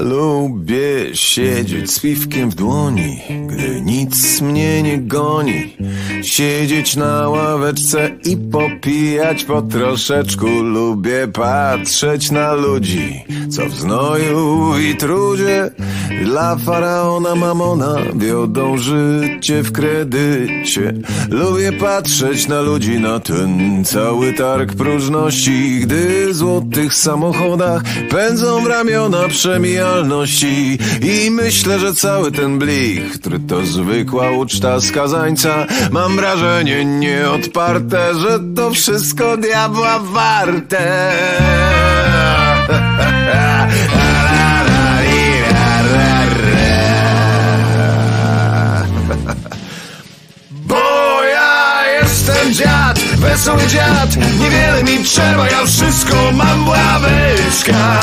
Lubię siedzieć z piwkiem w dłoni, gdy nic mnie nie goni. Siedzieć na ławeczce i popijać po troszeczku. Lubię patrzeć na ludzi, co w znoju i trudzie dla faraona mamona wiodą życie w kredycie. Lubię patrzeć na ludzi, na ten cały targ próżności, gdy w złotych samochodach pędzą w ramiona przemijalności. I myślę, że cały ten blich, który to zwykła uczta skazańca, mam wrażenie nieodparte, że to wszystko diabła warte. wesoły dziad. Niewiele mi trzeba, ja wszystko mam ławeczka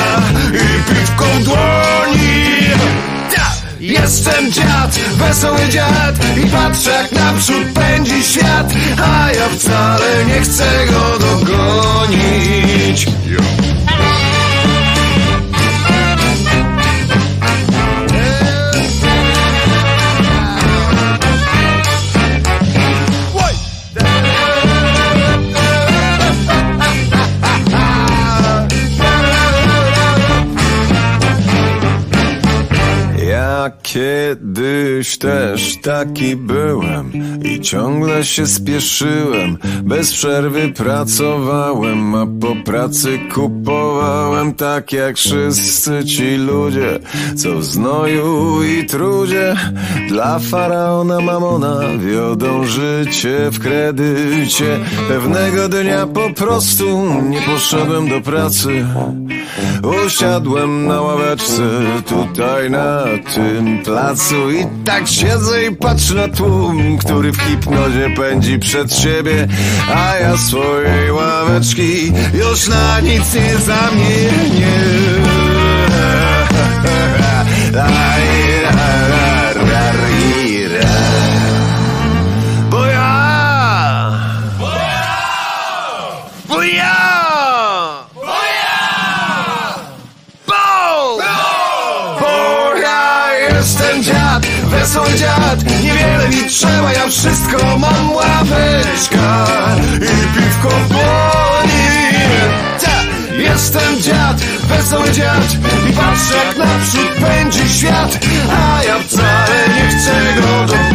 I piwko w dłoni. Jestem dziad, wesoły dziad I patrzę jak naprzód pędzi świat A ja wcale nie chcę go dogonić Ja kiedyś też taki byłem i ciągle się spieszyłem. Bez przerwy pracowałem, a po pracy kupowałem tak jak wszyscy ci ludzie, co w znoju i trudzie dla faraona mamona wiodą życie w kredycie. Pewnego dnia po prostu nie poszedłem do pracy. Usiadłem na ławeczce tutaj na tym placu i tak siedzę i patrzę na tłum, który w hipnozie pędzi przed siebie, a ja swojej ławeczki już na nic nie zamienię. dziad Niewiele mi trzeba, ja wszystko mam ławeczka I piwko w! Jestem dziad, wesoły dziad I patrzę jak naprzód pędzi świat A ja wcale nie chcę go dogonić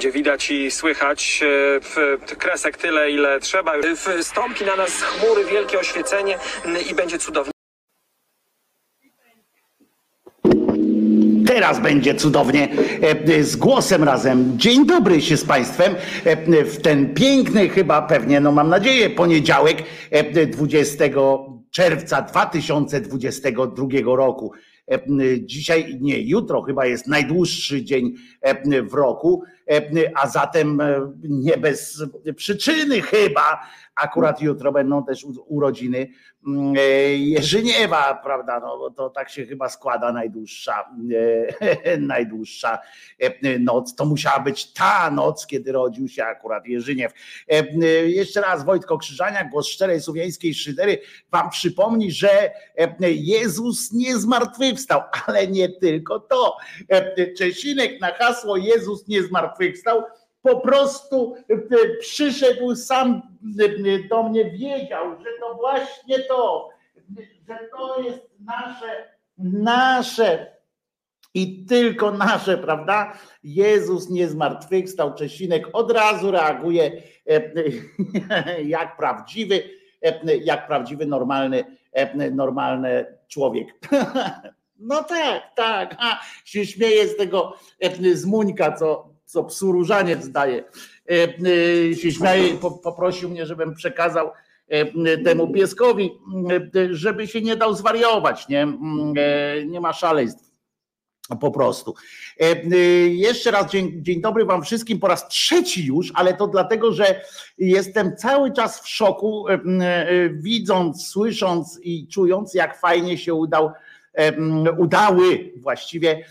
będzie widać i słychać e, w- kresek tyle, ile trzeba. Wstąpi na nas z chmury wielkie oświecenie i będzie cudownie. teraz będzie cudownie z głosem razem. Dzień dobry się z Państwem w ten piękny, chyba pewnie, no mam nadzieję, poniedziałek 20 czerwca 2022 roku. Dzisiaj, nie, jutro chyba jest najdłuższy dzień w roku, a zatem nie bez przyczyny chyba akurat jutro będą też urodziny. e, Jerzyniewa, prawda? No to tak się chyba składa najdłuższa, e, najdłuższa e, noc. To musiała być ta noc, kiedy rodził się akurat Jerzyniew. Jeszcze raz Wojtko Krzyżania, głos szczerej słowiańskiej szydery wam przypomni, że Jezus nie zmartwychwstał, ale nie tylko to. Czesinek na hasło Jezus nie zmartwychwstał po prostu e, przyszedł sam e, do mnie, wiedział, że to właśnie to, że to jest nasze, nasze i tylko nasze, prawda? Jezus nie zmartwychwstał, Czesinek od razu reaguje e, jak prawdziwy, jak prawdziwy, normalny, normalny człowiek. No tak, tak. A, się śmieje z tego z Muńka, co, co psu różaniec daje. E, e, się śmieje, poprosił mnie, żebym przekazał e, temu pieskowi, żeby się nie dał zwariować, nie, nie ma szaleństw. Po prostu. Jeszcze raz dzień, dzień dobry Wam wszystkim po raz trzeci już, ale to dlatego, że jestem cały czas w szoku, widząc, słysząc i czując, jak fajnie się udał udały właściwie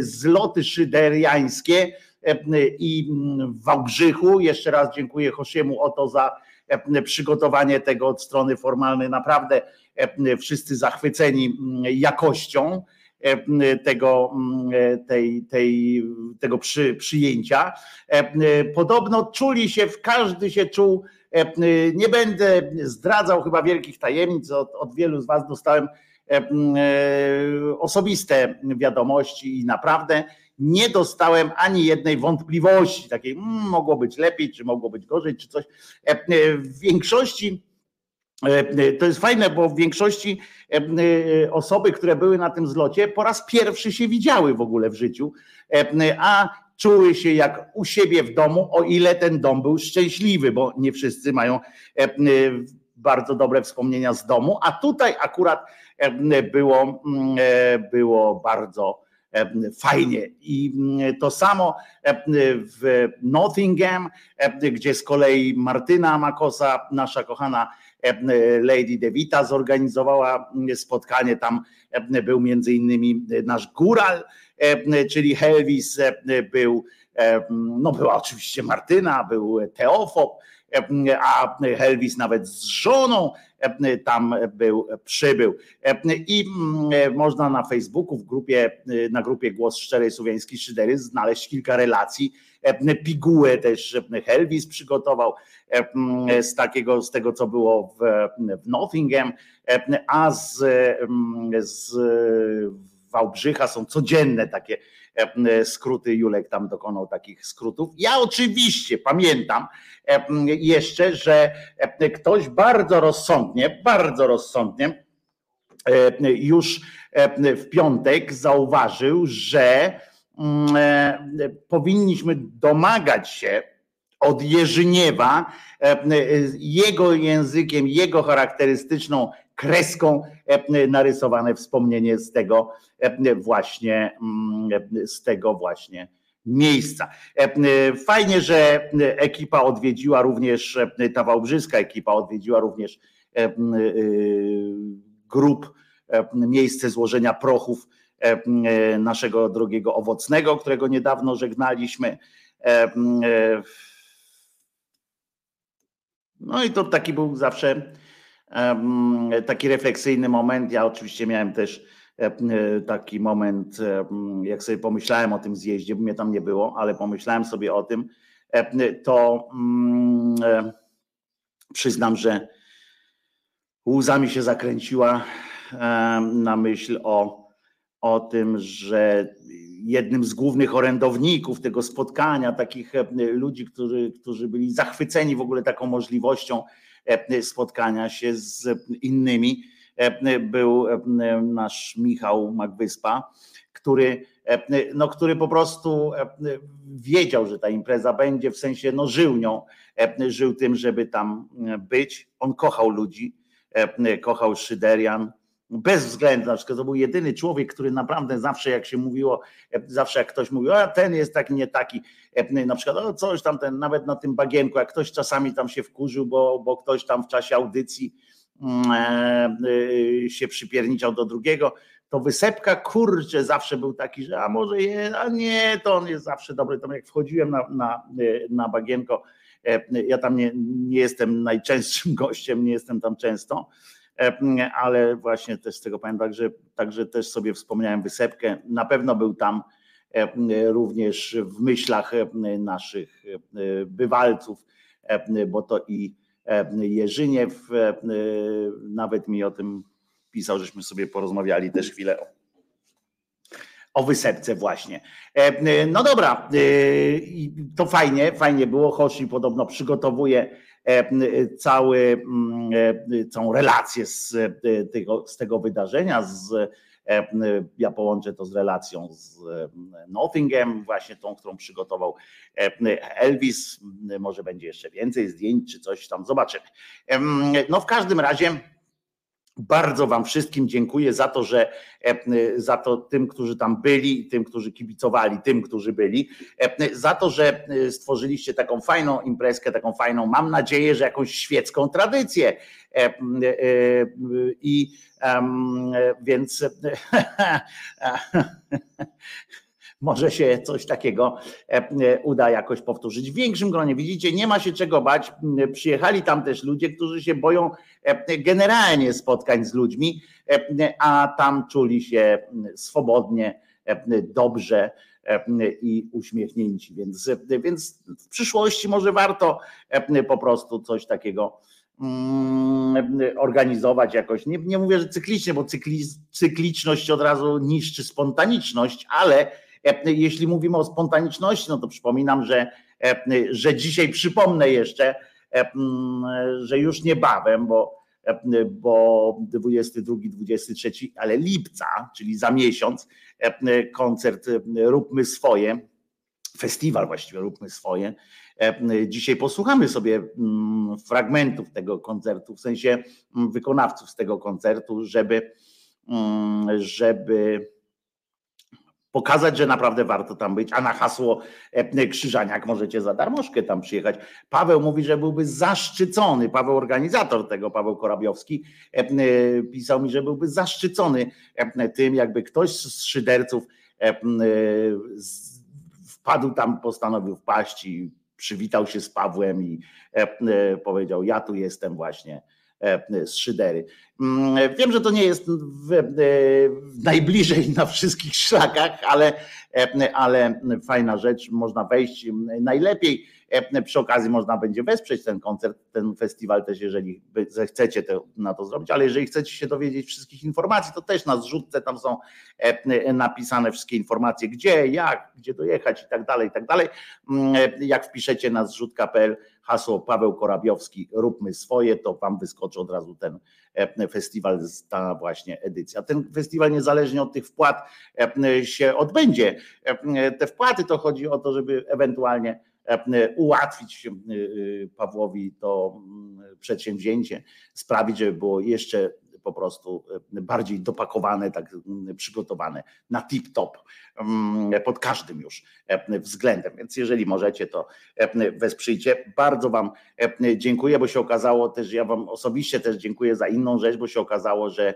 zloty szyderiańskie i w Wałbrzychu. Jeszcze raz dziękuję Hosiemu o to za przygotowanie tego od strony formalnej. Naprawdę wszyscy zachwyceni jakością tego, tej, tej, tego przy, przyjęcia. Podobno czuli się, każdy się czuł, nie będę zdradzał chyba wielkich tajemnic, od, od wielu z Was dostałem osobiste wiadomości i naprawdę nie dostałem ani jednej wątpliwości, takiej mm, mogło być lepiej, czy mogło być gorzej, czy coś. E, e, w większości e, to jest fajne, bo w większości osoby, które były na tym zlocie, po raz pierwszy się widziały w ogóle w życiu, a czuły się jak u siebie w domu, o ile ten dom był szczęśliwy, bo nie wszyscy mają bardzo dobre wspomnienia z domu, a tutaj akurat było, było bardzo fajnie. I mm, to samo w Nottingham, gdzie z kolei Martyna Makosa, nasza kochana Lady Devita, zorganizowała mm, spotkanie. Tam był między innymi nasz góral, czyli Helvis, był, no była oczywiście Martyna, był Teofop, a Helvis nawet z żoną tam był, przybył. I mm, można na Facebooku w grupie, na grupie Głos Szczerej Słowiańskiej Szydery znaleźć kilka relacji. Pigułę też Helvis przygotował z takiego, z tego co było w, w Nottingham, a z, z Wałbrzycha są codzienne takie E, skróty. Julek tam dokonał takich skrótów. Ja oczywiście pamiętam e, jeszcze, że e, ktoś bardzo rozsądnie, bardzo rozsądnie już w piątek zauważył, że powinniśmy domagać się od Jerzyniewa jego językiem, jego charakterystyczną kreską e, narysowane wspomnienie z tego e, właśnie, mm, z tego właśnie miejsca. E, fajnie, że ekipa odwiedziła również, ta wałbrzyska ekipa odwiedziła również grup, miejsce złożenia prochów naszego drogiego owocnego, którego niedawno żegnaliśmy. No i to taki był zawsze taki refleksyjny moment. Ja oczywiście miałem też taki moment, jak sobie pomyślałem o tym zjeździe, bo mnie tam nie było, ale pomyślałem sobie o tym, to mm, przyznam, że łzami się zakręciła na myśl o, o tym, że jednym z głównych orędowników tego spotkania, takich ludzi, którzy, którzy byli zachwyceni w ogóle taką możliwością, spotkania się z innymi. E, był e, nasz Michał Magwyspa, który no, który po prostu wiedział, że ta impreza będzie, w sensie no, żył nią, żył tym, żeby tam być. On kochał ludzi, kochał Szyderian, bez względu, na przykład to był jedyny człowiek, który naprawdę zawsze jak się mówiło, zawsze jak ktoś mówił, a ten jest taki, nie taki, na przykład o coś tam, ten, nawet na tym bagienku, jak ktoś czasami tam się wkurzył, bo, bo ktoś tam w czasie audycji mm, e, e, się przypierniczał do drugiego, to wysepka kurczę zawsze był taki, że a może je, a nie, to on jest zawsze dobry. Tam jak wchodziłem na, na, e, na bagienko, ja tam nie, nie jestem najczęstszym gościem, nie jestem tam często, ale właśnie też z tego pamiętam, także, także też sobie wspomniałem wysepkę. Na pewno był tam również w myślach naszych bywalców, bo to i Jerzyniew nawet mi o tym pisał, żeśmy sobie porozmawiali też chwilę o, o wysepce właśnie. No dobra, to fajnie, fajnie było. Hoshi podobno przygotowuje cały, mm, całą relację z tego, z tego wydarzenia, z ja połączę to z relacją z Nottingham, właśnie tą, którą przygotował Elvis. Może będzie jeszcze więcej zdjęć czy coś tam, zobaczymy. No w każdym razie bardzo Wam wszystkim dziękuję za to, że za to tym, którzy tam byli, tym, którzy kibicowali, tym, którzy byli, za to, że stworzyliście taką fajną imprezkę, taką fajną, mam nadzieję, że jakąś świecką tradycję. I więc może się coś takiego uda jakoś powtórzyć. W większym gronie, widzicie, nie ma się czego bać. Przyjechali tam też ludzie, którzy się boją generalnie spotkań z ludźmi, a tam czuli się swobodnie, dobrze i uśmiechnięci. Więc, więc w przyszłości może warto po prostu coś takiego mm, organizować jakoś. Nie, nie mówię, że cyklicznie, bo cykli, cykliczność od razu niszczy spontaniczność, ale jeśli mówimy o spontaniczności, no to przypominam, że, że dzisiaj przypomnę jeszcze, że już niebawem, bo, bo 22-23, ale lipca, czyli za miesiąc, koncert Róbmy Swoje, festiwal właściwie Róbmy Swoje. Dzisiaj posłuchamy sobie fragmentów tego koncertu, w sensie wykonawców z tego koncertu, żeby, żeby pokazać, że naprawdę warto tam być, a na hasło e, Krzyżaniak możecie za darmożkę tam przyjechać. Paweł mówi, że byłby zaszczycony, Paweł organizator tego, Paweł Korabiowski, e, e, pisał mi, że byłby zaszczycony tym, jakby ktoś z szyderców wpadł tam, postanowił wpaść i przywitał się z Pawłem i powiedział, ja tu jestem właśnie z Szydery. Mm, wiem, że to nie jest w najbliżej na wszystkich szlakach, ale, ale fajna rzecz, można wejść najlepiej. Przy okazji można będzie wesprzeć ten koncert, ten festiwal też, jeżeli chcecie to, na to zrobić, ale jeżeli chcecie się dowiedzieć wszystkich informacji, to też na zrzutce tam są napisane wszystkie informacje, gdzie, jak, gdzie dojechać i tak dalej, i tak dalej. Mm, jak wpiszecie na zrzutka.pl hasło Paweł Korabiowski, róbmy swoje, to wam wyskoczy od razu ten festiwal, ta właśnie edycja. Ten festiwal niezależnie od tych wpłat się odbędzie. Te wpłaty to chodzi o to, żeby ewentualnie ułatwić Pawłowi to mm, przedsięwzięcie, sprawić, żeby było jeszcze po prostu e, bardziej dopakowane, tak mm, przygotowane na tip-top mm, pod każdym już e, względem. Więc jeżeli możecie, to e, wesprzyjcie. Bardzo Wam dziękuję, bo się okazało też, ja Wam osobiście też dziękuję za inną rzecz, bo się okazało, że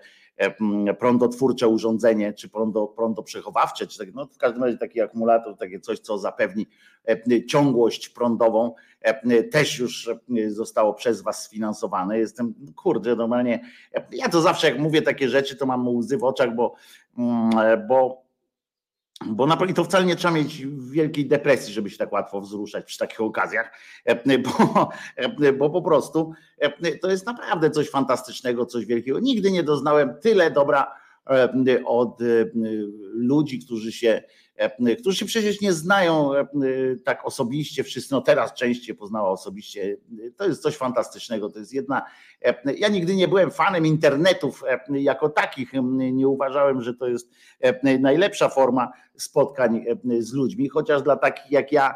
prądotwórcze urządzenie, czy prądo, prądo przechowawcze, czy tak, no w każdym razie taki akumulator, takie coś, co zapewni ciągłość prądową, też już zostało przez Was sfinansowane. Jestem, kurde, normalnie, ja to zawsze jak mówię takie rzeczy, to mam łzy w oczach, bo, mm, bo bo na to wcale nie trzeba mieć wielkiej depresji, żeby się tak łatwo wzruszać przy takich okazjach, bo, bo po prostu to jest naprawdę coś fantastycznego, coś wielkiego. Nigdy nie doznałem tyle dobra od ludzi, którzy się którzy się przecież nie znają tak osobiście, wszyscy, no teraz częściej poznała osobiście, to jest coś fantastycznego, to jest jedna, ja nigdy nie byłem fanem internetów jako takich, nie uważałem, że to jest najlepsza forma spotkań z ludźmi, chociaż dla takich jak ja,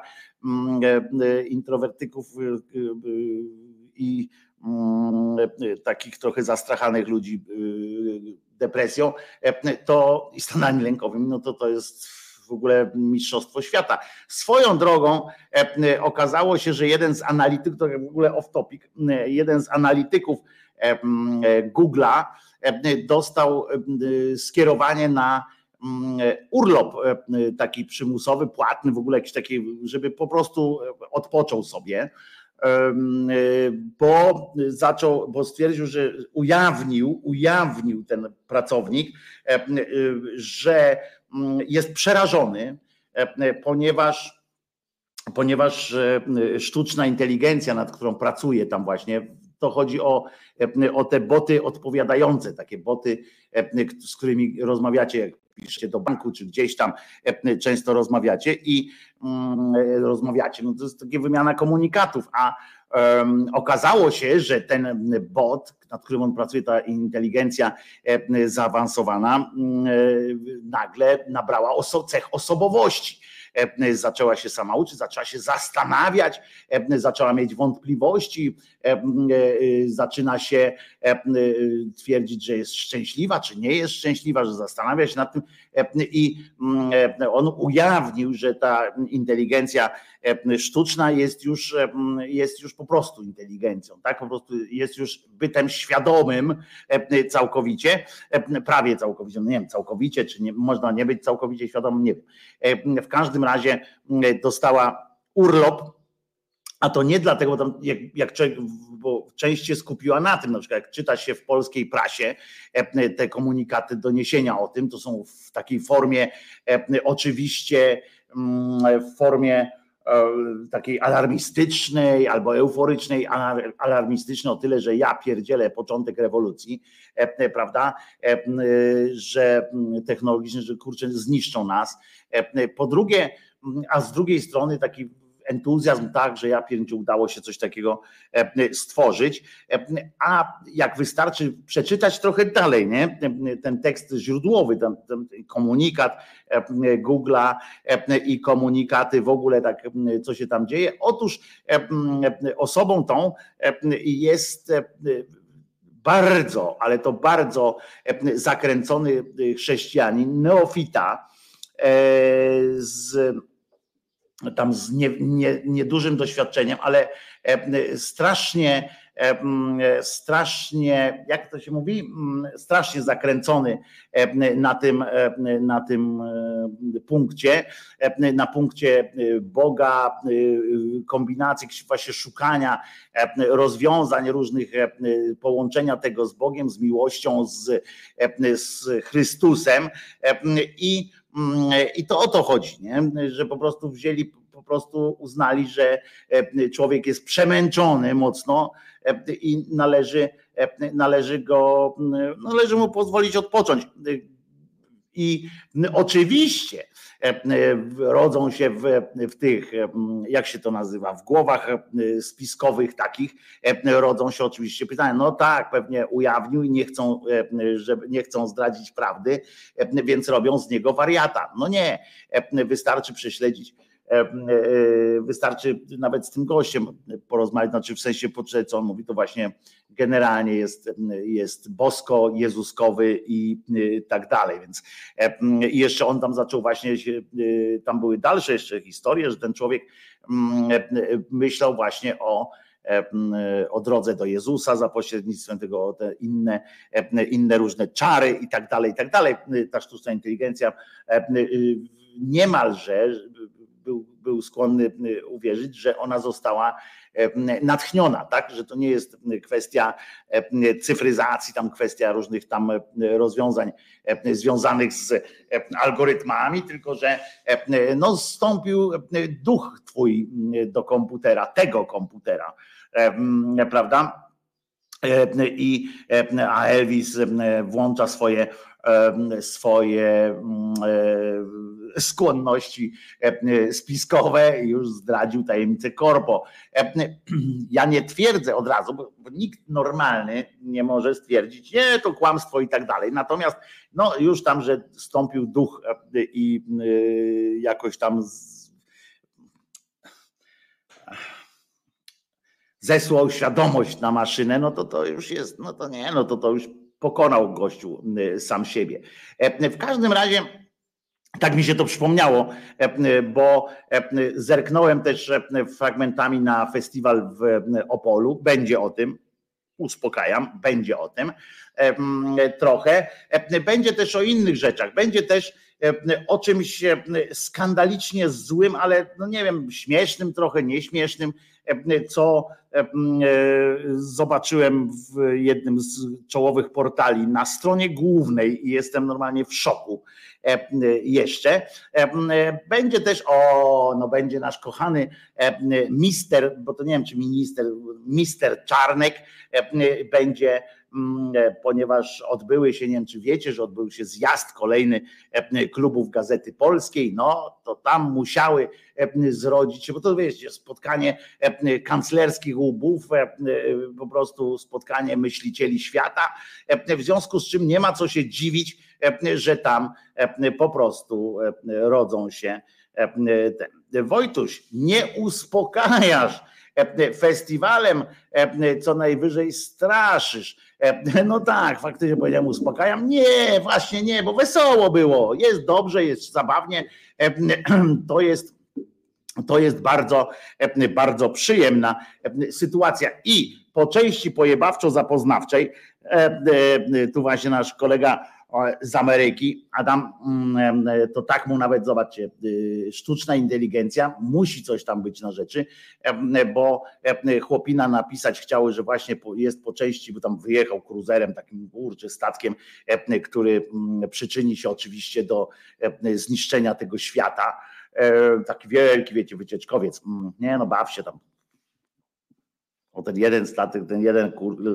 introwertyków i takich trochę zastrachanych ludzi depresją, to i stanami lękowymi, no to to jest w ogóle mistrzostwo świata. Swoją drogą e, okazało się, że jeden z analityków, to w ogóle off topic, e, jeden z analityków e, Google'a dostał skierowanie na urlop taki przymusowy, płatny, w ogóle jakiś taki, żeby po prostu odpoczął sobie bo zaczął, bo stwierdził, że ujawnił, ujawnił ten pracownik, że jest przerażony, e, ponieważ, ponieważ e, sztuczna inteligencja, nad którą pracuje tam właśnie, to chodzi o, e, o te boty odpowiadające, takie boty, z którymi rozmawiacie, jak piszecie do banku, czy gdzieś tam często rozmawiacie i mm, rozmawiacie. No to jest takie wymiana komunikatów, a Okazało się, że ten bot, nad którym on pracuje, ta inteligencja e, zaawansowana, mm, e, nagle nabrała cech osobowości E, zaczęła się sama uczyć, zaczęła się zastanawiać, e, zaczęła mieć wątpliwości, e, zaczyna się twierdzić, że jest szczęśliwa, czy nie jest szczęśliwa, że zastanawia się nad tym i on ujawnił, że ta inteligencja sztuczna jest już, jest już po prostu inteligencją, tak? Po prostu jest już bytem świadomym całkowicie, prawie całkowicie, no nie wiem, całkowicie, czy nie, można nie być całkowicie świadomym, nie wiem. W każdym razie dostała urlop, a to nie dlatego, tam jak, jak bo część się skupiła na tym, na przykład jak czyta się w polskiej prasie e, te komunikaty, doniesienia o tym, to są w takiej formie e, oczywiście mm, w formie e, takiej alarmistycznej albo euforycznej, alarmistycznej o tyle, że ja pierdzielę początek rewolucji, prawda, że technologicznie, że kurczę zniszczą nas. Po drugie, a z drugiej strony taki entuzjazm, tak, że ja pierniczę udało się coś takiego e, stworzyć, e, a jak wystarczy przeczytać trochę dalej, nie? ten tekst źródłowy, ten, ten komunikat e, Google'a i komunikaty w ogóle tak, co się tam dzieje. Otóż osobą tą jest bardzo, ale to bardzo zakręcony chrześcijanin, neofita z tam z nie, nie, niedużym doświadczeniem, ale e, strasznie, strasznie, jak to się mówi, strasznie zakręcony e, na tym, na tym punkcie, na punkcie Boga, kombinacji, właśnie szukania rozwiązań różnych, połączenia tego z Bogiem, z miłością, z, z Chrystusem i I to o to chodzi, nie? że po prostu wzięli, prostu uznali, że e, człowiek jest przemęczony mocno e, i należy, e, należy go, należy mu pozwolić odpocząć. I oczywiście rodzą się w, w tych, jak się to nazywa, w głowach spiskowych takich, rodzą się oczywiście pytania, no tak, pewnie ujawnił i nie chcą, żeby, nie chcą zdradzić prawdy, więc robią z niego wariata. No nie, wystarczy prześledzić wystarczy nawet z tym gościem porozmawiać, znaczy w sensie poczytać, co on mówi, to właśnie generalnie jest, jest bosko, jezuskowy i y, tak dalej. Więc e, jeszcze on tam zaczął właśnie, tam były dalsze jeszcze historie, że ten człowiek e, myślał właśnie o e, o drodze do Jezusa za pośrednictwem tego, te inne, inne różne czary i tak dalej, i tak dalej. Ta sztuczna inteligencja niemalże był, był skłonny uwierzyć, że ona została natchniona, tak, że to nie jest kwestia cyfryzacji, tam kwestia różnych tam rozwiązań związanych z algorytmami, tylko że no, stąpił duch twój do komputera, tego komputera, prawda? I a Elvis włącza swoje swoje mm, e, skłonności spiskowe i już zdradził tajemnicę korpo. Ja nie twierdzę od razu, bo nikt normalny nie może stwierdzić, nie, to kłamstwo i tak dalej. Natomiast no już tam, że stąpił duch i jakoś tam zesłał świadomość na maszynę, no to to już jest, no to nie, no to to już pokonał gościu y, sam siebie. E, w każdym razie tak mi się to przypomniało, e, bo e, zerknąłem też fragmentami na festiwal w Opolu. Będzie o tym, uspokajam, będzie o tym trochę. Będzie też o innych rzeczach. Będzie też o czymś skandalicznie złym, ale no nie wiem, śmiesznym trochę, nieśmiesznym co zobaczyłem w jednym z czołowych portali na stronie głównej i jestem normalnie w szoku jeszcze. Będzie też, o, no będzie nasz kochany mister, bo to nie wiem czy minister, mister Czarnek będzie e, ponieważ odbyły się, nie wiem czy wiecie, że odbył się zjazd kolejny e, klubów Gazety Polskiej, no to tam musiały e, zrodzić się, bo to wiecie, spotkanie kanclerskich łbów, po prostu spotkanie myślicieli świata, w związku z czym nie ma co się dziwić, że tam po prostu rodzą się Wojtuś, nie uspokajasz festiwalem, co najwyżej straszysz. No tak, faktycznie powiedziałem, uspokajam. Nie, właśnie nie, bo wesoło było. Jest dobrze, jest zabawnie. To jest to jest bardzo, bardzo przyjemna sytuacja. I po części pojebawczo-zapoznawczej, tu właśnie nasz kolega z Ameryki. Adam, mm, to tak mu nawet, zobaczcie, y, sztuczna inteligencja, musi coś tam być na rzeczy, bo chłopina napisać chciały, że właśnie jest po części, bo tam wyjechał kruzerem, takim kurczę statkiem, który mm, przyczyni się oczywiście do zniszczenia tego świata. Taki wielki, wiecie, wycieczkowiec. Mm, nie no, baw się tam, bo ten jeden statek, ten jeden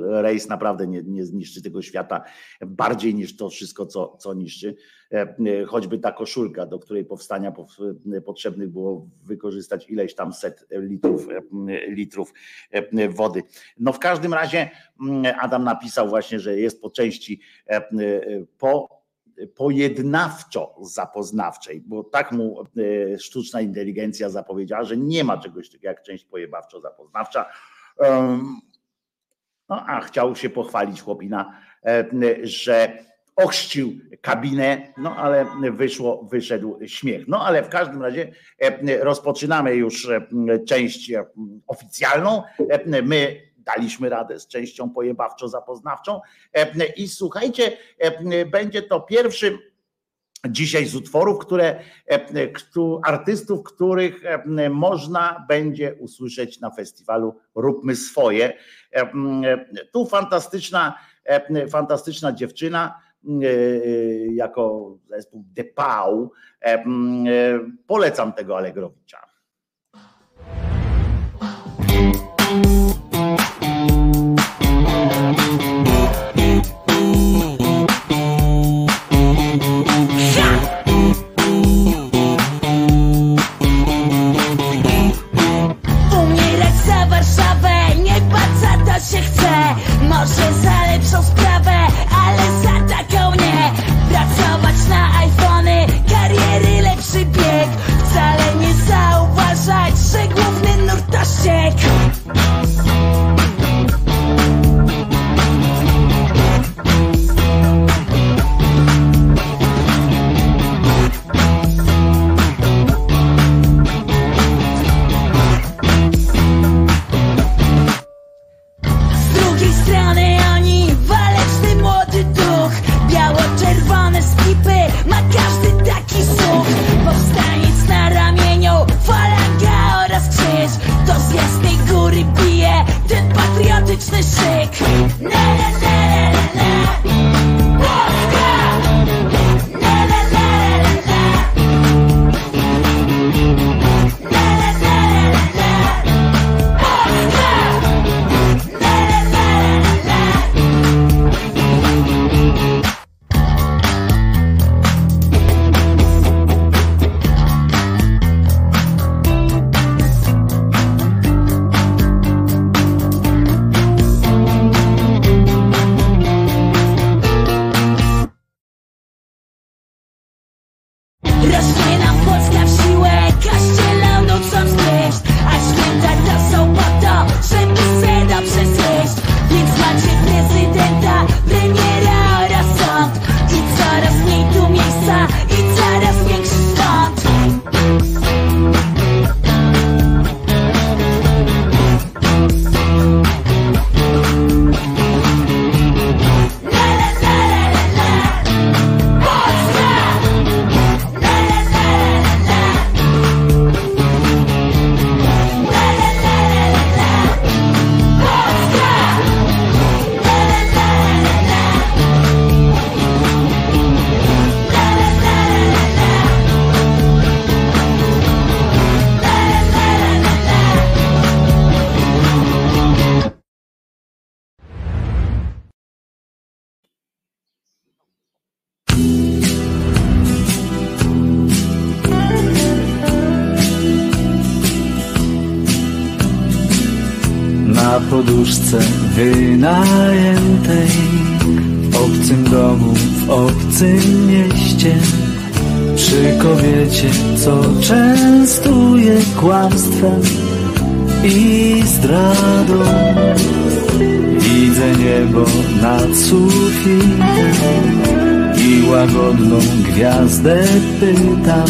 rejs naprawdę nie, nie zniszczy tego świata bardziej niż to wszystko, co, co niszczy. E, e, choćby ta koszulka, do której powstania potrzebnych było wykorzystać ileś tam set litrów, e, litrów wody. No w każdym razie mm, Adam napisał właśnie, że jest po części po pojednawczo zapoznawczej, bo tak mu sztuczna inteligencja zapowiedziała, że nie ma czegoś takiego jak część pojebawczo zapoznawcza no, a chciał się pochwalić chłopina, e, że ochrzcił kabinę, no ale wyszło, wyszedł śmiech. No ale w każdym razie e, rozpoczynamy już e, część oficjalną. My daliśmy radę z częścią pojebawczo-zapoznawczą i słuchajcie, będzie to pierwszy dzisiaj z utworów, które, e, e, artystów, których e, można będzie usłyszeć na festiwalu Róbmy Swoje. Tu fantastyczna, fantastyczna dziewczyna, jako zespół Depau. Polecam tego Allegrowicza. Wynajętej w obcym domu, w obcym mieście przy kobiecie, co częstuje kłamstwem i zdradą. Widzę niebo nad sufitem i łagodną gwiazdę pytam,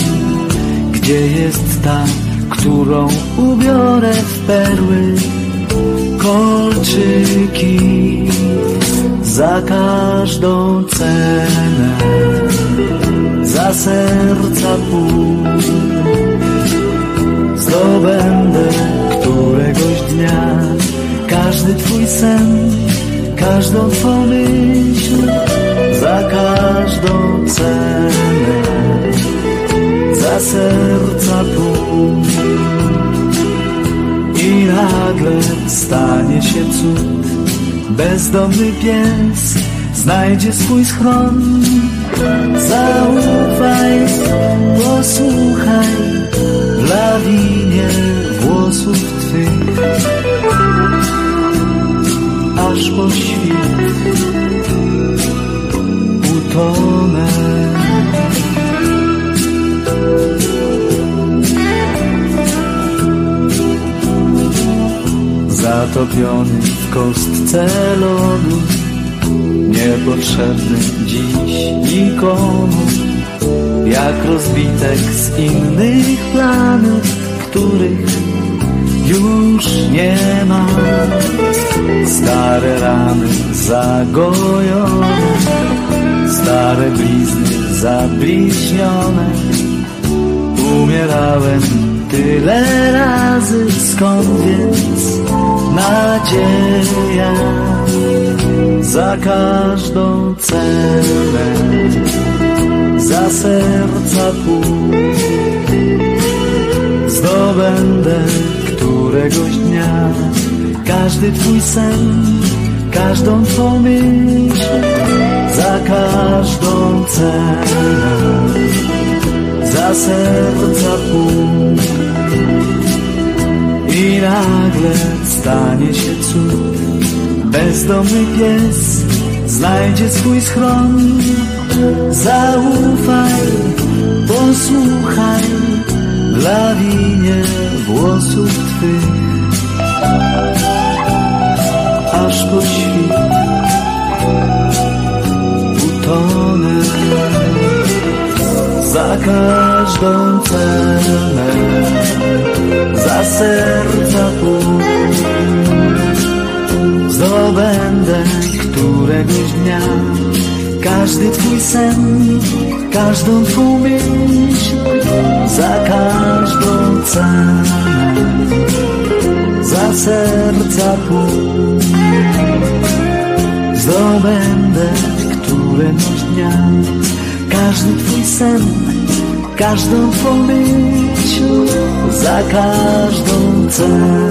gdzie jest ta, którą ubiorę w perły kolczyki za każdą cenę, za serca pół. Zdobędę któregoś dnia każdy twój sen, każdą twą myśl, za każdą cenę, za serca nagle stanie się cud, bezdomny pies znajdzie swój schron. Zaufaj, posłuchaj w lawinie włosów twych, aż po świt utonę. Zatopiony w kostce lodu Niepotrzebny dziś nikomu Jak rozbitek z innych planet Których już nie ma. Stare rany zagojone Stare blizny zabliźnione. Umierałem tyle razy Skąd więc nadzieja Za każdą cenę Za serca pół Zdobędę któregoś dnia Każdy twój sen Każdą twą myśl Za każdą cenę Za serca pół I nagle stanie się cud. Bezdomny pies znajdzie swój schron. Zaufaj, posłuchaj w lawinie włosów twych. Aż po świt utonę Za każdą cenę Za serca pół Zdobędę któregoś dnia każdy twój sen, każdą twą myśl, za każdą cenę, za serca pół. Zdobędę któregoś dnia każdy twój sen, każdą twą myśl, za każdą cenę.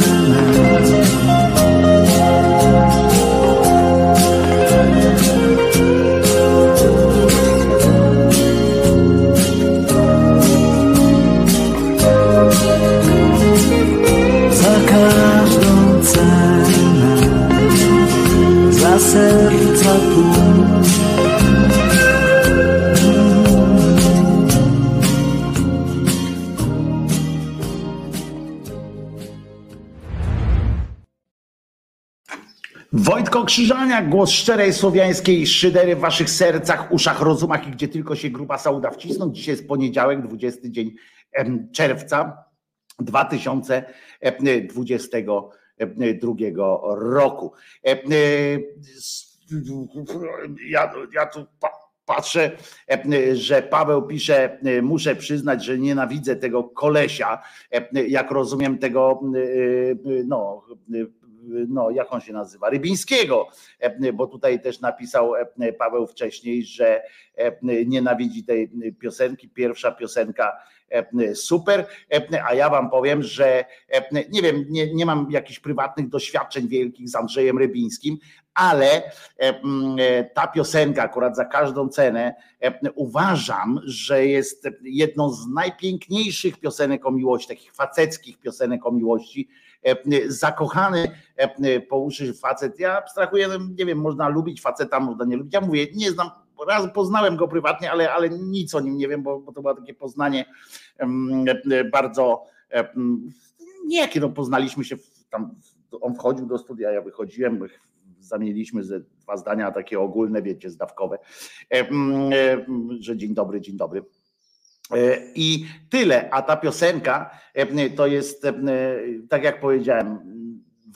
za każdą cenę, za serca Głos szczerej słowiańskiej szydery w waszych sercach, uszach, rozumach i gdzie tylko się gruba uda wcisnąć. Dzisiaj jest poniedziałek, 20 dzień czerwca 2022 roku. E, Ja, ja tu pa- patrzę, że Paweł pisze, muszę przyznać, że nienawidzę tego kolesia, jak rozumiem tego, e, no, no, jak on się nazywa, Rybińskiego, e, bo tutaj też napisał e, Paweł wcześniej, że e, nienawidzi tej piosenki. Pierwsza piosenka super, a ja wam powiem, że nie wiem, nie, nie mam jakichś prywatnych doświadczeń wielkich z Andrzejem Rybińskim, ale ta piosenka akurat za każdą cenę uważam, że jest jedną z najpiękniejszych piosenek o miłości, takich faceckich piosenek o miłości, zakochany po uszy facet. Ja abstrahuję, no, nie wiem, można lubić faceta, można nie lubić. Ja mówię, nie znam, raz poznałem go prywatnie, ale, ale nic o nim nie wiem, bo, bo to było takie poznanie bardzo niejakie, no poznaliśmy się tam, on wchodził do studia, ja wychodziłem, zamieniliśmy ze dwa zdania takie ogólne, wiecie, zdawkowe, że dzień dobry, dzień dobry. E, I tyle, a ta piosenka to jest, tak jak powiedziałem,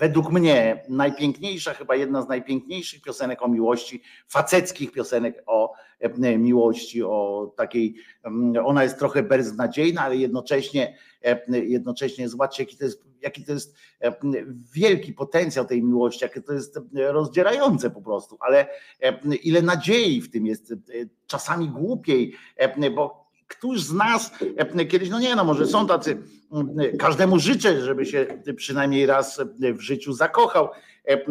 według mnie najpiękniejsza, chyba jedna z najpiękniejszych piosenek o miłości, faceckich piosenek o e, miłości, o takiej, mm, ona jest trochę beznadziejna, ale jednocześnie, e, jednocześnie zobaczcie, jaki to jest, jaki to jest e, wielki potencjał tej miłości, jakie to jest rozdzierające po prostu, ale ile nadziei w tym jest, czasami głupiej, bo Któż z nas e, kiedyś, no nie no, może są tacy, e, każdemu życzę, żeby się przynajmniej raz w życiu zakochał, e,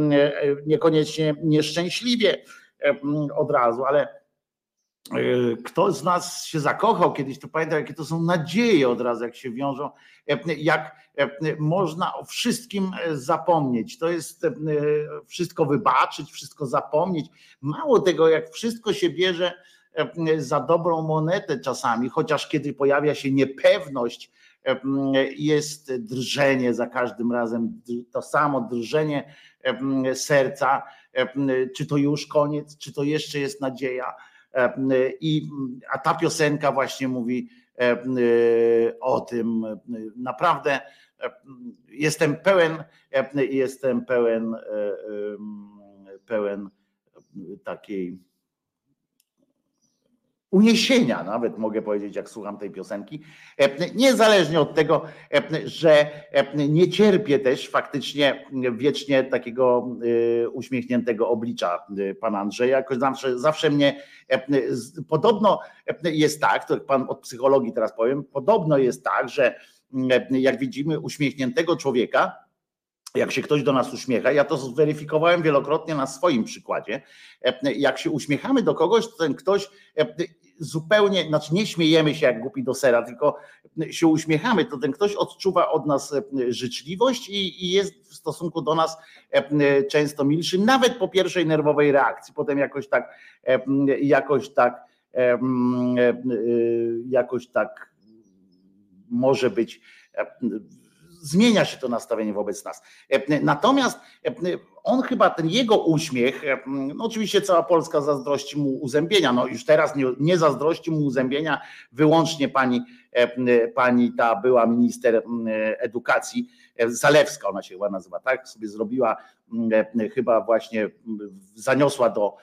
niekoniecznie nieszczęśliwie od razu, ale kto z nas się zakochał kiedyś, to pamiętam, jakie to są nadzieje od razu, jak się wiążą, jak można o wszystkim zapomnieć. To jest wszystko wybaczyć, wszystko zapomnieć. Mało tego, jak wszystko się bierze E, za dobrą monetę czasami, chociaż kiedy pojawia się niepewność, e, jest drżenie za każdym razem, to samo drżenie e, serca, czy to już koniec, czy to jeszcze jest nadzieja. I, a ta piosenka właśnie mówi o tym. Naprawdę jestem pełen, jestem pełen, pełen takiej uniesienia, nawet mogę powiedzieć, jak słucham tej piosenki, e, niezależnie od tego, e, że e, nie cierpię też faktycznie wiecznie takiego uśmiechniętego oblicza pana Andrzeja, jakoś zawsze, zawsze mnie podobno jest tak, to pan od psychologii teraz powiem, podobno jest tak, że jak widzimy uśmiechniętego człowieka, jak się ktoś do nas uśmiecha, ja to zweryfikowałem wielokrotnie na swoim przykładzie, jak się uśmiechamy do kogoś, to ten ktoś zupełnie, znaczy nie śmiejemy się jak głupi do sera, tylko się uśmiechamy, to ten ktoś odczuwa od nas e, życzliwość i, i jest w stosunku do nas e, często milszy, nawet po pierwszej nerwowej reakcji. Potem jakoś tak, e, jakoś tak, jakoś tak może być zmienia się to nastawienie wobec nas. Natomiast on chyba ten jego uśmiech, e, no oczywiście cała Polska zazdrości mu uzębienia, no już teraz nie, nie zazdrości mu uzębienia wyłącznie pani, e, pani ta była minister edukacji, e, Zalewska ona się chyba nazywa, tak, sobie zrobiła, chyba właśnie zaniosła do,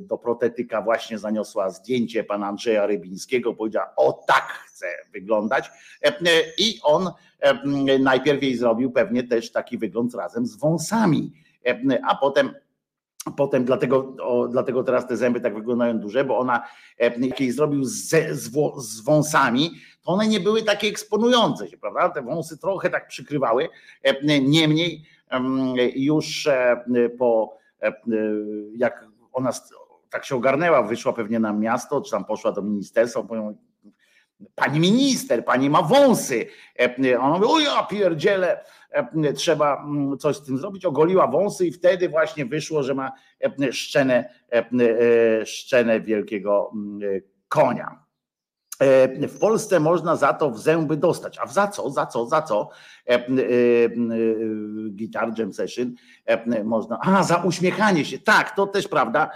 do protetyka, właśnie zaniosła zdjęcie pana Andrzeja Rybińskiego, powiedziała, o tak chcę wyglądać i on najpierw jej zrobił pewnie też taki wygląd razem z wąsami, a potem Potem dlatego, o, dlatego teraz te zęby tak wyglądają duże, bo ona jak jej zrobił z, z, z, wąsami, to one nie były takie eksponujące się, prawda? Te wąsy trochę tak przykrywały. Niemniej już po jak ona tak się ogarnęła, wyszła pewnie na miasto, czy tam poszła do ministerstwa, pani minister, pani ma wąsy. Ona mówi, o ja pierdzielę, trzeba mm, coś z tym zrobić. Ogoliła wąsy i wtedy właśnie wyszło, że ma szczenę, e, szczenę wielkiego konia. E, w Polsce można za to w zęby dostać. A za co? Za co? Za co? E, Jam Session można. A, za uśmiechanie się. Tak, to też prawda,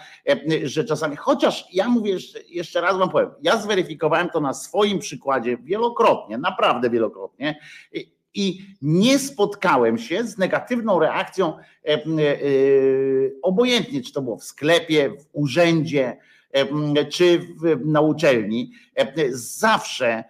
że czasami, chociaż ja mówię jeszcze, raz wam powiem, ja zweryfikowałem to na swoim przykładzie wielokrotnie, naprawdę wielokrotnie nie spotkałem się z negatywną reakcją, obojętnie czy to było w sklepie, w urzędzie, czy na uczelni, zawsze,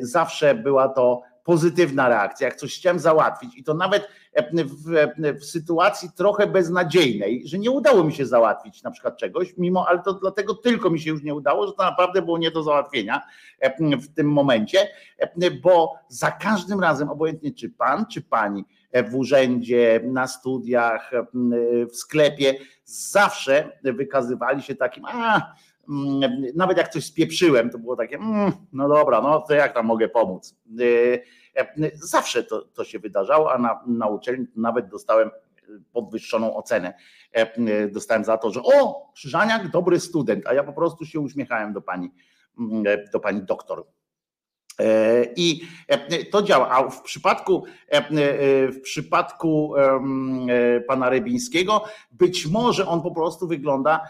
zawsze była to pozytywna reakcja, jak coś chciałem załatwić i to nawet w, w, sytuacji trochę beznadziejnej, że nie udało mi się załatwić na przykład czegoś, mimo, ale to dlatego tylko mi się już nie udało, że to naprawdę było nie do załatwienia w tym momencie, bo za każdym razem, obojętnie czy pan, czy pani w urzędzie, na studiach, w sklepie, zawsze wykazywali się takim, a nawet jak coś spieprzyłem, to było takie, mm, no dobra, no to jak tam mogę pomóc? Zawsze to, to się wydarzało, a na, na uczelni nawet dostałem podwyższoną ocenę. Dostałem za to, że o, Krzyżaniak, dobry student, a ja po prostu się uśmiechałem do pani, do pani doktor. E, I e, to działa. A w przypadku, e, w przypadku pana Rebińskiego, być może on po prostu wygląda,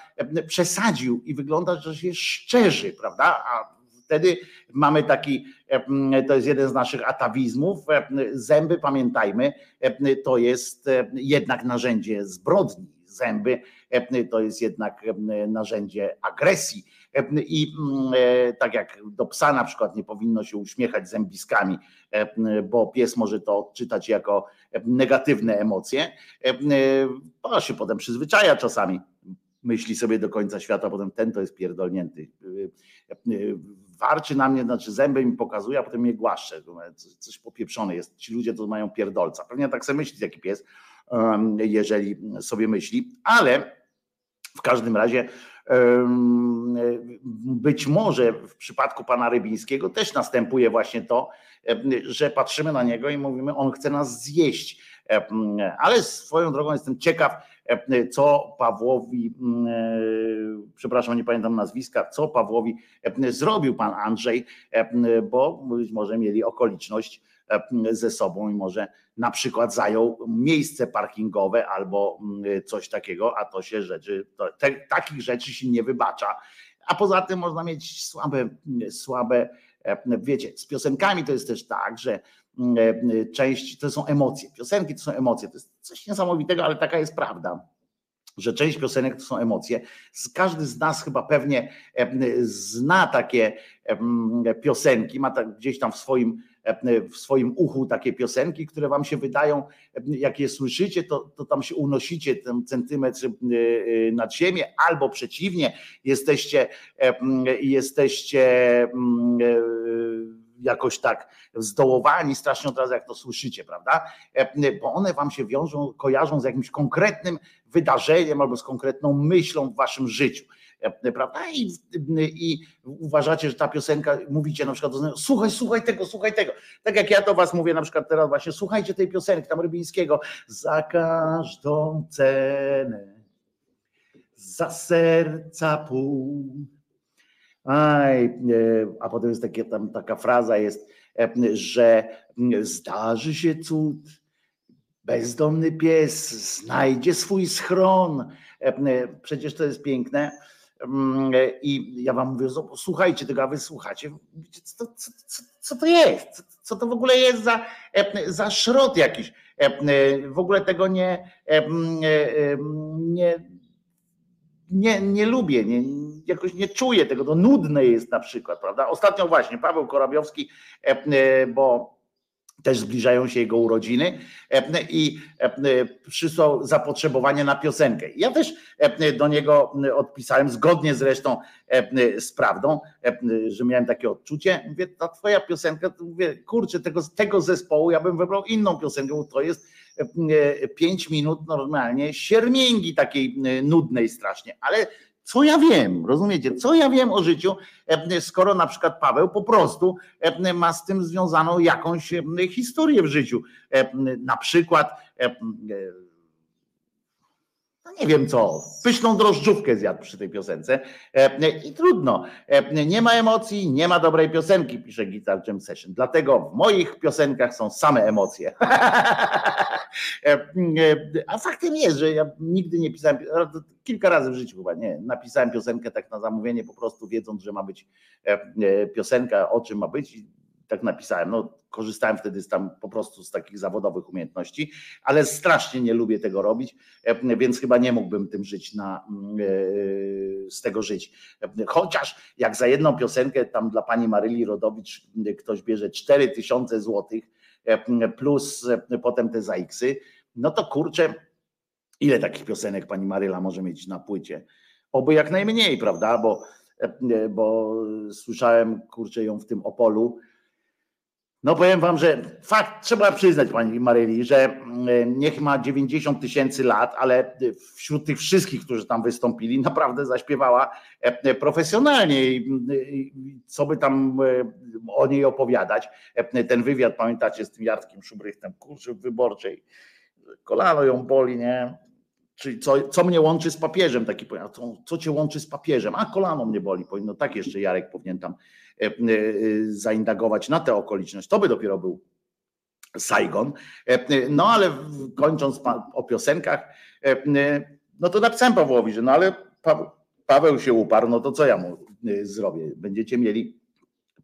przesadził i wygląda, że się szczerzy, prawda? A wtedy mamy taki, to jest jeden z naszych atawizmów. Zęby, pamiętajmy, to jest jednak narzędzie zbrodni. Zęby to jest jednak narzędzie agresji i mm, e, tak jak do psa na przykład nie powinno się uśmiechać zębiskami, bo pies może to odczytać jako negatywne emocje, to się potem przyzwyczaja czasami. Myśli sobie do końca świata, potem ten to jest pierdolnięty. Warczy na mnie, znaczy zęby mi pokazuje, a potem mnie głaszcze. Coś popieprzone jest. Ci ludzie to mają pierdolca. Pewnie tak sobie myśli taki pies, jeżeli sobie myśli, ale w każdym razie być może w przypadku pana Rybińskiego też następuje właśnie to, że patrzymy na niego i mówimy, on chce nas zjeść. Ale swoją drogą jestem ciekaw, co Pawłowi, przepraszam, nie pamiętam nazwiska, co Pawłowi zrobił pan Andrzej, bo być może mieli okoliczność ze sobą i może na przykład zajął miejsce parkingowe albo mm, coś takiego, a to się rzeczy, to, te, takich rzeczy się nie wybacza. A poza tym można mieć słabe, słabe, wiecie, z piosenkami to jest też tak, że mm, część to są emocje. Piosenki to są emocje. To jest coś niesamowitego, ale taka jest prawda że część piosenek to są emocje. Każdy z nas chyba pewnie zna takie piosenki, ma tak gdzieś tam w swoim E, w swoim uchu takie piosenki, które wam się wydają, e, jak je słyszycie, to, to tam się unosicie ten centymetr e, nad ziemię, albo przeciwnie, jesteście, jesteście jakoś tak zdołowani strasznie od razu, jak to słyszycie, prawda? Bo one wam się wiążą, kojarzą z jakimś konkretnym wydarzeniem albo z konkretną myślą w waszym życiu. E, prawda? I, I uważacie, że ta piosenka, mówicie na przykład, słuchaj, słuchaj tego, słuchaj tego. Tak jak ja to was mówię na przykład teraz właśnie, słuchajcie tej piosenki tam Rybińskiego, za każdą cenę, za serca pół. Aj, a potem jest takie, tam taka fraza jest, e, że zdarzy się cud, bezdomny pies znajdzie swój schron. E, przecież to jest piękne. Mm, I ja wam mówię, słuchajcie tego, a wy słuchacie. Co, co, co, to jest? Co to w ogóle jest za, e, za szrot jakiś? E, w ogóle tego nie, e, nie, nie, nie lubię, nie, jakoś nie czuję tego, to nudne jest na przykład, prawda? Ostatnio właśnie Paweł Korabiowski, bo też zbliżają się jego urodziny e, i e, przysłał zapotrzebowanie na piosenkę. Ja też e, do niego odpisałem, zgodnie zresztą z prawdą, że miałem takie odczucie. Mówię, ta twoja piosenka, mówię, kurczę, tego, tego zespołu ja bym wybrał inną piosenkę, bo to jest pięć minut normalnie siermięgi takiej nudnej strasznie, ale co ja wiem, rozumiecie? Co ja wiem o życiu, e, skoro na przykład Paweł po prostu e, ma z tym związaną jakąś e, historię w życiu. Na przykład no nie wiem co, pyszną drożdżówkę zjadł przy tej piosence i trudno. Nie ma emocji, nie ma dobrej piosenki, pisze Guitar Jam Session. Dlatego w moich piosenkach są same emocje. A faktem jest, że ja nigdy nie pisałem, kilka razy w życiu chyba nie, napisałem piosenkę tak na zamówienie, po prostu wiedząc, że ma być piosenka, o czym ma być tak napisałem. No, korzystałem wtedy z tam po prostu z takich zawodowych umiejętności, ale strasznie nie lubię tego robić, e, więc chyba nie mógłbym tym żyć na, mm, e, z tego żyć. E, chociaż jak za jedną piosenkę tam dla pani Maryli Rodowicz ktoś bierze 4000 złotych plus potem te zaiksy, no to kurczę, ile takich piosenek pani Maryla może mieć na płycie? Oby jak najmniej, prawda? Bo, bo słyszałem kurczę ją w tym Opolu No powiem wam, że fakt, trzeba przyznać pani Maryli, że mm, niech ma 90 tysięcy lat, ale wśród tych wszystkich, którzy tam wystąpili, naprawdę zaśpiewała e, profesjonalnie i co by tam e, o niej opowiadać. E, ten wywiad, pamiętacie, z tym Jarkiem Szubrychtem, kurczę, wyborczej, kolano ją boli, nie? Czyli co, co mnie łączy z papieżem, taki co, co cię łączy z papieżem? A kolano mnie boli, powinno tak jeszcze Jarek powinien tam E, e, zaindagować na tę okoliczność. To by dopiero był Saigon. E, no ale kończąc o piosenkach, no to napisałem Pawłowi, że no ale Paweł się uparł, no to co ja mu zrobię? Będziecie mieli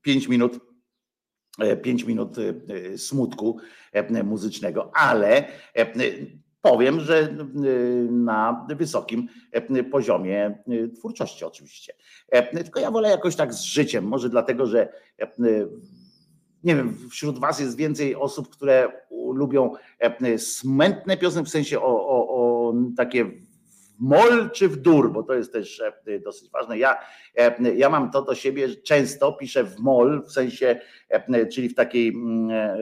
pięć minut pięć minut smutku muzycznego, ale powiem, że na wysokim poziomie twórczości oczywiście. Tylko ja wolę jakoś tak z życiem, może dlatego, że nie wiem, wśród was jest więcej osób, które lubią smętne piosenki, w sensie o, o, o takie mol czy w dur, bo to jest też dosyć ważne. Ja, ja mam to do siebie, że często piszę w mol, w sensie, czyli w takiej mm, e,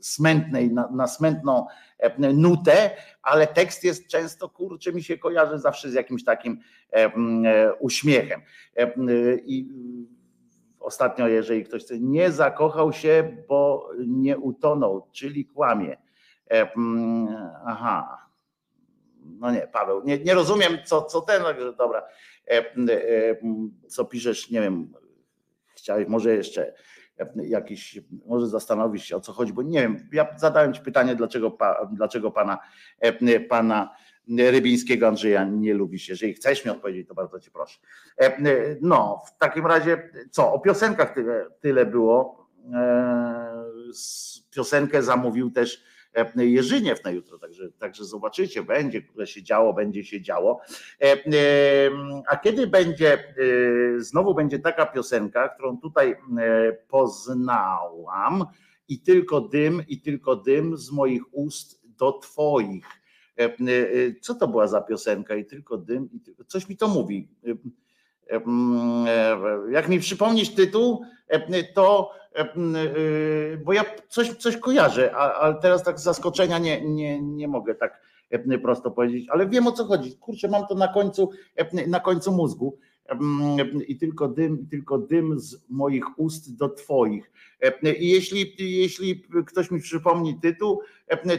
smętnej, na, na smętną e, nutę, ale tekst jest często, kurczę, mi się kojarzy zawsze z jakimś takim e, e, uśmiechem. I ostatnio, jeżeli ktoś chce, nie zakochał się, bo nie utonął, czyli kłamie. Aha. No nie, Paweł, nie, nie rozumiem, co, co ten, dobra, co piszesz, nie wiem, chciałeś może jeszcze jakiś, może zastanowić się o co chodzi, bo nie wiem, ja zadałem Ci pytanie, dlaczego, dlaczego pana, e, pana Rybińskiego Andrzeja nie lubisz. Jeżeli chcesz mi odpowiedzieć, to bardzo Cię proszę. E, no, w takim razie co, o piosenkach tyle, tyle było. E, piosenkę zamówił też Jerzyniew na jutro, także, także zobaczycie, będzie, które się działo, będzie się działo. E, e, a kiedy będzie, znowu będzie taka piosenka, którą tutaj poznałam, i tylko dym, i tylko dym z moich ust do twoich. Co to była za piosenka? I tylko dym, i tylko... coś mi to mówi. Jak mi przypomnisz tytuł, to bo ja coś, coś kojarzę, ale teraz tak z zaskoczenia nie, nie, nie mogę tak prosto powiedzieć, ale wiem o co chodzi. Kurczę, mam to na końcu, na końcu mózgu. I tylko dym, tylko dym z moich ust do Twoich. I jeśli, jeśli ktoś mi przypomni tytuł,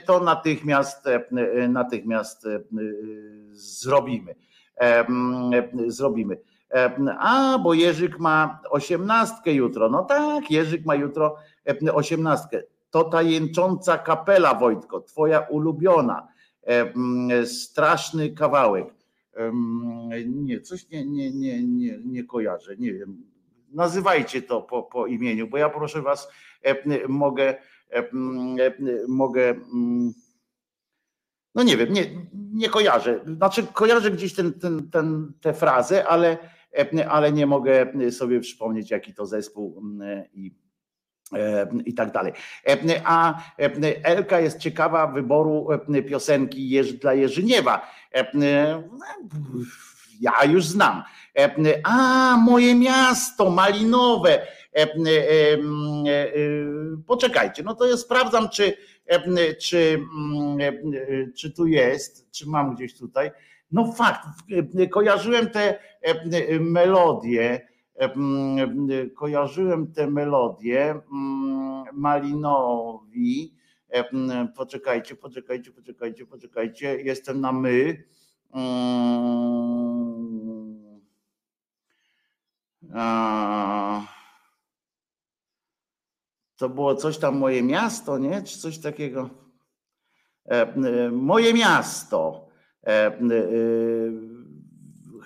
to natychmiast, natychmiast zrobimy. Zrobimy. A, bo Jerzyk ma osiemnastkę jutro. No tak, Jerzyk ma jutro osiemnastkę. To ta jęcząca kapela, Wojtko, twoja ulubiona. Straszny kawałek. Nie, coś nie, nie, nie, nie, nie kojarzę, nie wiem. Nazywajcie to po, po imieniu, bo ja proszę was, mogę, mogę mm, no nie wiem, nie, nie kojarzę. Znaczy kojarzę gdzieś ten, ten, ten, tę frazę, ale, ale nie mogę sobie przypomnieć, jaki to zespół mm, i, i tak dalej. A Elka jest ciekawa wyboru piosenki dla Jerzyniewa. Ja już znam. A, moje miasto, malinowe. Poczekajcie, no to ja sprawdzam, czy czy, czy tu jest, czy mam gdzieś tutaj. No fakt, kojarzyłem te melodie, kojarzyłem te melodie Malinowi. Poczekajcie, poczekajcie, poczekajcie, poczekajcie. Jestem na my. A to było coś tam moje miasto, nie? Czy coś takiego? E, e, moje miasto. E,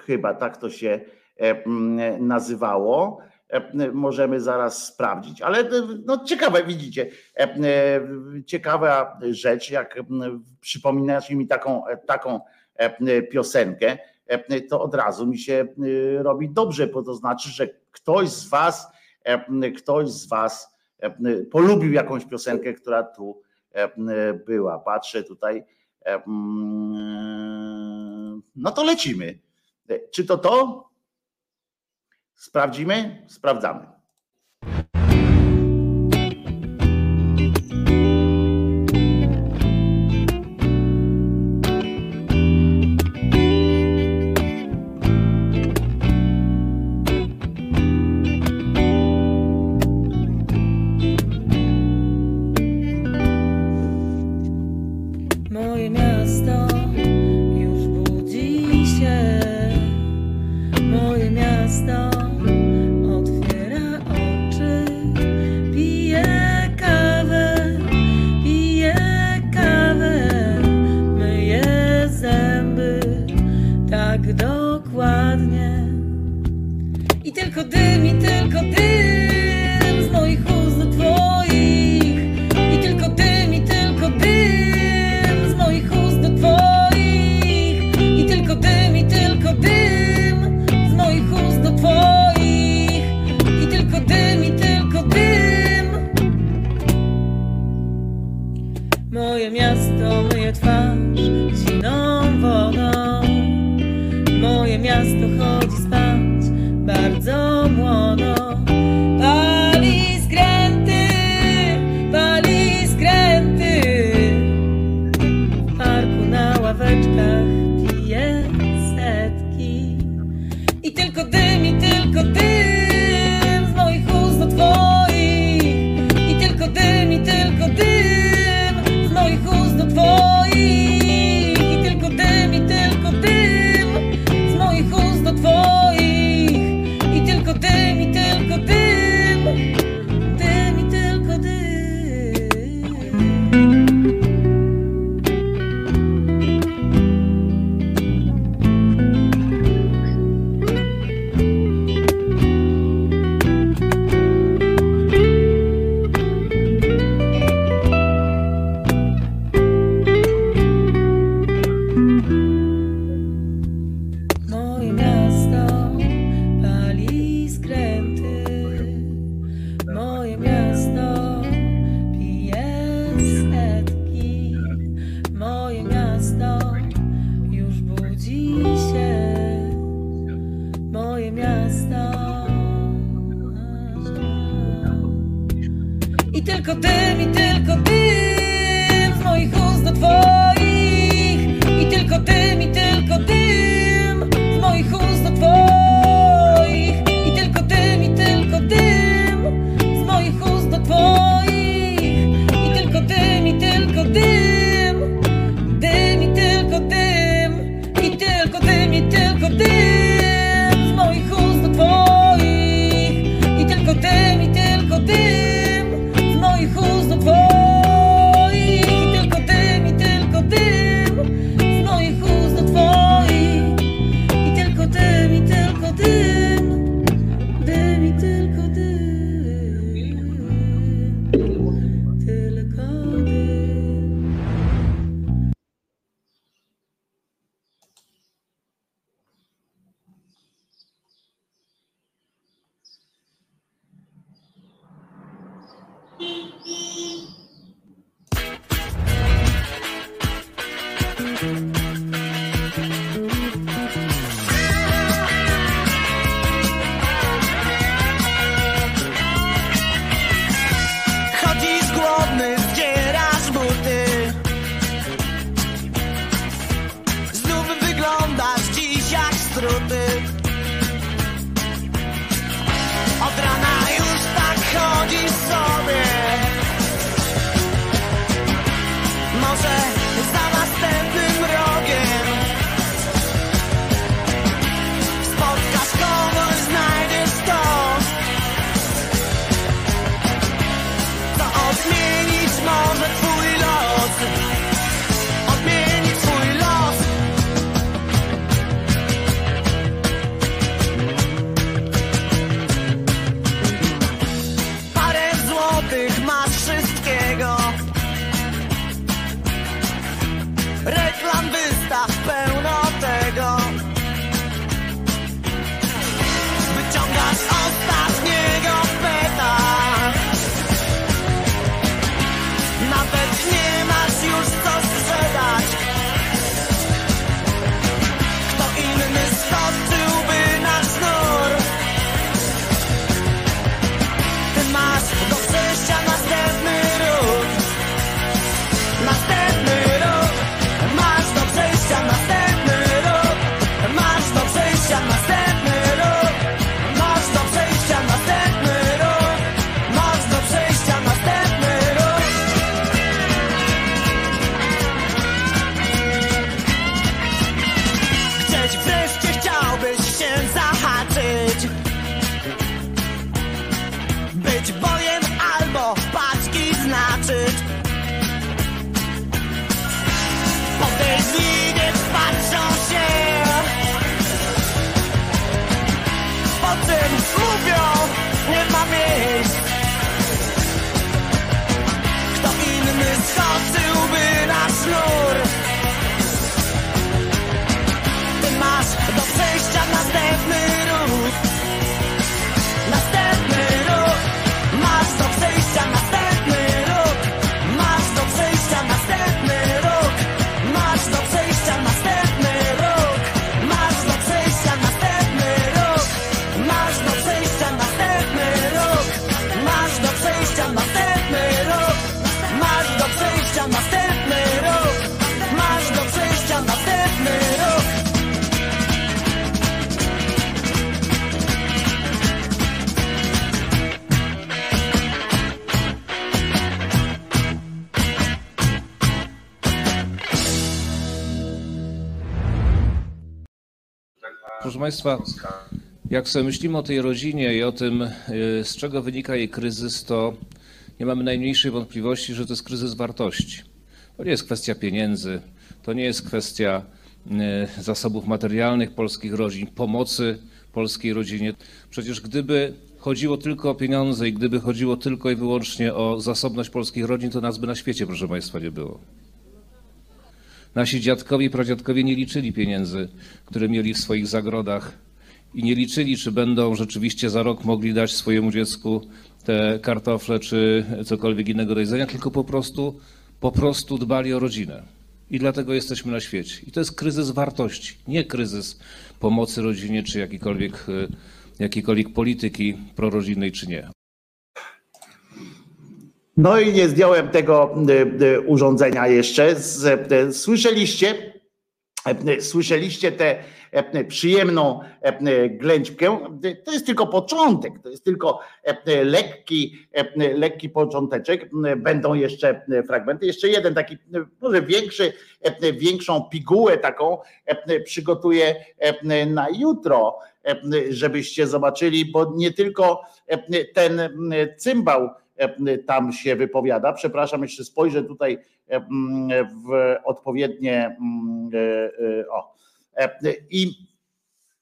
chyba tak to się nazywało. Możemy zaraz sprawdzić, ale no ciekawe, widzicie, ciekawa rzecz, jak przypominasz mi taką, taką piosenkę, to od razu mi się robi dobrze, bo to znaczy, że ktoś z was, ktoś z was E, polubił jakąś piosenkę, która tu e, była. Patrzę tutaj. No to lecimy. Czy to to? Sprawdzimy? Sprawdzamy. otro Państwa, jak sobie myślimy o tej rodzinie i o tym, y, z czego wynika jej kryzys, to nie mamy najmniejszej wątpliwości, że to jest kryzys wartości. To nie jest kwestia pieniędzy, to nie jest kwestia y, zasobów materialnych polskich rodzin, pomocy polskiej rodzinie. Przecież gdyby chodziło tylko o pieniądze i gdyby chodziło tylko i wyłącznie o zasobność polskich rodzin, to nas by na świecie, proszę Państwa, nie było. Nasi dziadkowie i pradziadkowie nie liczyli pieniędzy, które mieli w swoich zagrodach i nie liczyli, czy będą rzeczywiście za rok mogli dać swojemu dziecku te kartofle czy cokolwiek innego do jedzenia, tylko po prostu, po prostu dbali o rodzinę. I dlatego jesteśmy na świecie. I to jest kryzys wartości, nie kryzys pomocy rodzinie czy jakiejkolwiek, y, jakiejkolwiek polityki prorodzinnej czy nie. No i nie zdjąłem tego y, y, urządzenia jeszcze. Y, Słyszeliście, y, słyszeliście tę y, przyjemną y, ględźbkę. Y, To jest tylko początek, to jest tylko y, lekki, y, lekki począteczek. Y, Będą jeszcze y, fragmenty. Jeszcze jeden taki, y, może większy, y, większą pigułę taką y, przygotuję y, na jutro, y, żebyście zobaczyli, bo nie tylko y, ten y, cymbał e, tam się wypowiada. Przepraszam, jeszcze spojrzę tutaj e, w odpowiednie e, e, o E, i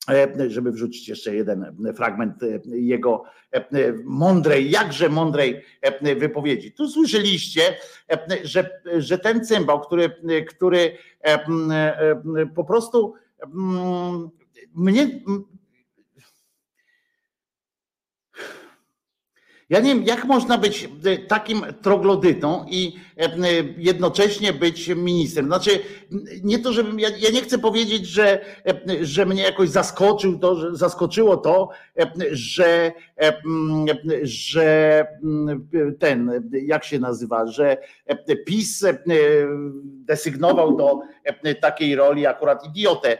e, żeby wrzucić jeszcze jeden fragment e, jego e, mądrej, jakże mądrej e, wypowiedzi. Tu słyszeliście, e, że, że ten cymbał, który, który e, e, po prostu mnie Ja nie wiem, jak można być e, takim troglodytą i e, e, jednocześnie być ministrem. Znaczy, nie to, żebym, ja, ja nie chcę powiedzieć, że, że mnie jakoś zaskoczył to, że zaskoczyło to, że, że ten, jak się nazywa, że PiS desygnował do takiej roli akurat idiotę.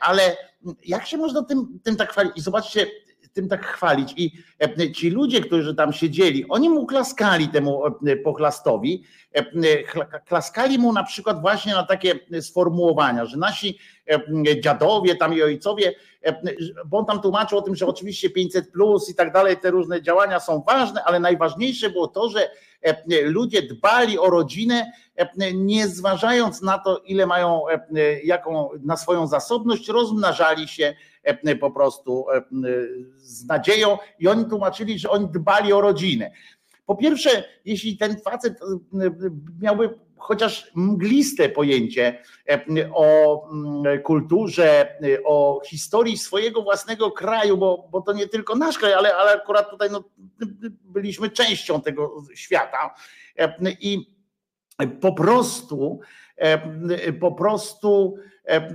Ale jak się można tym, tym tak chwalić? I zobaczcie, tym tak chwalić. I e, ci ludzie, którzy tam siedzieli, oni mu klaskali temu e, pochlastowi, e, klaskali mu na przykład właśnie na takie sformułowania, że nasi dziadowie tam i ojcowie, bo on tam tłumaczył o tym, że oczywiście 500 plus i tak dalej, te różne działania są ważne, ale najważniejsze było to, że ludzie dbali o rodzinę, nie zważając na to, ile mają, jaką na swoją zasobność, rozmnażali się po prostu e, z nadzieją i oni tłumaczyli, że oni dbali o rodzinę. Po pierwsze, jeśli ten facet e, miałby chociaż mgliste pojęcie e, o mm, kulturze, e, o historii swojego własnego kraju, bo, bo to nie tylko nasz kraj, ale, ale akurat tutaj no, byliśmy częścią tego świata E, i po prostu, e, po prostu e,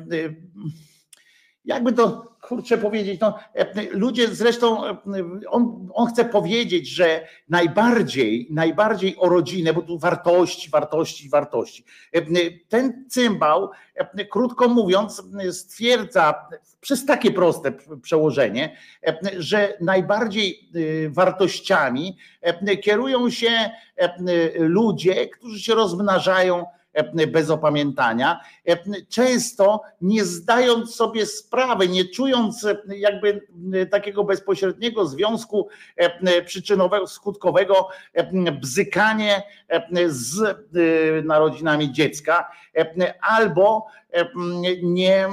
jakby to kurczę powiedzieć, no, ludzie zresztą, on, on chce powiedzieć, że najbardziej, najbardziej o rodzinę, bo tu wartości, wartości, wartości. Ten cymbał, krótko mówiąc, stwierdza przez takie proste przełożenie, że najbardziej wartościami kierują się ludzie, którzy się rozmnażają bez opamiętania, często nie zdając sobie sprawy, nie czując jakby takiego bezpośredniego związku przyczynowego, skutkowego, bzykanie z narodzinami dziecka, albo nie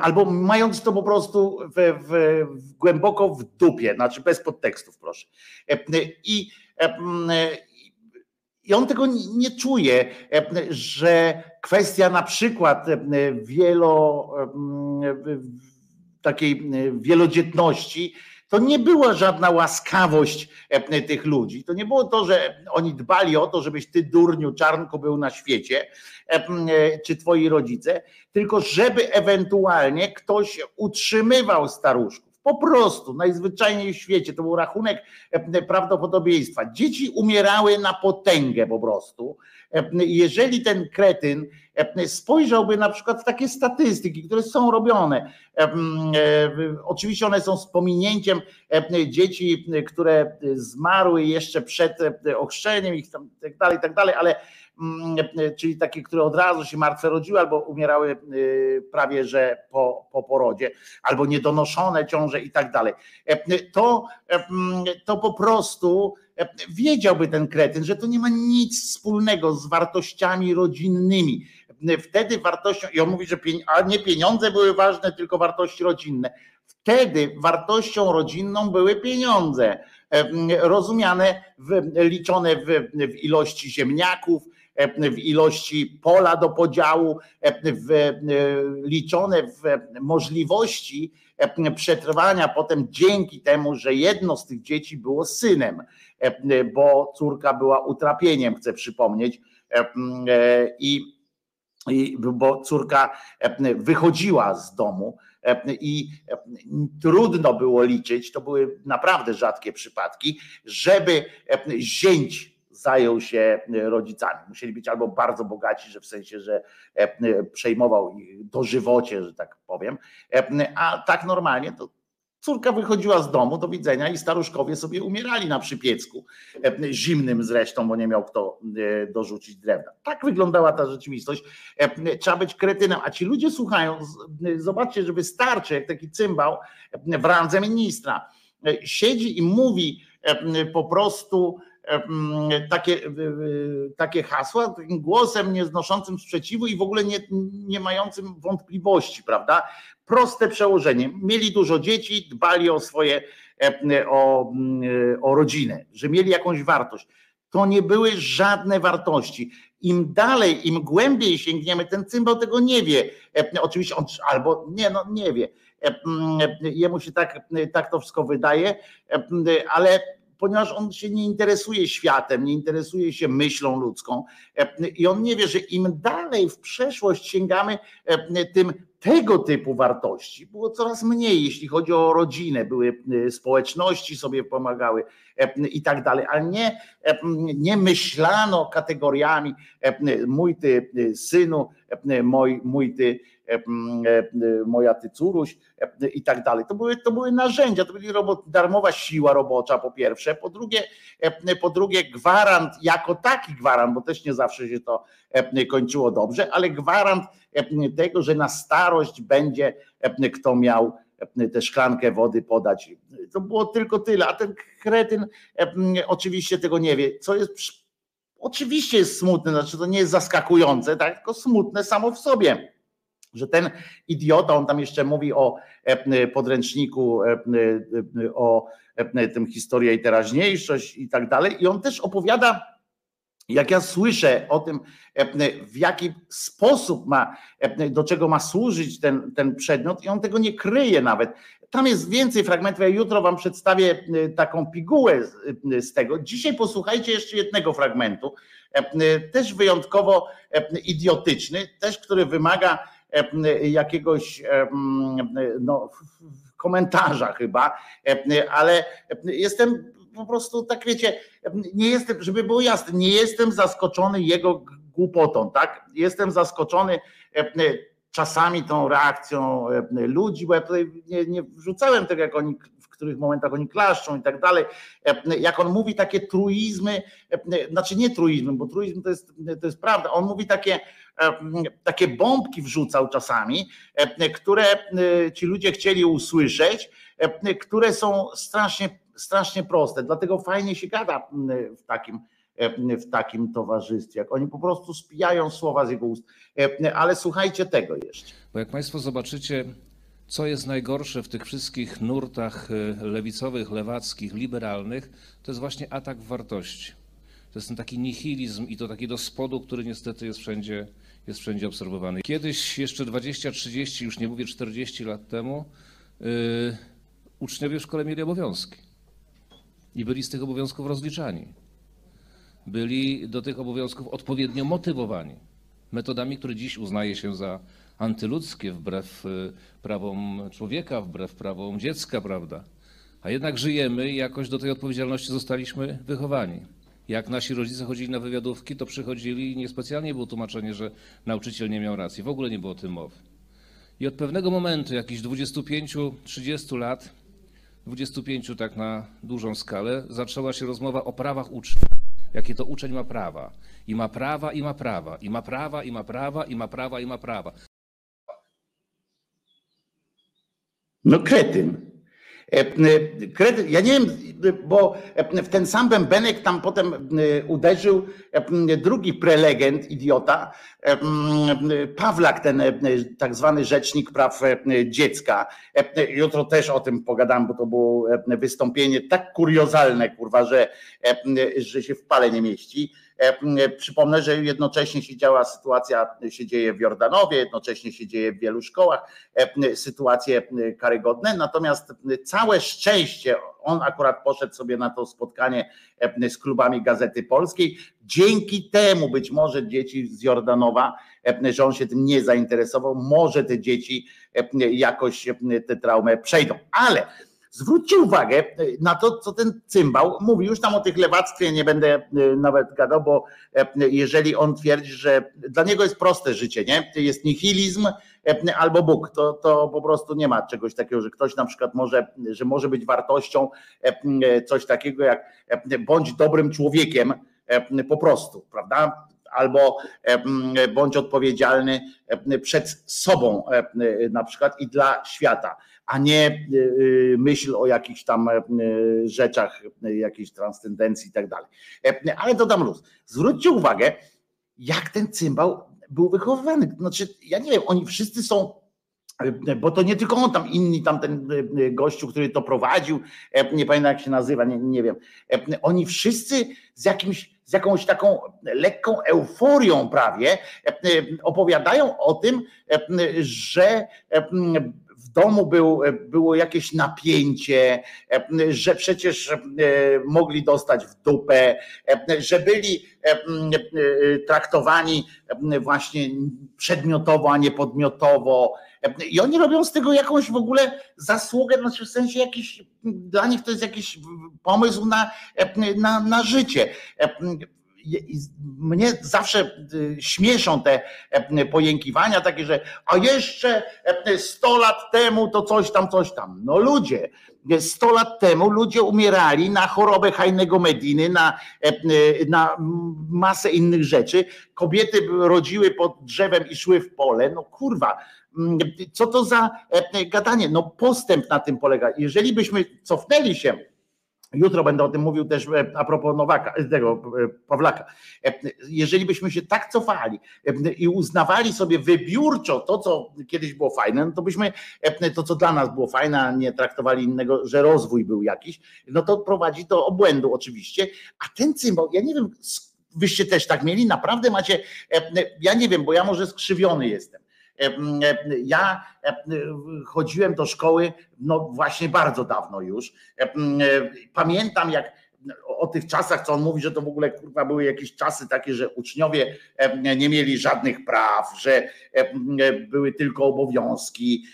Albo mając to po prostu w, w, głęboko w dupie, znaczy bez podtekstów, proszę. I, i on tego nie czuje, że kwestia na przykład wielo, takiej wielodzietności to nie była żadna łaskawość e, tych ludzi. To nie było to, że oni dbali o to, żebyś ty, durniu, czarnku był na świecie, e, e, czy twoi rodzice, tylko żeby ewentualnie ktoś utrzymywał staruszków. Po prostu, najzwyczajniej w świecie, to był rachunek prawdopodobieństwa. Dzieci umierały na potęgę po prostu. Jeżeli ten kretyn spojrzałby na przykład w takie statystyki, które są robione, oczywiście one są z pominięciem dzieci, które zmarły jeszcze przed ochrzczeniem tam, tak dalej, tak dalej, ale czyli takie, które od razu się martwe rodziły albo umierały prawie że po, po porodzie, albo niedonoszone ciąże i tak dalej. To, to po prostu wiedziałby ten kretyn, że to nie ma nic wspólnego z wartościami rodzinnymi. Wtedy wartością, i on mówi, że a nie pieniądze były ważne, tylko wartości rodzinne. Wtedy wartością rodzinną były pieniądze, rozumiane, w, liczone w, w ilości ziemniaków, w ilości pola do podziału, w, liczone w możliwości przetrwania potem dzięki temu, że jedno z tych dzieci było synem, bo córka była utrapieniem, chcę przypomnieć. I bo córka wychodziła z domu i trudno było liczyć, to były naprawdę rzadkie przypadki, żeby zięć zajął się rodzicami. Musieli być albo bardzo bogaci, że w sensie, że przejmował ich dożywocie, że tak powiem, a tak normalnie to Córka wychodziła z domu do widzenia i staruszkowie sobie umierali na przypiecku, e, zimnym zresztą, bo nie miał kto e, dorzucić drewna. Tak wyglądała ta rzeczywistość. E, trzeba być kretynem, a ci ludzie słuchają, zobaczcie, że wystarczy, jak taki cymbał w randze ministra siedzi i mówi po prostu takie, takie hasła takim głosem nieznoszącym sprzeciwu i w ogóle nie, nie mającym wątpliwości, prawda? Proste przełożenie. Mieli dużo dzieci, dbali o swoje, o, o rodzinę, że mieli jakąś wartość. To nie były żadne wartości. Im dalej, im głębiej sięgniemy, ten cymbał tego nie wie. Oczywiście on albo nie, no nie wie. Jemu się tak, tak to wszystko wydaje, ale ponieważ on się nie interesuje światem, nie interesuje się myślą ludzką i on nie wie, że im dalej w przeszłość sięgamy, tym tego typu wartości było coraz mniej, jeśli chodzi o rodzinę, były społeczności sobie pomagały i tak dalej, ale nie, nie myślano kategoriami mój ty synu, mój, mój ty moja ty córuś i tak dalej. To były, to były narzędzia, to była robot, darmowa siła robocza po pierwsze, po drugie, po drugie gwarant, jako taki gwarant, bo też nie zawsze się to kończyło dobrze, ale gwarant tego, że na starość będzie kto miał tę szklankę wody podać. To było tylko tyle, a ten kretyn oczywiście tego nie wie, co jest oczywiście jest smutne, znaczy to nie jest zaskakujące, tak, tylko smutne samo w sobie że ten idiota, on tam jeszcze mówi o podręczniku, o tym historia i teraźniejszość i tak dalej. I on też opowiada, jak ja słyszę o tym, w jaki sposób ma, do czego ma służyć ten, ten przedmiot, i on tego nie kryje nawet. Tam jest więcej fragmentów. Ja jutro Wam przedstawię taką pigułę z tego. Dzisiaj posłuchajcie jeszcze jednego fragmentu, też wyjątkowo idiotyczny, też który wymaga jakiegoś no, komentarza chyba, ale jestem po prostu tak wiecie, nie jestem, żeby było jasne, nie jestem zaskoczony jego głupotą, tak? Jestem zaskoczony czasami tą reakcją ludzi, bo ja tutaj nie, nie wrzucałem tego, jak oni których momentach oni klaszczą i tak dalej. Jak on mówi takie truizmy, znaczy nie truizmy, bo truizm to jest, to jest prawda, on mówi takie, takie bombki wrzucał czasami, które ci ludzie chcieli usłyszeć, które są strasznie, strasznie proste. Dlatego fajnie się gada w takim e, w takim towarzystwie. Jak oni po prostu spijają słowa z jego ust. E, Ale słuchajcie tego jeszcze. Bo jak Państwo zobaczycie, co jest najgorsze w tych wszystkich nurtach y, lewicowych, lewackich, liberalnych, to jest właśnie atak wartości. To jest ten taki nihilizm i to taki do spodu, który niestety jest wszędzie, jest wszędzie obserwowany. Kiedyś, jeszcze 20-30, już nie mówię 40 lat temu, yy, uczniowie w szkole mieli obowiązki i byli z tych obowiązków rozliczani. Byli do tych obowiązków odpowiednio motywowani metodami, które dziś uznaje się za antyludzkie, wbrew y, prawom człowieka, wbrew prawom dziecka, prawda? A jednak żyjemy i jakoś do tej odpowiedzialności zostaliśmy wychowani. Jak nasi rodzice chodzili na wywiadówki, to przychodzili i niespecjalnie było tłumaczenie, że nauczyciel nie miał racji. W ogóle nie było o tym mowy. I od pewnego momentu, jakichś 25-30 lat, 25 tak na dużą skalę, zaczęła się rozmowa o prawach ucznia. Jakie to uczeń ma prawa. I ma prawa, i ma prawa, i ma prawa, i ma prawa, i ma prawa, i ma prawa. No kretyn. E, e, Kretyn, ja nie wiem, bo e, w ten sam bębenek tam potem e, uderzył e, drugi prelegent, idiota, e, Pawlak, ten e, tak zwany rzecznik praw e, dziecka. E, Jutro też o tym pogadam, bo to było e, wystąpienie tak kuriozalne, kurwa, że, e, że się w pale nie mieści. E, Przypomnę, że jednocześnie się działa sytuacja, się dzieje w Jordanowie, jednocześnie się dzieje w wielu szkołach, e, sytuacje karygodne, natomiast całe szczęście, on akurat poszedł sobie na to spotkanie e, z klubami Gazety Polskiej, dzięki temu być może dzieci z Jordanowa, e, że on się tym nie zainteresował, może te dzieci e, jakoś tę traumę przejdą, ale Zwróćcie uwagę na to, co ten cymbał mówi. Już tam o tych lewactwie nie będę e, nawet gadał, bo e, jeżeli on twierdzi, że dla niego jest proste życie, nie? Jest nihilizm e, albo Bóg, to, to po prostu nie ma czegoś takiego, że ktoś na przykład może, że może być wartością coś takiego jak bądź dobrym człowiekiem po prostu, prawda? albo bądź odpowiedzialny przed sobą na przykład i dla świata, a nie myśl o jakichś tam rzeczach, jakiejś transcendencji i tak dalej. Ale dodam luz. Zwróćcie uwagę, jak ten cymbał był wychowywany. Znaczy, ja nie wiem, oni wszyscy są bo to nie tylko on, tam inni, tam ten gościu, który to prowadził, nie pamiętam jak się nazywa, nie, nie wiem. Oni wszyscy z jakimś z jakąś taką lekką euforią prawie opowiadają o tym, że w domu był, było jakieś napięcie, że przecież mogli dostać w dupę, że byli traktowani właśnie przedmiotowo, a nie podmiotowo. I oni robią z tego jakąś w ogóle zasługę, znaczy w sensie jakiś, dla nich to jest jakiś pomysł na, na, na życie mnie zawsze śmieszą te pojękiwania takie, że a jeszcze 100 lat temu to coś tam, coś tam. No ludzie, 100 lat temu ludzie umierali na chorobę Hajnego Mediny, na, na masę innych rzeczy. Kobiety rodziły pod drzewem i szły w pole. No kurwa, co to za gadanie? No postęp na tym polega. Jeżeli byśmy cofnęli się Jutro będę o tym mówił też e, a propos Nowaka, e, tego e, Pawlaka. Jeżeli byśmy się tak cofali i uznawali sobie wybiórczo to, co kiedyś było fajne, no to byśmy to, co dla nas było fajne, a nie traktowali innego, że rozwój był jakiś, no to prowadzi do obłędu oczywiście. A ten cymbał, ja nie wiem, wyście też tak mieli, naprawdę macie, ja nie wiem, bo ja może skrzywiony jestem ja chodziłem do szkoły, no właśnie bardzo dawno już. Pamiętam, jak o tych czasach, co on mówi, że to w ogóle kurwa były jakieś czasy takie, że uczniowie nie mieli żadnych praw, że były tylko obowiązki,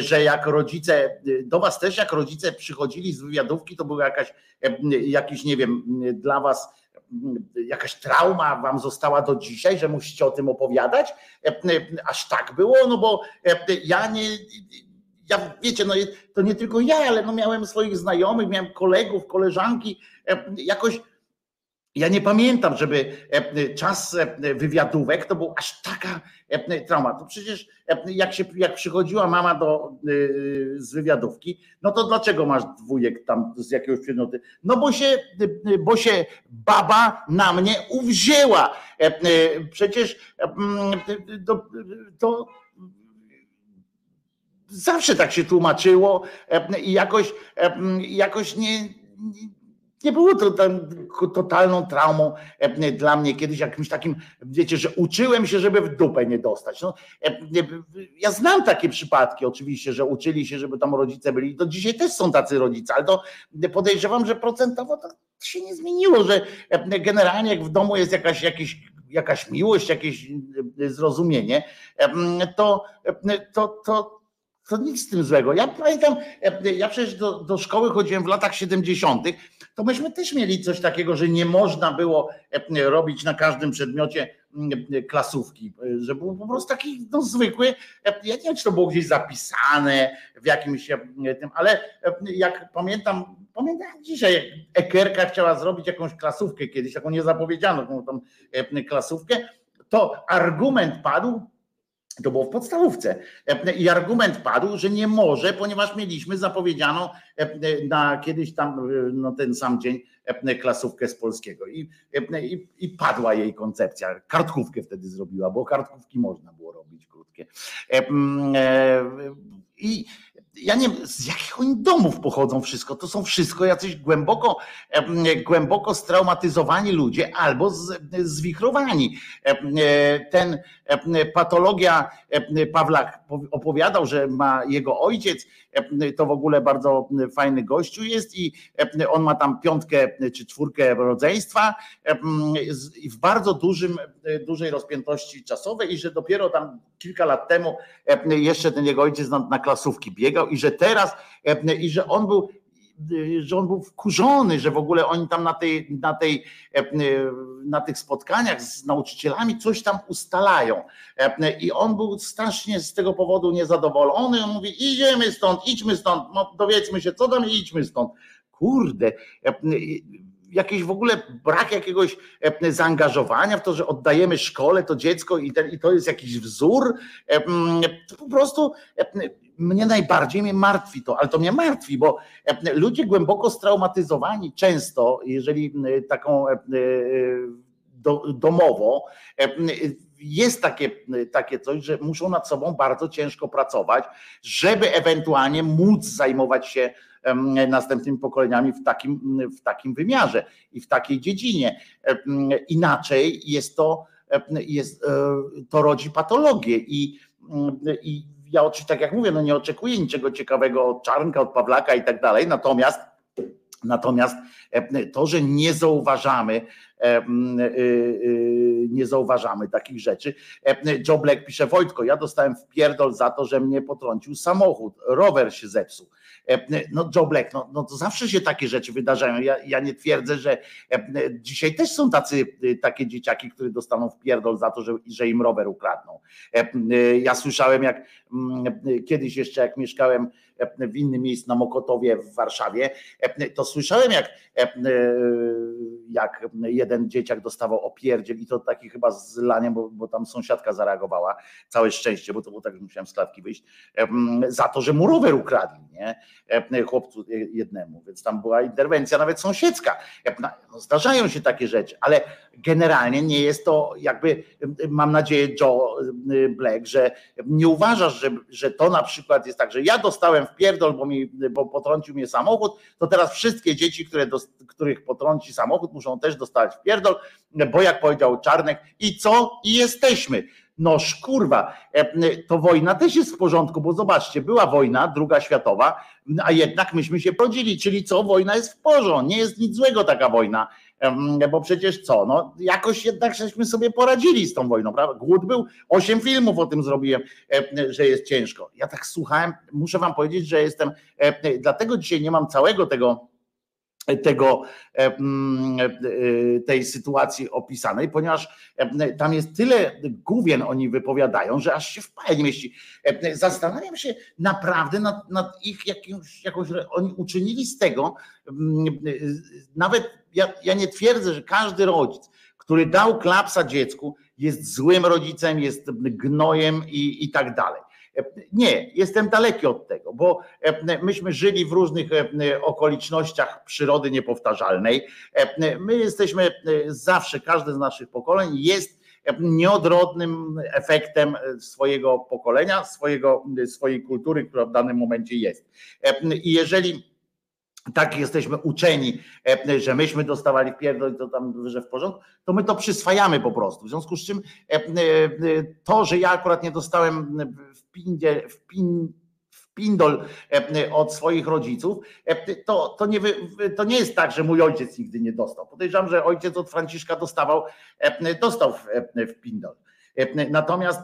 że jak rodzice, do was też jak rodzice przychodzili z wywiadówki, to był jakaś, jakiś, nie wiem, dla was jakaś trauma wam została do dzisiaj, że musicie o tym opowiadać? Aż tak było? No bo ja nie, ja wiecie, no to nie tylko ja, ale no miałem swoich znajomych, miałem kolegów, koleżanki, jakoś Ja nie pamiętam, żeby e, czas e, wywiadówek to był aż taka e, trauma. To przecież jak, się, jak przychodziła mama do, z wywiadówki, no to dlaczego masz dwójek tam z jakiegoś przedmiotu? No bo się, bo się baba na mnie uwzięła. Przecież to, to zawsze tak się tłumaczyło i jakoś, jakoś nie nie było to tam totalną traumą e, dla mnie kiedyś jakimś takim, wiecie, że uczyłem się, żeby w dupę nie dostać. No, e, ja znam takie przypadki oczywiście, że uczyli się, żeby tam rodzice byli. To dzisiaj też są tacy rodzice, ale to podejrzewam, że procentowo to się nie zmieniło, że e, generalnie jak w domu jest jakaś, jakiś, jakaś miłość, jakieś zrozumienie, to, to, to, to nic z tym złego. Ja pamiętam, ja przecież do, do szkoły chodziłem w latach 70 to myśmy też mieli coś takiego, że nie można było e, robić na każdym przedmiocie e, klasówki, e, że był po prostu taki no, zwykły, ja nie wiem, czy to było gdzieś zapisane w jakimś tym, ale jak pamiętam, pamiętam dzisiaj, jak Ekerka chciała zrobić jakąś klasówkę kiedyś, taką niezapowiedzianą tą klasówkę, to argument padł, to było w podstawówce. I argument padł, że nie może, ponieważ mieliśmy zapowiedzianą na kiedyś tam no ten sam dzień klasówkę z polskiego. I, i, I padła jej koncepcja. Kartkówkę wtedy zrobiła, bo kartkówki można było robić krótkie. E, I ja nie wiem, z jakich oni domów pochodzą wszystko. To są wszystko jacyś głęboko, głęboko straumatyzowani ludzie albo zwichrowani. Ten patologia Pawlak opowiadał, że ma jego ojciec, to w ogóle bardzo fajny gościu jest i on ma tam piątkę czy czwórkę rodzeństwa w bardzo dużym, dużej rozpiętości czasowej i że dopiero tam kilka lat temu jeszcze ten jego ojciec na, na klasówki biegał i że teraz, i że on był że on był wkurzony, że w ogóle oni tam na, tej, na, tej, na tych spotkaniach z nauczycielami coś tam ustalają. I on był strasznie z tego powodu niezadowolony. On mówi: idziemy stąd, idźmy stąd, no, dowiedzmy się, co tam idźmy stąd. Kurde, jakiś w ogóle brak jakiegoś zaangażowania w to, że oddajemy szkole to dziecko i, ten, i to jest jakiś wzór. Po prostu mnie najbardziej mnie martwi to, ale to mnie martwi, bo e, ludzie głęboko straumatyzowani często, jeżeli taką e, e, domowo, jest takie, takie coś, że muszą nad sobą bardzo ciężko pracować, żeby ewentualnie móc zajmować się następnymi pokoleniami w takim, w takim wymiarze i w takiej dziedzinie. Inaczej jest to, jest, to rodzi patologię i, i ja oczywiście, tak jak mówię, no nie oczekuję niczego ciekawego od Czarnka, od Pawlaka i tak dalej, natomiast Natomiast e, to, że nie zauważamy, e, e, nie zauważamy takich rzeczy. Joe Black pisze, Wojtko, ja dostałem w pierdol za to, że mnie potrącił samochód, rower się zepsuł. No Joe Black, no, no to zawsze się takie rzeczy wydarzają. Ja, ja nie twierdzę, że dzisiaj też są tacy, takie dzieciaki, które dostaną w pierdol za to, że, że im rower ukradną. Ja słyszałem, jak mm, kiedyś jeszcze, jak mieszkałem w innym miejscu na Mokotowie w Warszawie, to słyszałem jak, jak jeden dzieciak dostawał opierdziel i to taki chyba z laniem, bo, bo tam sąsiadka zareagowała, całe szczęście, bo to było tak, że musiałem z klatki wyjść, za to, że mu rower ukradli, nie? chłopcu jednemu, więc tam była interwencja nawet sąsiedzka. No, zdarzają się takie rzeczy, ale generalnie nie jest to jakby, mam nadzieję Joe Black, że nie uważasz, że, że to na przykład jest tak, że ja dostałem w pierdol, bo, mi, bo potrącił mnie samochód, to teraz wszystkie dzieci, które do, których potrąci samochód, muszą też dostać w pierdol, bo jak powiedział Czarnek, i co? I jesteśmy. No kurwa, e, to wojna też jest w porządku, bo zobaczcie, była wojna, druga światowa, a jednak myśmy się podzieli, czyli co, wojna jest w porządku, nie jest nic złego taka wojna bo przecież co, no jakoś jednak żeśmy sobie poradzili z tą wojną, prawda? Głód był, osiem filmów o tym zrobiłem, że jest ciężko. Ja tak słuchałem, muszę wam powiedzieć, że jestem, dlatego dzisiaj nie mam całego tego tego, e, mm, e, tej sytuacji opisanej, ponieważ e, tam jest tyle główien oni wypowiadają, że aż się w paję nie mieści. Zastanawiam się naprawdę nad, nad ich jakimś, jakąś, oni uczynili z tego, mm, nawet ja, ja nie twierdzę, że każdy rodzic, który dał klapsa dziecku, jest złym rodzicem, jest gnojem i, i tak dalej. Nie, jestem daleki od tego, bo myśmy żyli w różnych okolicznościach przyrody niepowtarzalnej. My jesteśmy zawsze, każde z naszych pokoleń jest nieodrodnym efektem swojego pokolenia, swojego, swojej kultury, która w danym momencie jest. I jeżeli tak jesteśmy uczeni, e, że myśmy dostawali w pierdol to tam, że w porządku, to my to przyswajamy po prostu. W związku z czym e, e, to, że ja akurat nie dostałem w pindzie, w pin, w pindol od swoich rodziców, to, to, nie, to nie jest tak, że mój ojciec nigdy nie dostał. Podejrzewam, że ojciec od Franciszka dostawał, dostał w, w pindol. Natomiast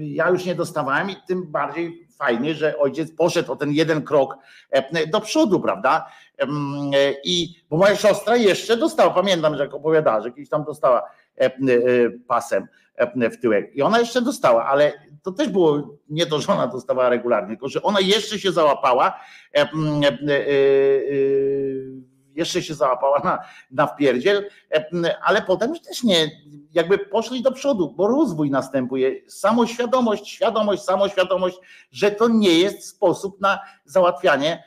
ja już nie dostawałem i tym bardziej fajnie, że ojciec poszedł o ten jeden krok do przodu, prawda? I bo moja siostra jeszcze dostała, pamiętam, że jak opowiadała, że kiedyś tam dostała pasem w tyłek i ona jeszcze dostała, ale to też było nie to, że ona dostawała regularnie, tylko że ona jeszcze się załapała jeszcze się załapała na, na wpierdziel, ale potem już też nie, jakby poszli do przodu, bo rozwój następuje, samoświadomość, świadomość, samoświadomość, że to nie jest sposób na załatwianie,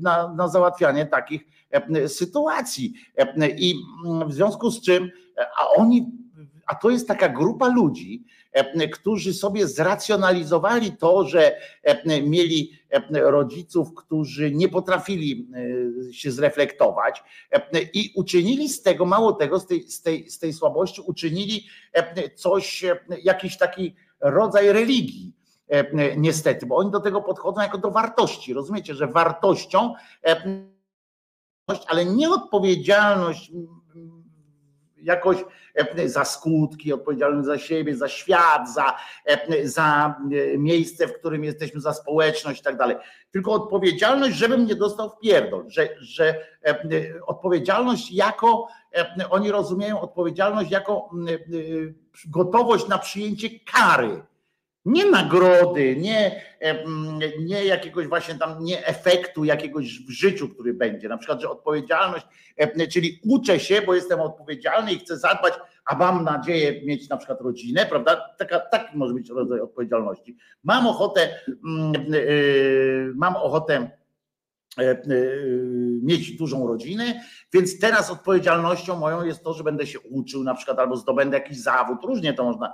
na, na załatwianie takich sytuacji. I w związku z czym, a oni, a to jest taka grupa ludzi, którzy sobie zracjonalizowali to, że mieli rodziców, którzy nie potrafili się zreflektować i uczynili z tego, mało tego, z tej, z tej, z tej słabości, uczynili coś, jakiś taki rodzaj religii. Niestety, bo oni do tego podchodzą jako do wartości. Rozumiecie, że wartością, ale nie odpowiedzialność jakoś za skutki, odpowiedzialność za siebie, za świat, za, za miejsce, w którym jesteśmy, za społeczność i tak dalej. Tylko odpowiedzialność, żebym nie dostał w pierdol, że, że odpowiedzialność jako, oni rozumieją odpowiedzialność jako gotowość na przyjęcie kary. Nie nagrody, nie, nie jakiegoś właśnie tam, nie efektu jakiegoś w życiu, który będzie. Na przykład, że odpowiedzialność, czyli uczę się, bo jestem odpowiedzialny i chcę zadbać, a mam nadzieję mieć na przykład rodzinę, prawda? Taka, taki może być rodzaj odpowiedzialności. Mam ochotę, mam ochotę mieć dużą rodzinę, więc teraz odpowiedzialnością moją jest to, że będę się uczył na przykład albo zdobędę jakiś zawód, różnie to można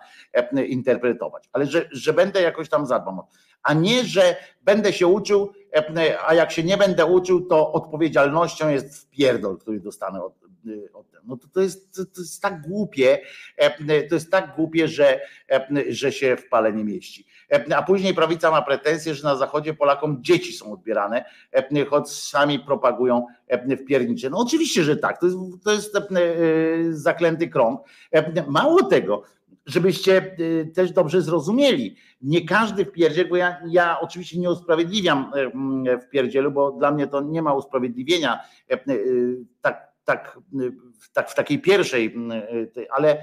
interpretować, ale że, że będę jakoś tam zadbam, a nie, że będę się uczył, a jak się nie będę uczył, to odpowiedzialnością jest wpierdol, który dostanę od, od no to, to, jest, to jest tak głupie, to jest tak głupie, że, że się w pale nie mieści. A później prawica ma pretensje, że na zachodzie Polakom dzieci są odbierane, choć sami propagują wpiernicze. No oczywiście, że tak, to jest, to jest zaklęty krąg. Mało tego, żebyście też dobrze zrozumieli. Nie każdy wpierdziel, bo ja, ja oczywiście nie usprawiedliwiam wpierdzielu, bo dla mnie to nie ma usprawiedliwienia tak, tak, tak w takiej pierwszej, ale,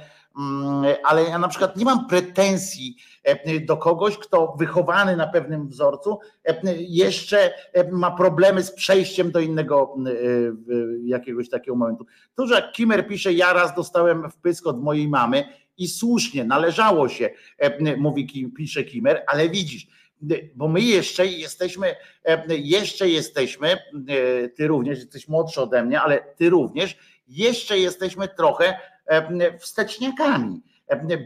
ale ja na przykład nie mam pretensji do kogoś, kto wychowany na pewnym wzorcu jeszcze ma problemy z przejściem do innego jakiegoś takiego momentu. To, że Kimer pisze, ja raz dostałem wpysk od mojej mamy, i słusznie, należało się, mówi, pisze Kimer, ale widzisz, bo my jeszcze jesteśmy, jeszcze jesteśmy, ty również jesteś młodszy ode mnie, ale ty również, jeszcze jesteśmy trochę wsteczniakami,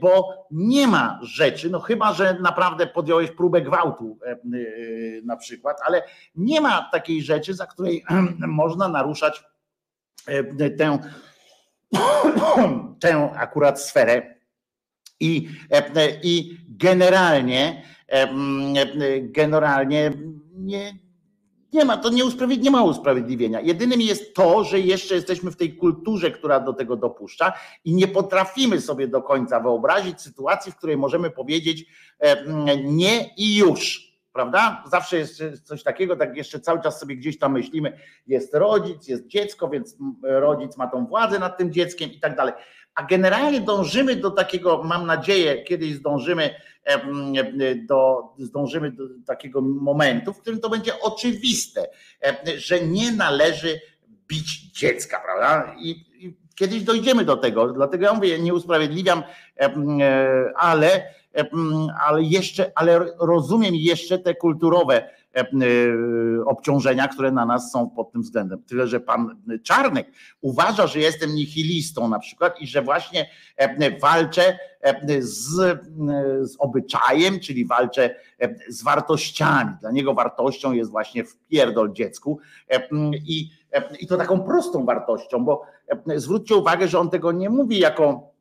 bo nie ma rzeczy, no chyba, że naprawdę podjąłeś próbę gwałtu na przykład, ale nie ma takiej rzeczy, za której można naruszać tę, tę akurat sferę. I, i generalnie, generalnie nie, nie ma, to nie, usprawiedli- nie ma usprawiedliwienia. Jedynym jest to, że jeszcze jesteśmy w tej kulturze, która do tego dopuszcza i nie potrafimy sobie do końca wyobrazić sytuacji, w której możemy powiedzieć nie i już prawda? Zawsze jest coś takiego, tak jeszcze cały czas sobie gdzieś tam myślimy, jest rodzic, jest dziecko, więc rodzic ma tą władzę nad tym dzieckiem i tak dalej. A generalnie dążymy do takiego, mam nadzieję, kiedyś zdążymy do, zdążymy do takiego momentu, w którym to będzie oczywiste, że nie należy bić dziecka, prawda? I, i kiedyś dojdziemy do tego, dlatego ja mówię, nie usprawiedliwiam, ale, ale jeszcze, ale rozumiem jeszcze te kulturowe obciążenia, które na nas są pod tym względem. Tyle, że pan Czarnek uważa, że jestem nihilistą na przykład i że właśnie walczę z, z obyczajem, czyli walczę z wartościami. Dla niego wartością jest właśnie wpierdol dziecku i, i to taką prostą wartością, bo zwróćcie uwagę, że on tego nie mówi jako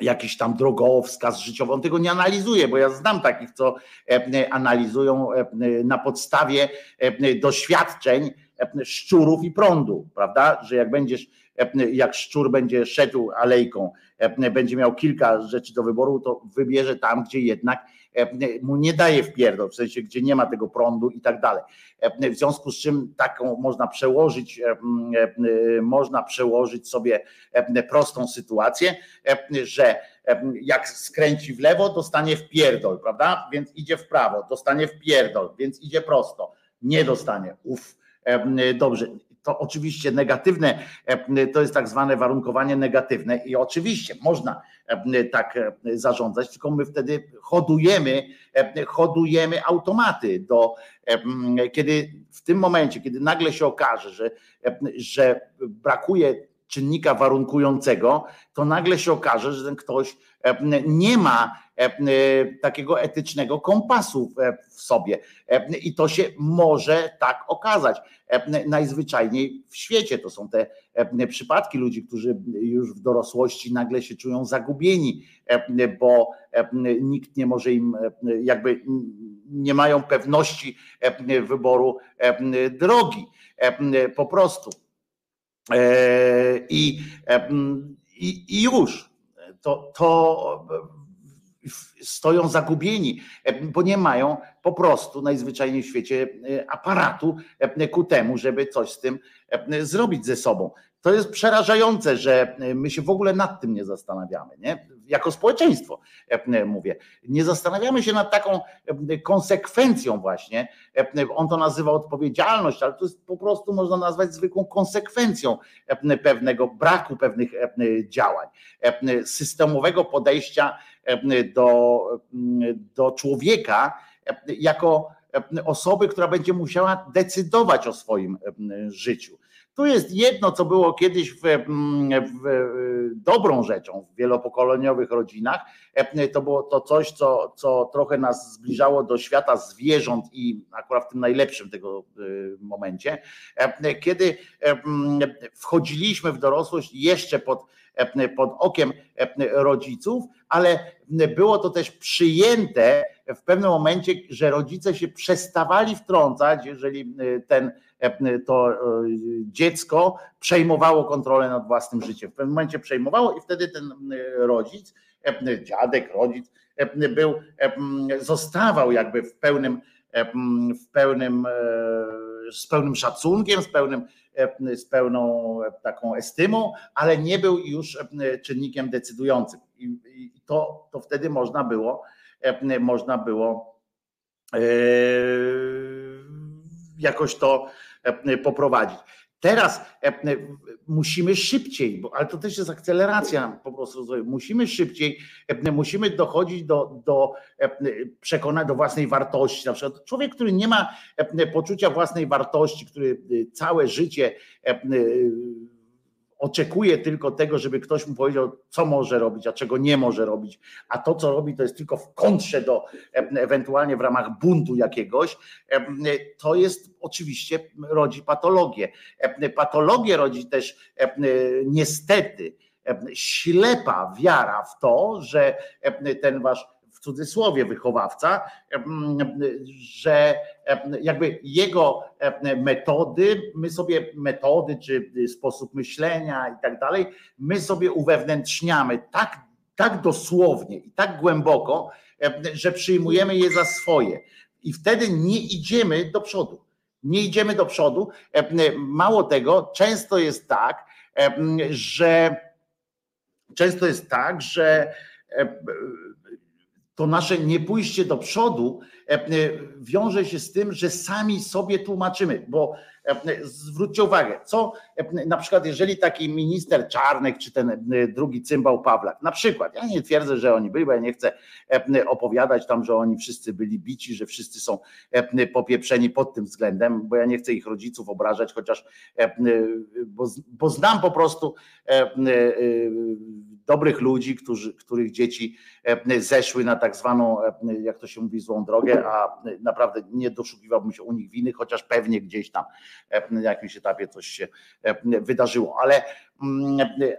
jakiś tam drogowskaz życiowy, on tego nie analizuje, bo ja znam takich, co analizują na podstawie doświadczeń szczurów i prądu, prawda, że jak będziesz, jak szczur będzie szedł alejką, będzie miał kilka rzeczy do wyboru, to wybierze tam, gdzie jednak mu nie daje wpierdol, w sensie, gdzie nie ma tego prądu i tak dalej. W związku z czym taką można przełożyć, można przełożyć sobie prostą sytuację, że jak skręci w lewo, dostanie w pierdol, prawda? Więc idzie w prawo, dostanie w pierdol, więc idzie prosto, nie dostanie. Uff, dobrze to oczywiście negatywne, to jest tak zwane warunkowanie negatywne i oczywiście można tak zarządzać, tylko my wtedy hodujemy, hodujemy automaty do, kiedy w tym momencie, kiedy nagle się okaże, że, że brakuje czynnika warunkującego, to nagle się okaże, że ten ktoś nie ma takiego etycznego kompasu w sobie. I to się może tak okazać. Najzwyczajniej w świecie to są te przypadki ludzi, którzy już w dorosłości nagle się czują zagubieni, bo nikt nie może im, jakby nie mają pewności wyboru drogi. Po prostu. I, i, i już to, to stoją zagubieni, bo nie mają po prostu najzwyczajniej w świecie aparatu ku temu, żeby coś z tym zrobić ze sobą. To jest przerażające, że my się w ogóle nad tym nie zastanawiamy, nie? Jako społeczeństwo mówię. Nie zastanawiamy się nad taką konsekwencją właśnie. On to nazywa odpowiedzialność, ale to jest po prostu można nazwać zwykłą konsekwencją pewnego braku pewnych działań, systemowego podejścia do, do człowieka jako osoby, która będzie musiała decydować o swoim życiu. Tu jest jedno, co było kiedyś w, w, dobrą rzeczą w wielopokoleniowych rodzinach. To było to coś, co, co trochę nas zbliżało do świata zwierząt i akurat w tym najlepszym tego momencie, kiedy wchodziliśmy w dorosłość jeszcze pod, pod okiem rodziców, ale było to też przyjęte w pewnym momencie, że rodzice się przestawali wtrącać, jeżeli ten to dziecko przejmowało kontrolę nad własnym życiem. W pewnym momencie przejmowało i wtedy ten rodzic, dziadek, rodzic był, zostawał jakby w pełnym, w pełnym, z pełnym szacunkiem, z pełnym, z pełną taką estymą, ale nie był już czynnikiem decydującym. I to, to wtedy można było, można było jakoś to poprowadzić. Teraz musimy szybciej, bo, ale to też jest akceleracja po prostu. Musimy szybciej, musimy dochodzić do, do przekonania do własnej wartości. Na przykład człowiek, który nie ma poczucia własnej wartości, który całe życie oczekuje tylko tego, żeby ktoś mu powiedział, co może robić, a czego nie może robić, a to, co robi, to jest tylko w kontrze do ewentualnie w ramach buntu jakiegoś, to jest oczywiście rodzi patologię. Patologię rodzi też niestety ślepa wiara w to, że ten wasz cudzysłowie wychowawca, że jakby jego metody, my sobie metody czy sposób myślenia i tak dalej, my sobie uwewnętrzniamy tak, tak dosłownie i tak głęboko, że przyjmujemy je za swoje. I wtedy nie idziemy do przodu. Nie idziemy do przodu. Mało tego, często jest tak, że często jest tak, że to nasze niepójście do przodu wiąże się z tym, że sami sobie tłumaczymy, bo zwróćcie uwagę, co na przykład jeżeli taki minister Czarnek, czy ten drugi cymbał Pawlak, na przykład, ja nie twierdzę, że oni byli, bo ja nie chcę opowiadać tam, że oni wszyscy byli bici, że wszyscy są popieprzeni pod tym względem, bo ja nie chcę ich rodziców obrażać, chociaż bo, bo znam po prostu dobrych ludzi, którzy, których dzieci zeszły na tak zwaną, jak to się mówi, złą drogę, a naprawdę nie doszukiwałbym się u nich winy, chociaż pewnie gdzieś tam na jakimś etapie coś się wydarzyło. Ale,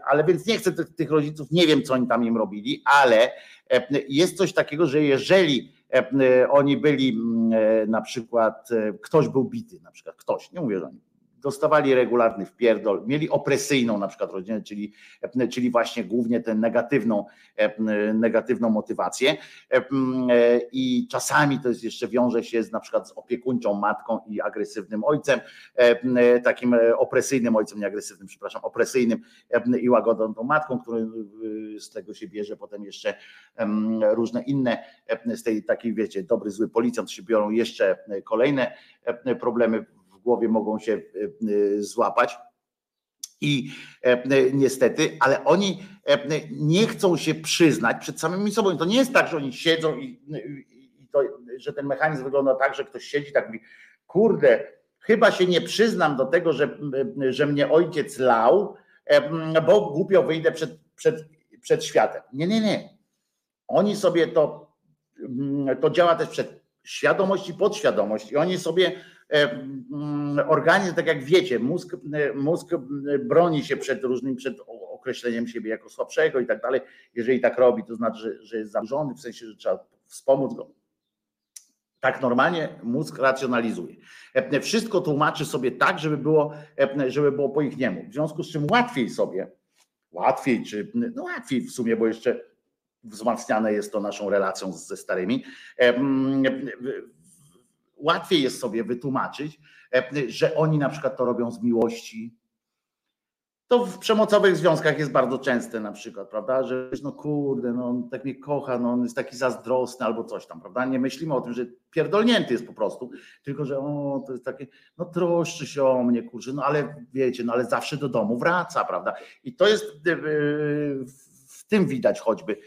ale więc nie chcę tych, tych rodziców, nie wiem, co oni tam im robili, ale jest coś takiego, że jeżeli oni byli na przykład, ktoś był bity, na przykład ktoś, nie mówię, że oni dostawali regularny wpierdol, mieli opresyjną na przykład rodzinę, czyli, czyli właśnie głównie tę negatywną, negatywną motywację. I czasami to jest jeszcze wiąże się z na przykład z opiekuńczą matką i agresywnym ojcem, takim opresyjnym ojcem, nie agresywnym, przepraszam, opresyjnym i łagodną matką, który z tego się bierze. Potem jeszcze różne inne, z tej takiej wiecie, dobry, zły policjant się biorą jeszcze kolejne problemy głowie mogą się e, e, złapać. I e, niestety, ale oni nie chcą się przyznać przed samymi sobą. To nie jest tak, że oni siedzą i, i to, że ten mechanizm wygląda tak, że ktoś siedzi tak mówi, kurde, chyba się nie przyznam do tego, że, że mnie ojciec lał, bo głupio wyjdę przed, przed, przed światem. Nie, nie, nie. Oni sobie to, to działa też przed świadomość i podświadomość i oni sobie mm, organizm, tak jak wiecie, mózg, e, mózg broni się przed różnym, przed określeniem siebie jako słabszego i tak dalej. Jeżeli tak robi, to znaczy, że, że jest zaburzony, w sensie, że trzeba wspomóc go. Tak normalnie mózg racjonalizuje. E, wszystko tłumaczy sobie tak, żeby było, żeby było po ich niemu. W związku z czym łatwiej sobie, łatwiej, czy no łatwiej w sumie, bo jeszcze wzmacniane jest to naszą relacją ze starymi łatwiej jest sobie wytłumaczyć, e, że oni na przykład to robią z miłości. To w przemocowych związkach jest bardzo częste na przykład, prawda, że no kurde, no on tak mnie kocha, no on jest taki zazdrosny albo coś tam, prawda, nie myślimy o tym, że pierdolnięty jest po prostu, tylko że o, to jest takie, no troszczy się o mnie, kurczę, no ale wiecie, no ale zawsze do domu wraca, prawda, i to jest e, w tym widać choćby,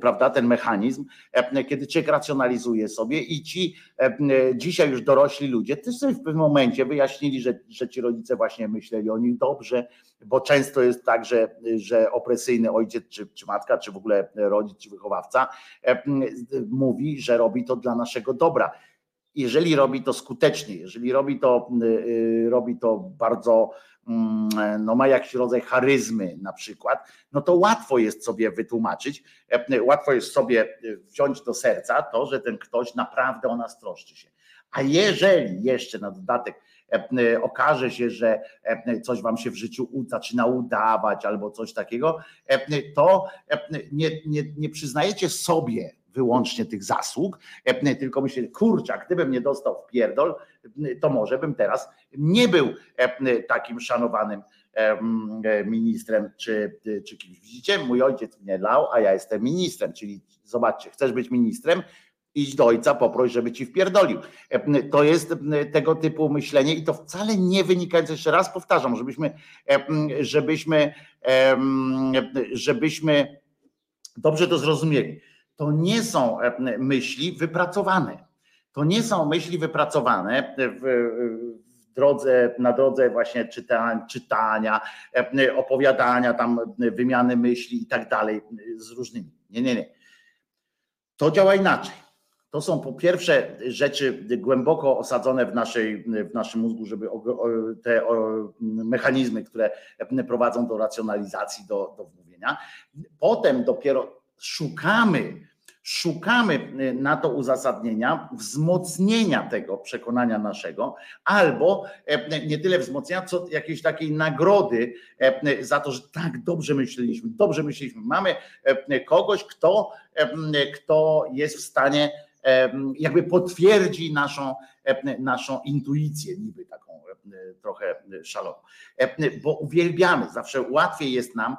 prawda, ten mechanizm, e, kiedy człowiek racjonalizuje sobie i ci e, dzisiaj już dorośli ludzie też sobie w pewnym momencie wyjaśnili, że, że ci rodzice właśnie myśleli o nich dobrze, bo często jest tak, że, że opresyjny ojciec, czy, czy matka, czy w ogóle rodzic, czy wychowawca e, mówi, że robi to dla naszego dobra. Jeżeli robi to skutecznie, jeżeli robi to, robi to bardzo no ma jakiś rodzaj charyzmy na przykład, no to łatwo jest sobie wytłumaczyć, e, łatwo jest sobie wziąć do serca to, że ten ktoś naprawdę o nas troszczy się. A jeżeli jeszcze na dodatek e, okaże się, że e, coś wam się w życiu zaczyna udawać albo coś takiego, to nie, nie, nie przyznajecie sobie wyłącznie tych zasług, e, tylko myślę, kurczak, gdybym nie dostał w pierdol, to może bym teraz nie był e, takim szanowanym e, ministrem czy, czy kimś. Widzicie, mój ojciec mnie lał, a ja jestem ministrem, czyli zobaczcie, chcesz być ministrem, idź do ojca, poproś, żeby ci wpierdolił. To jest tego typu myślenie i to wcale nie wynikające, jeszcze raz powtarzam, żebyśmy, żebyśmy, żebyśmy dobrze to zrozumieli to nie są e, myśli wypracowane. To nie są myśli wypracowane w, w drodze, na drodze właśnie czytania, czytania, e, opowiadania, tam wymiany myśli i tak dalej z różnymi. Nie, nie, nie. To działa inaczej. To są po pierwsze rzeczy głęboko osadzone w, naszej, w naszym mózgu, żeby te mechanizmy, które prowadzą do racjonalizacji, do, do wmówienia. Potem dopiero szukamy, szukamy y, na to uzasadnienia, wzmocnienia tego przekonania naszego, albo e, nie tyle wzmocnienia, co jakiejś takiej nagrody e, za to, że tak dobrze myśleliśmy, dobrze myśleliśmy. Mamy e, kogoś, kto, kto jest w stanie jakby potwierdzi naszą, naszą intuicję, niby taką trochę szaloną. Em, Bo uwielbiamy, zawsze łatwiej jest nam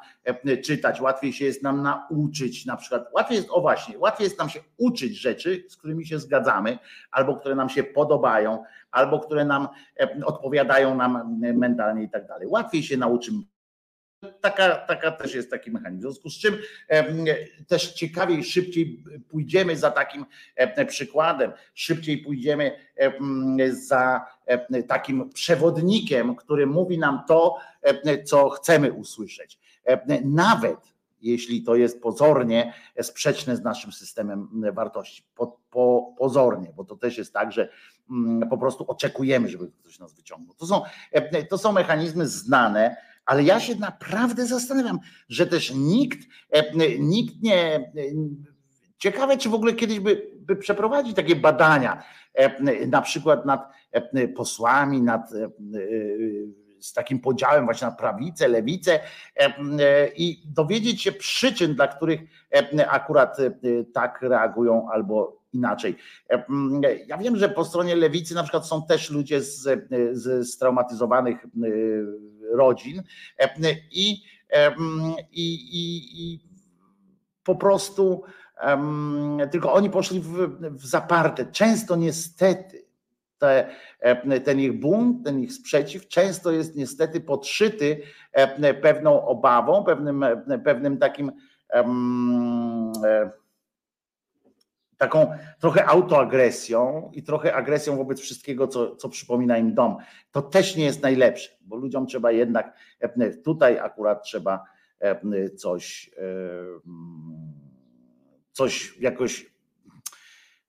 czytać, łatwiej się jest nam nauczyć, na przykład, łatwiej jest, o właśnie, łatwiej jest nam się uczyć rzeczy, z którymi się zgadzamy, albo które nam się podobają, albo które nam odpowiadają nam mentalnie i tak dalej. Łatwiej się nauczymy taka, taka też jest taki mechanizm. W związku z czym też ciekawiej, szybciej pójdziemy za takim em, przykładem, szybciej pójdziemy em, za takim przewodnikiem, który mówi nam to, co chcemy usłyszeć. Nawet jeśli to jest pozornie sprzeczne z naszym systemem wartości. Po, po, pozornie, bo to też jest tak, że mm, po prostu oczekujemy, żeby ktoś nas wyciągnął. To są, to są mechanizmy znane, ale ja się naprawdę zastanawiam, że też nikt, e, nikt nie. e, Ciekawe, czy w ogóle kiedyś by, by przeprowadzić takie badania, e, na przykład nad posłami, nad z takim podziałem właśnie na prawicę, lewicę i dowiedzieć się przyczyn, dla których akurat tak reagują albo inaczej. E, m, Ja wiem, że po stronie lewicy na przykład są też ludzie z, e, z straumatyzowanych e, rodzin e, i, e, m, i, i, i po prostu em, tylko oni poszli w, w zaparte. Często niestety te, e, ten ich bunt, ten ich sprzeciw często jest niestety podszyty e, pewną obawą, pewnym, e, pewnym takim e, taką trochę autoagresją i trochę agresją wobec wszystkiego, co, co przypomina im dom. To też nie jest najlepsze, bo ludziom trzeba jednak, e, tutaj akurat trzeba e, coś, e, mm, coś jakoś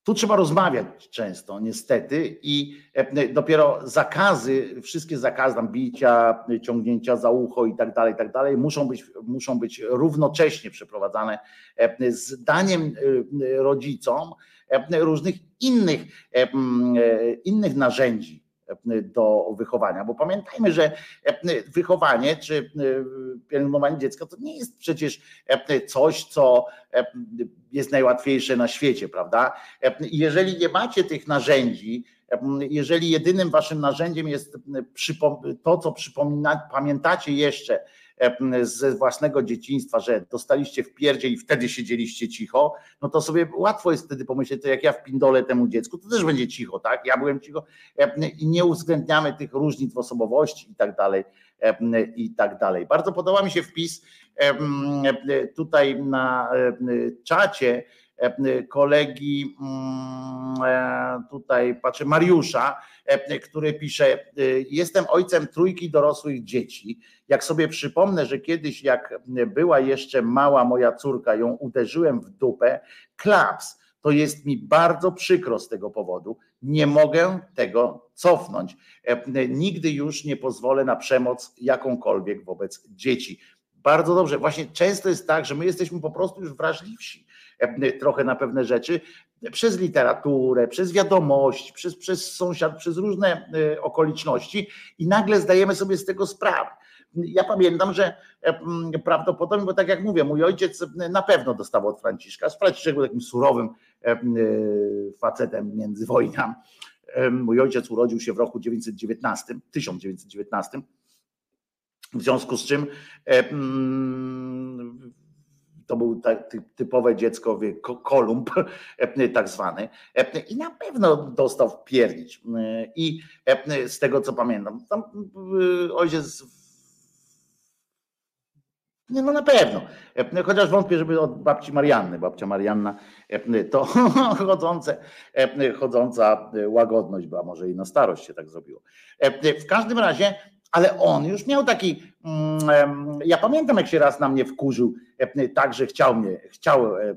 tu trzeba rozmawiać często, niestety, i e, dopiero zakazy, wszystkie zakazy tam bicia, ciągnięcia za ucho i tak dalej, i tak dalej, muszą być, muszą być równocześnie przeprowadzane e, z daniem e, rodzicom e, różnych innych, e, e, innych narzędzi. e, do wychowania, bo pamiętajmy, że e, wychowanie czy e, pielęgnowanie dziecka to nie jest przecież e, coś, co jest najłatwiejsze na świecie, prawda? Jeżeli nie macie tych narzędzi, jeżeli jedynym waszym narzędziem jest to, co pamiętacie jeszcze ze własnego dzieciństwa, że dostaliście w pierdzie i wtedy siedzieliście cicho, no to sobie łatwo jest wtedy pomyśleć, to jak ja wpindolę temu dziecku, to też będzie cicho, tak? Ja byłem cicho i nie uwzględniamy tych różnic w osobowości i tak dalej, i tak dalej. Bardzo podoba mi się wpis tutaj na czacie kolegi mm, e, tutaj patrzę Mariusza, e, który pisze e, jestem ojcem trójki dorosłych dzieci. Jak sobie przypomnę, że kiedyś jak była jeszcze mała moja córka, ją uderzyłem w dupę, klaps, to jest mi bardzo przykro z tego powodu. Nie mogę tego cofnąć. E, Nigdy już nie pozwolę na przemoc jakąkolwiek wobec dzieci. Bardzo dobrze. Właśnie często jest tak, że my jesteśmy po prostu już wrażliwsi e, trochę na pewne rzeczy przez literaturę, przez wiadomości, przez, przez sąsiad, przez różne e, okoliczności i nagle zdajemy sobie z tego sprawę. Ja pamiętam, że e, prawdopodobnie, bo tak jak mówię, mój ojciec na pewno dostał od Franciszka. Franciszek był takim surowym e, e, facetem międzywojnia. E, Mój ojciec urodził się w roku 1919, 1919 w związku z czym e, to był ty- typowe dziecko wie, ko- Kolumb, e, tak zwany, E, i na pewno dostał w. E, I z tego co pamiętam, tam ojciec nie, no na pewno. Chociaż wątpię, żeby od babci Marianny. Babcia Marianna to chodzące, chodząca łagodność była, może i na starość się tak zrobiło. W każdym razie, ale on już miał taki. mm, Ja pamiętam, jak się raz na mnie wkurzył, e, tak, że chciał mnie, chciał e, e,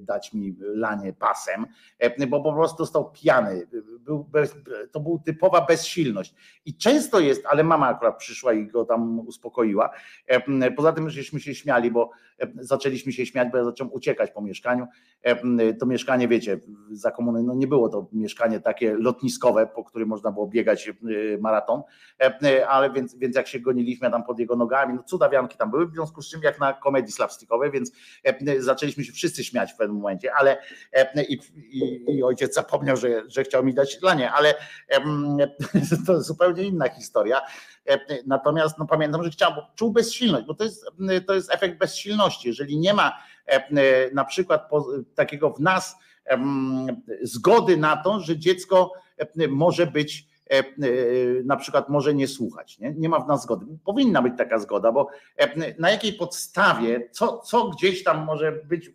dać mi lanie pasem, e, bo po prostu stał pijany. był bez, to był typowa bezsilność. I często jest, ale mama akurat przyszła i go tam uspokoiła. E, Poza tym, żeśmy się śmiali, bo e, zaczęliśmy się śmiać, bo ja zacząłem uciekać po mieszkaniu. To mieszkanie, wiecie, za komuny, no nie było to mieszkanie takie lotniskowe, po którym można było biegać maraton, ale więc, więc jak się goniliśmy tam pod jego nogami, no cudawianki tam były, w związku z czym jak na komedii slapstickowej, więc zaczęliśmy się wszyscy śmiać pewnym momencie, ale e, i, i, i ojciec zapomniał, że, że chciał mi dać ślanie, ale em, to zupełnie inna historia. E, Natomiast no, pamiętam, że chciał, bo czuł bezsilność, bo to jest, to jest efekt bezsilności. Jeżeli nie ma e, na przykład takiego w nas zgody na to, że dziecko może być na przykład może nie słuchać. Nie, nie ma w nas zgody. Powinna być taka zgoda, bo e, na jakiej podstawie, co, co gdzieś tam może być,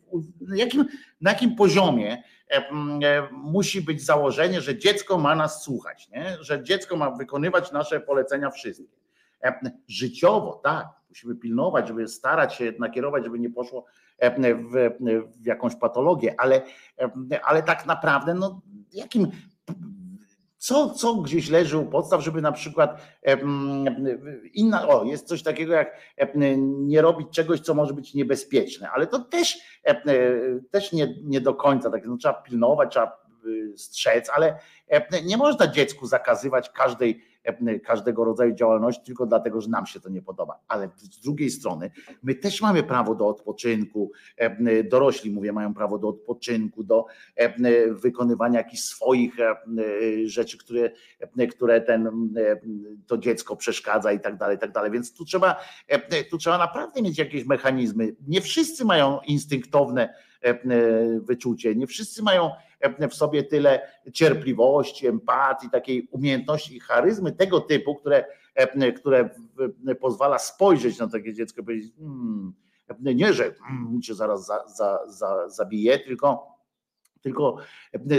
jakim, na jakim poziomie e, e, musi być założenie, że dziecko ma nas słuchać, nie? że dziecko ma wykonywać nasze polecenia wszystkie. E, Życiowo, tak, musimy pilnować, żeby starać się nakierować, żeby nie poszło e, w, w jakąś patologię, ale, e, ale tak naprawdę, no jakim co, co gdzieś leży u podstaw, żeby na przykład inna, o, jest coś takiego jak nie robić czegoś, co może być niebezpieczne, ale to też, też nie, nie do końca, tak, no, trzeba pilnować, trzeba y, strzec, ale nie można dziecku zakazywać każdej, każdego rodzaju działalności tylko dlatego, że nam się to nie podoba. Ale z drugiej strony my też mamy prawo do odpoczynku, em, dorośli mówię, mają prawo do odpoczynku, do em, wykonywania jakichś swoich rzeczy, które, które ten, to dziecko przeszkadza i tak dalej, i tak dalej. Więc tu trzeba, tu trzeba naprawdę mieć jakieś mechanizmy. Nie wszyscy mają instynktowne wyczucie, nie wszyscy mają em, w sobie tyle cierpliwości, empatii, takiej umiejętności i charyzmy tego typu, które, które pozwala spojrzeć na takie dziecko i powiedzieć, hmm, nie, że hmm, cię zaraz za, za, za, zabije, tylko, tylko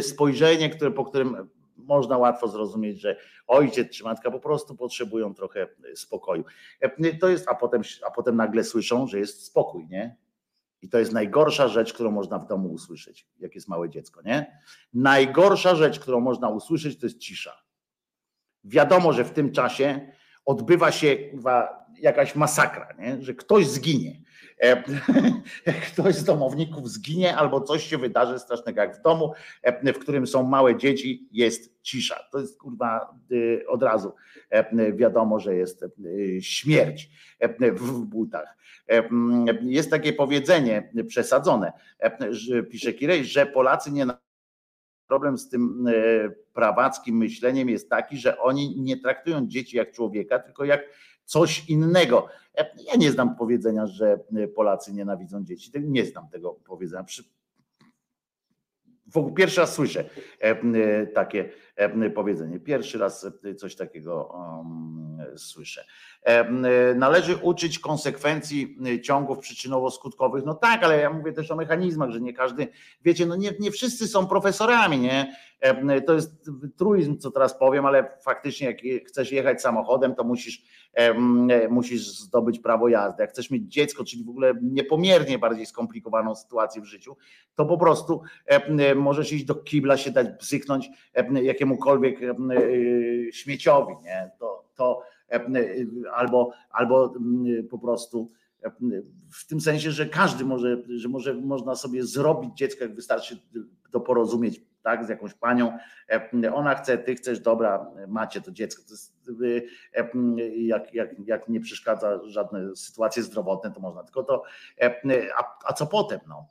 spojrzenie, które, po którym można łatwo zrozumieć, że ojciec czy matka po prostu potrzebują trochę spokoju. To jest, a potem, a potem nagle słyszą, że jest spokój, nie? I to jest najgorsza rzecz, którą można w domu usłyszeć, jak jest małe dziecko, nie? Najgorsza rzecz, którą można usłyszeć, to jest cisza. Wiadomo, że w tym czasie odbywa się jakaś masakra, nie? że ktoś zginie. E, Ktoś z domowników zginie, albo coś się wydarzy strasznego jak w domu, e, w którym są małe dzieci, jest cisza. To jest kurwa y, od razu e, wiadomo, że jest śmierć w butach. Mm, Jest takie powiedzenie przesadzone, pisze Kirej, że Polacy nie problem z tym prawackim myśleniem jest taki, że oni nie traktują dzieci jak człowieka, tylko jak coś innego. Ja nie znam powiedzenia, że e, Polacy nienawidzą dzieci. Nie znam tego powiedzenia. W ogóle pierwszy raz słyszę e, e, takie e, powiedzenie. Pierwszy raz e, coś takiego um, słyszę. E, e, Należy uczyć konsekwencji e, ciągów przyczynowo-skutkowych. No tak, ale ja mówię też o mechanizmach, że nie każdy, wiecie, no nie, nie wszyscy są profesorami, nie? To jest truizm, co teraz powiem, ale faktycznie jak chcesz jechać samochodem, to musisz, musisz zdobyć prawo jazdy. Jak chcesz mieć dziecko, czyli w ogóle niepomiernie bardziej skomplikowaną sytuację w życiu, to po prostu możesz iść do kibla, się dać bzyknąć em, jakiemukolwiek em, śmieciowi, nie? To, to albo, albo mm, po prostu w tym sensie, że każdy może, że może można sobie zrobić dziecko, jak wystarczy to porozumieć tak, z jakąś panią, e, ona chce, ty chcesz, dobra, macie to dziecko. To jest, e, jak, jak, jak nie przeszkadza żadne sytuacje zdrowotne, to można. Tylko to, e, a, a co potem? No?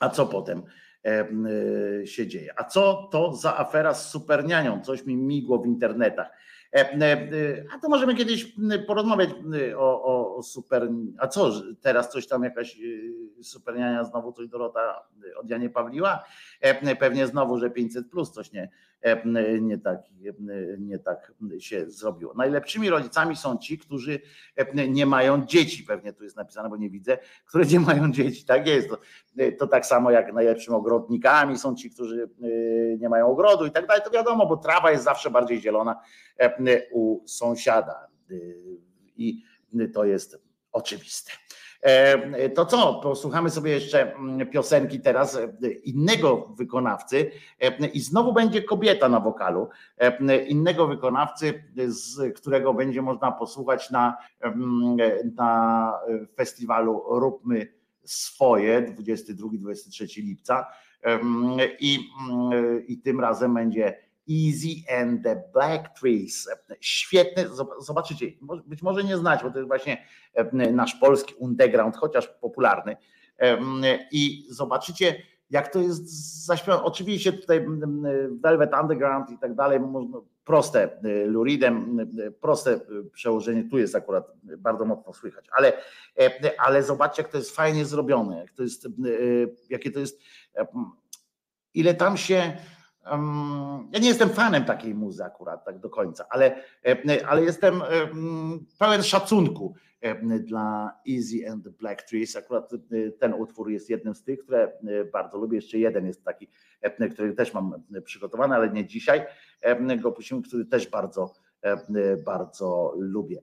A co potem e, się dzieje? A co to za afera z supernianią? Coś mi migło w internetach. E, e, A to możemy kiedyś porozmawiać o, o, o super. A co, teraz coś tam jakaś y, superniania znowu coś Dorota y, od Janie Pawliła? E, Pewnie znowu, że 500 plus coś nie, nie, tak, e, nie tak się zrobiło. Najlepszymi rodzicami są ci, którzy e, nie mają dzieci. Pewnie tu jest napisane, bo nie widzę, które nie mają dzieci. Tak jest. To, to tak samo jak najlepszymi ogrodnikami są ci, którzy e, nie mają ogrodu i tak dalej. To wiadomo, bo trawa jest zawsze bardziej zielona e, u sąsiada. E, I to jest oczywiste. E, To co, posłuchamy sobie jeszcze mm, piosenki teraz e, innego wykonawcy e, i znowu będzie kobieta na wokalu, innego wykonawcy, z którego będzie można posłuchać na, mm, na festiwalu Róbmy Swoje 22-23 lipca. Em, i, mm, i tym razem będzie Easy and the Black Trees. Świetny, zob- zobaczycie, być może nie znać, bo to jest właśnie em, nasz polski underground, chociaż popularny. I zobaczycie, jak to jest zaśpiewane. Oczywiście tutaj Velvet Underground i tak dalej, proste y, Luridem, proste y, przełożenie, tu jest akurat bardzo mocno słychać, ale, e, ale zobaczcie, jak to jest fajnie zrobione, jak to jest, jakie to jest, ile tam się. Ja nie jestem fanem takiej muzy akurat tak do końca, ale, e, ale jestem em, pełen szacunku em, dla Easy and the Black Trees. Akurat e, ten utwór jest jednym z tych, które e, bardzo lubię. Jeszcze jeden jest taki, e, który też mam przygotowany, ale nie dzisiaj. Go puścimy, który też bardzo, bardzo lubię.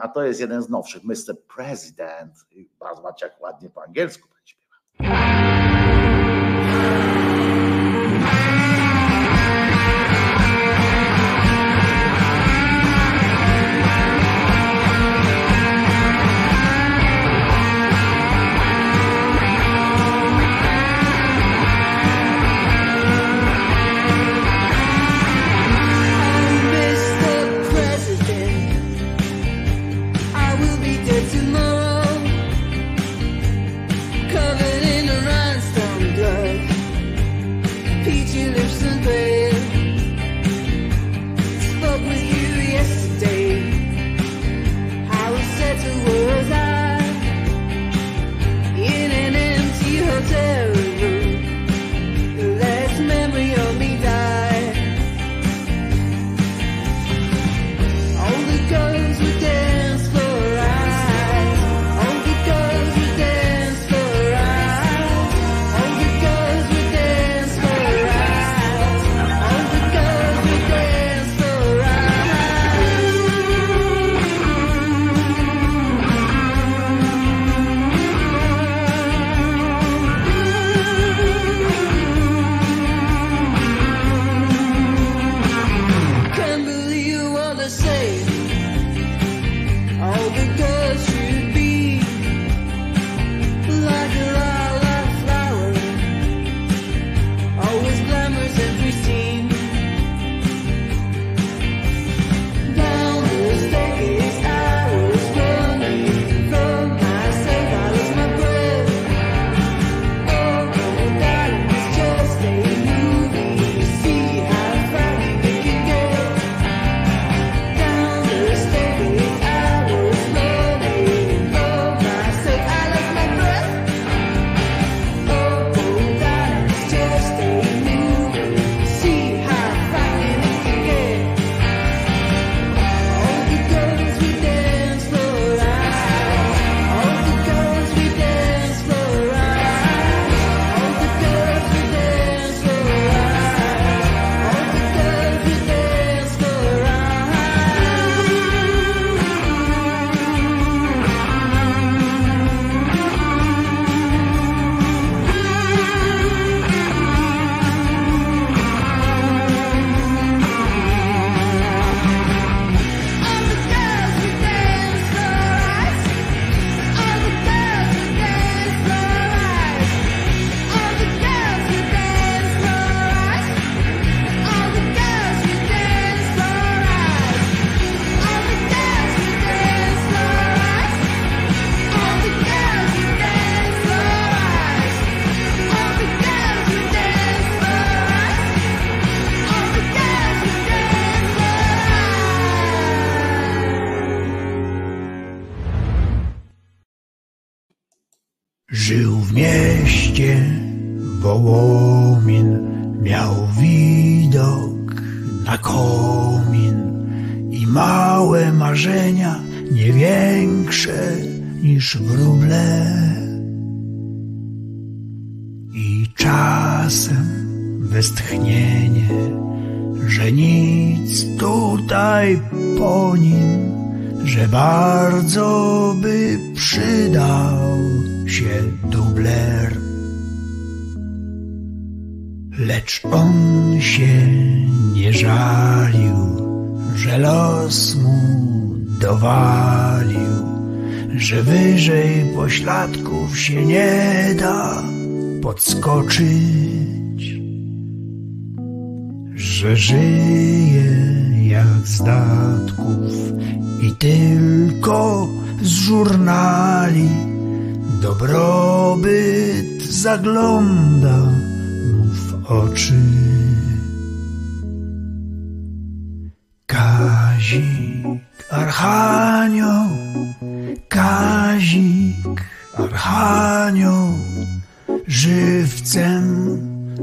A to jest jeden z nowszych, Mr. President. I Zobaczcie, jak ładnie po angielsku śpiewa. Niż wróble. Że wyżej pośladków się nie da podskoczyć, że żyje jak z datków i tylko z żurnali dobrobyt zagląda mu w oczy. Kazik, Archanioł, Archanioł, żywcem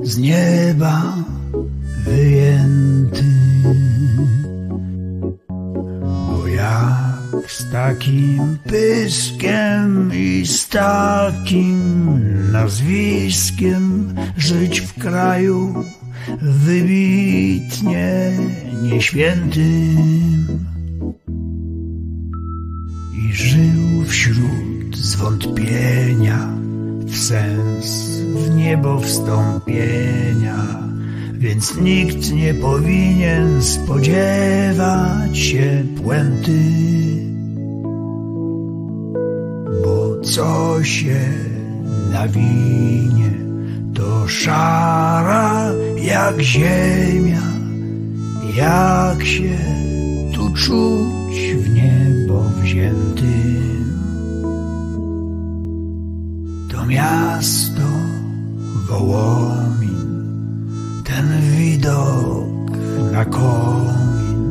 z nieba wyjęty. Bo jak z takim pyskiem i z takim nazwiskiem żyć w kraju wybitnie nieświętym i żył wśród zwątpienia w sens w niebo wstąpienia, więc nikt nie powinien spodziewać się puenty, bo co się nawinie, to szara jak ziemia, jak się tu czuć w niebo wziętym. Miasto Wołomin, ten widok na komin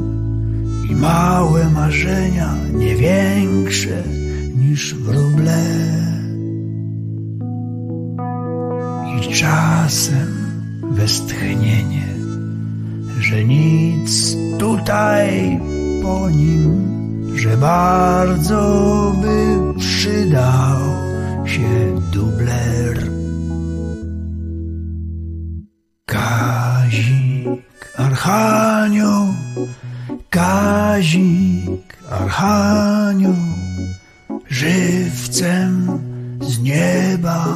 i małe marzenia, nie większe niż wróble. I czasem westchnienie, że nic tutaj po nim, że bardzo by przydał się dubler. Kazik, Archanioł, Kazik, Archanioł, żywcem z nieba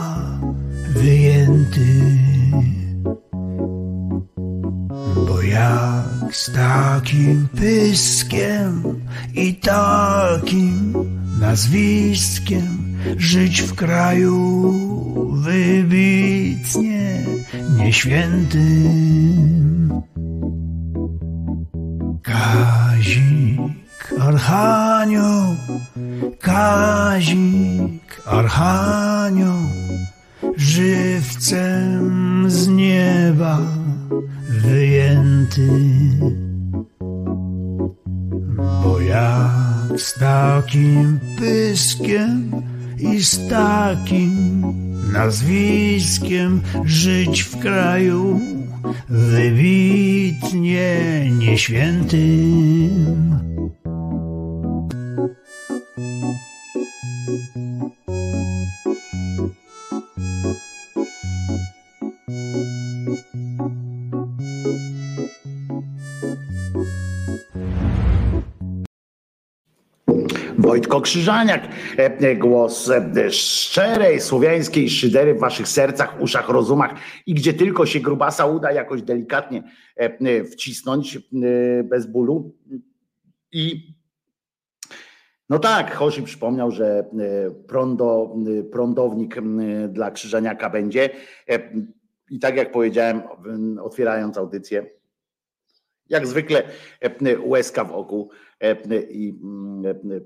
wyjęty. Bo jak z takim pyskiem i takim nazwiskiem żyć w kraju wybitnie nieświętym. Kazik, Archanioł, Kazik, Archanioł, żywcem z nieba wyjęty. Bo jak z takim pyskiem i z takim nazwiskiem żyć w kraju wybitnie nieświętym. Wojtko Krzyżaniak, e, e, głos e, szczerej słowiańskiej szydery w waszych sercach, uszach, rozumach i gdzie tylko się grubasa uda jakoś delikatnie wcisnąć bez bólu. I no tak, Hosi przypomniał, że prądo, prądownik dla Krzyżaniaka będzie. I tak jak powiedziałem, otwierając audycję, jak zwykle łezka w oku i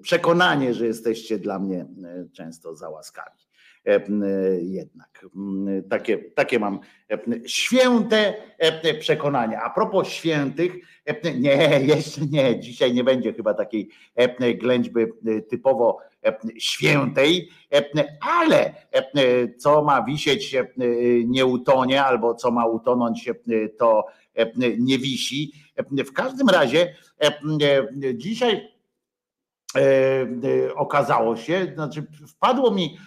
przekonanie, że jesteście dla mnie często za łaskawi. Jednak takie, takie mam święte przekonanie. A propos świętych, nie, jeszcze nie, dzisiaj nie będzie chyba takiej ględźby typowo świętej, ale co ma wisieć nie utonie, albo co ma utonąć to nie wisi. W każdym razie dzisiaj okazało się, znaczy wpadło mi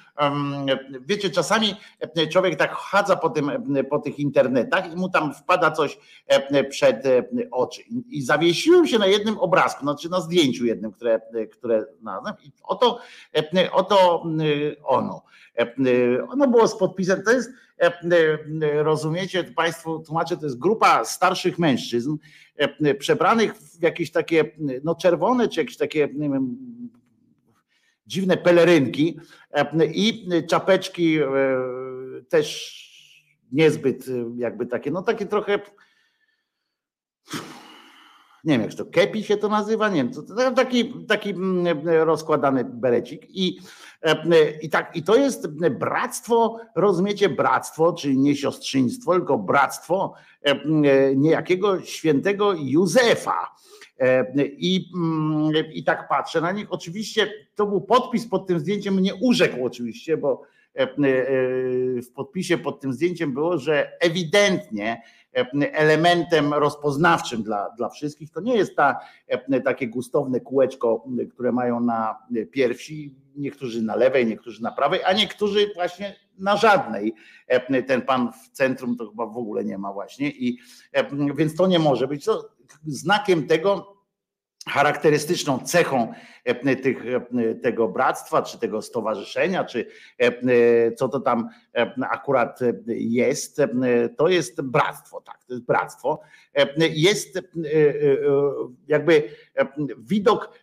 wiecie, czasami e, człowiek tak chadza po, tym, e, po tych internetach i mu tam wpada coś e, przed e, oczy. I- zawiesiłem się na jednym obrazku, znaczy na zdjęciu jednym, które, e, które znalazłem. I oto, e, oto e, ono. E, e, Ono było z podpisem, to jest, e, e, rozumiecie, Państwu tłumaczę, to jest grupa starszych mężczyzn, e, przebranych w jakieś takie, no czerwone, czy jakieś takie, nie wiem, dziwne pelerynki e, i czapeczki e, też niezbyt e, jakby takie, no takie trochę nie wiem jak to kepi się to nazywa, nie wiem, to, taki, taki mm, rozkładany berecik i, e, i tak, i to jest bractwo, rozumiecie, bractwo, czyli nie siostrzyństwo, tylko bractwo e, e, niejakiego świętego Józefa. E, I, mm, I tak patrzę na nich. Oczywiście to był podpis pod tym zdjęciem, mnie urzekł oczywiście, bo e, e, w podpisie pod tym zdjęciem było, że ewidentnie e, elementem rozpoznawczym dla, dla wszystkich to nie jest ta, e, takie gustowne kółeczko, które mają na piersi, niektórzy na lewej, niektórzy na prawej, a niektórzy właśnie na żadnej. E, Ten pan w centrum to chyba w ogóle nie ma właśnie i e, więc to nie może być. To znakiem tego charakterystyczną cechą e, tych, e, tego bractwa, czy tego stowarzyszenia, czy e, co to tam akurat jest, to jest bractwo, tak, to jest bractwo. Jest jakby widok,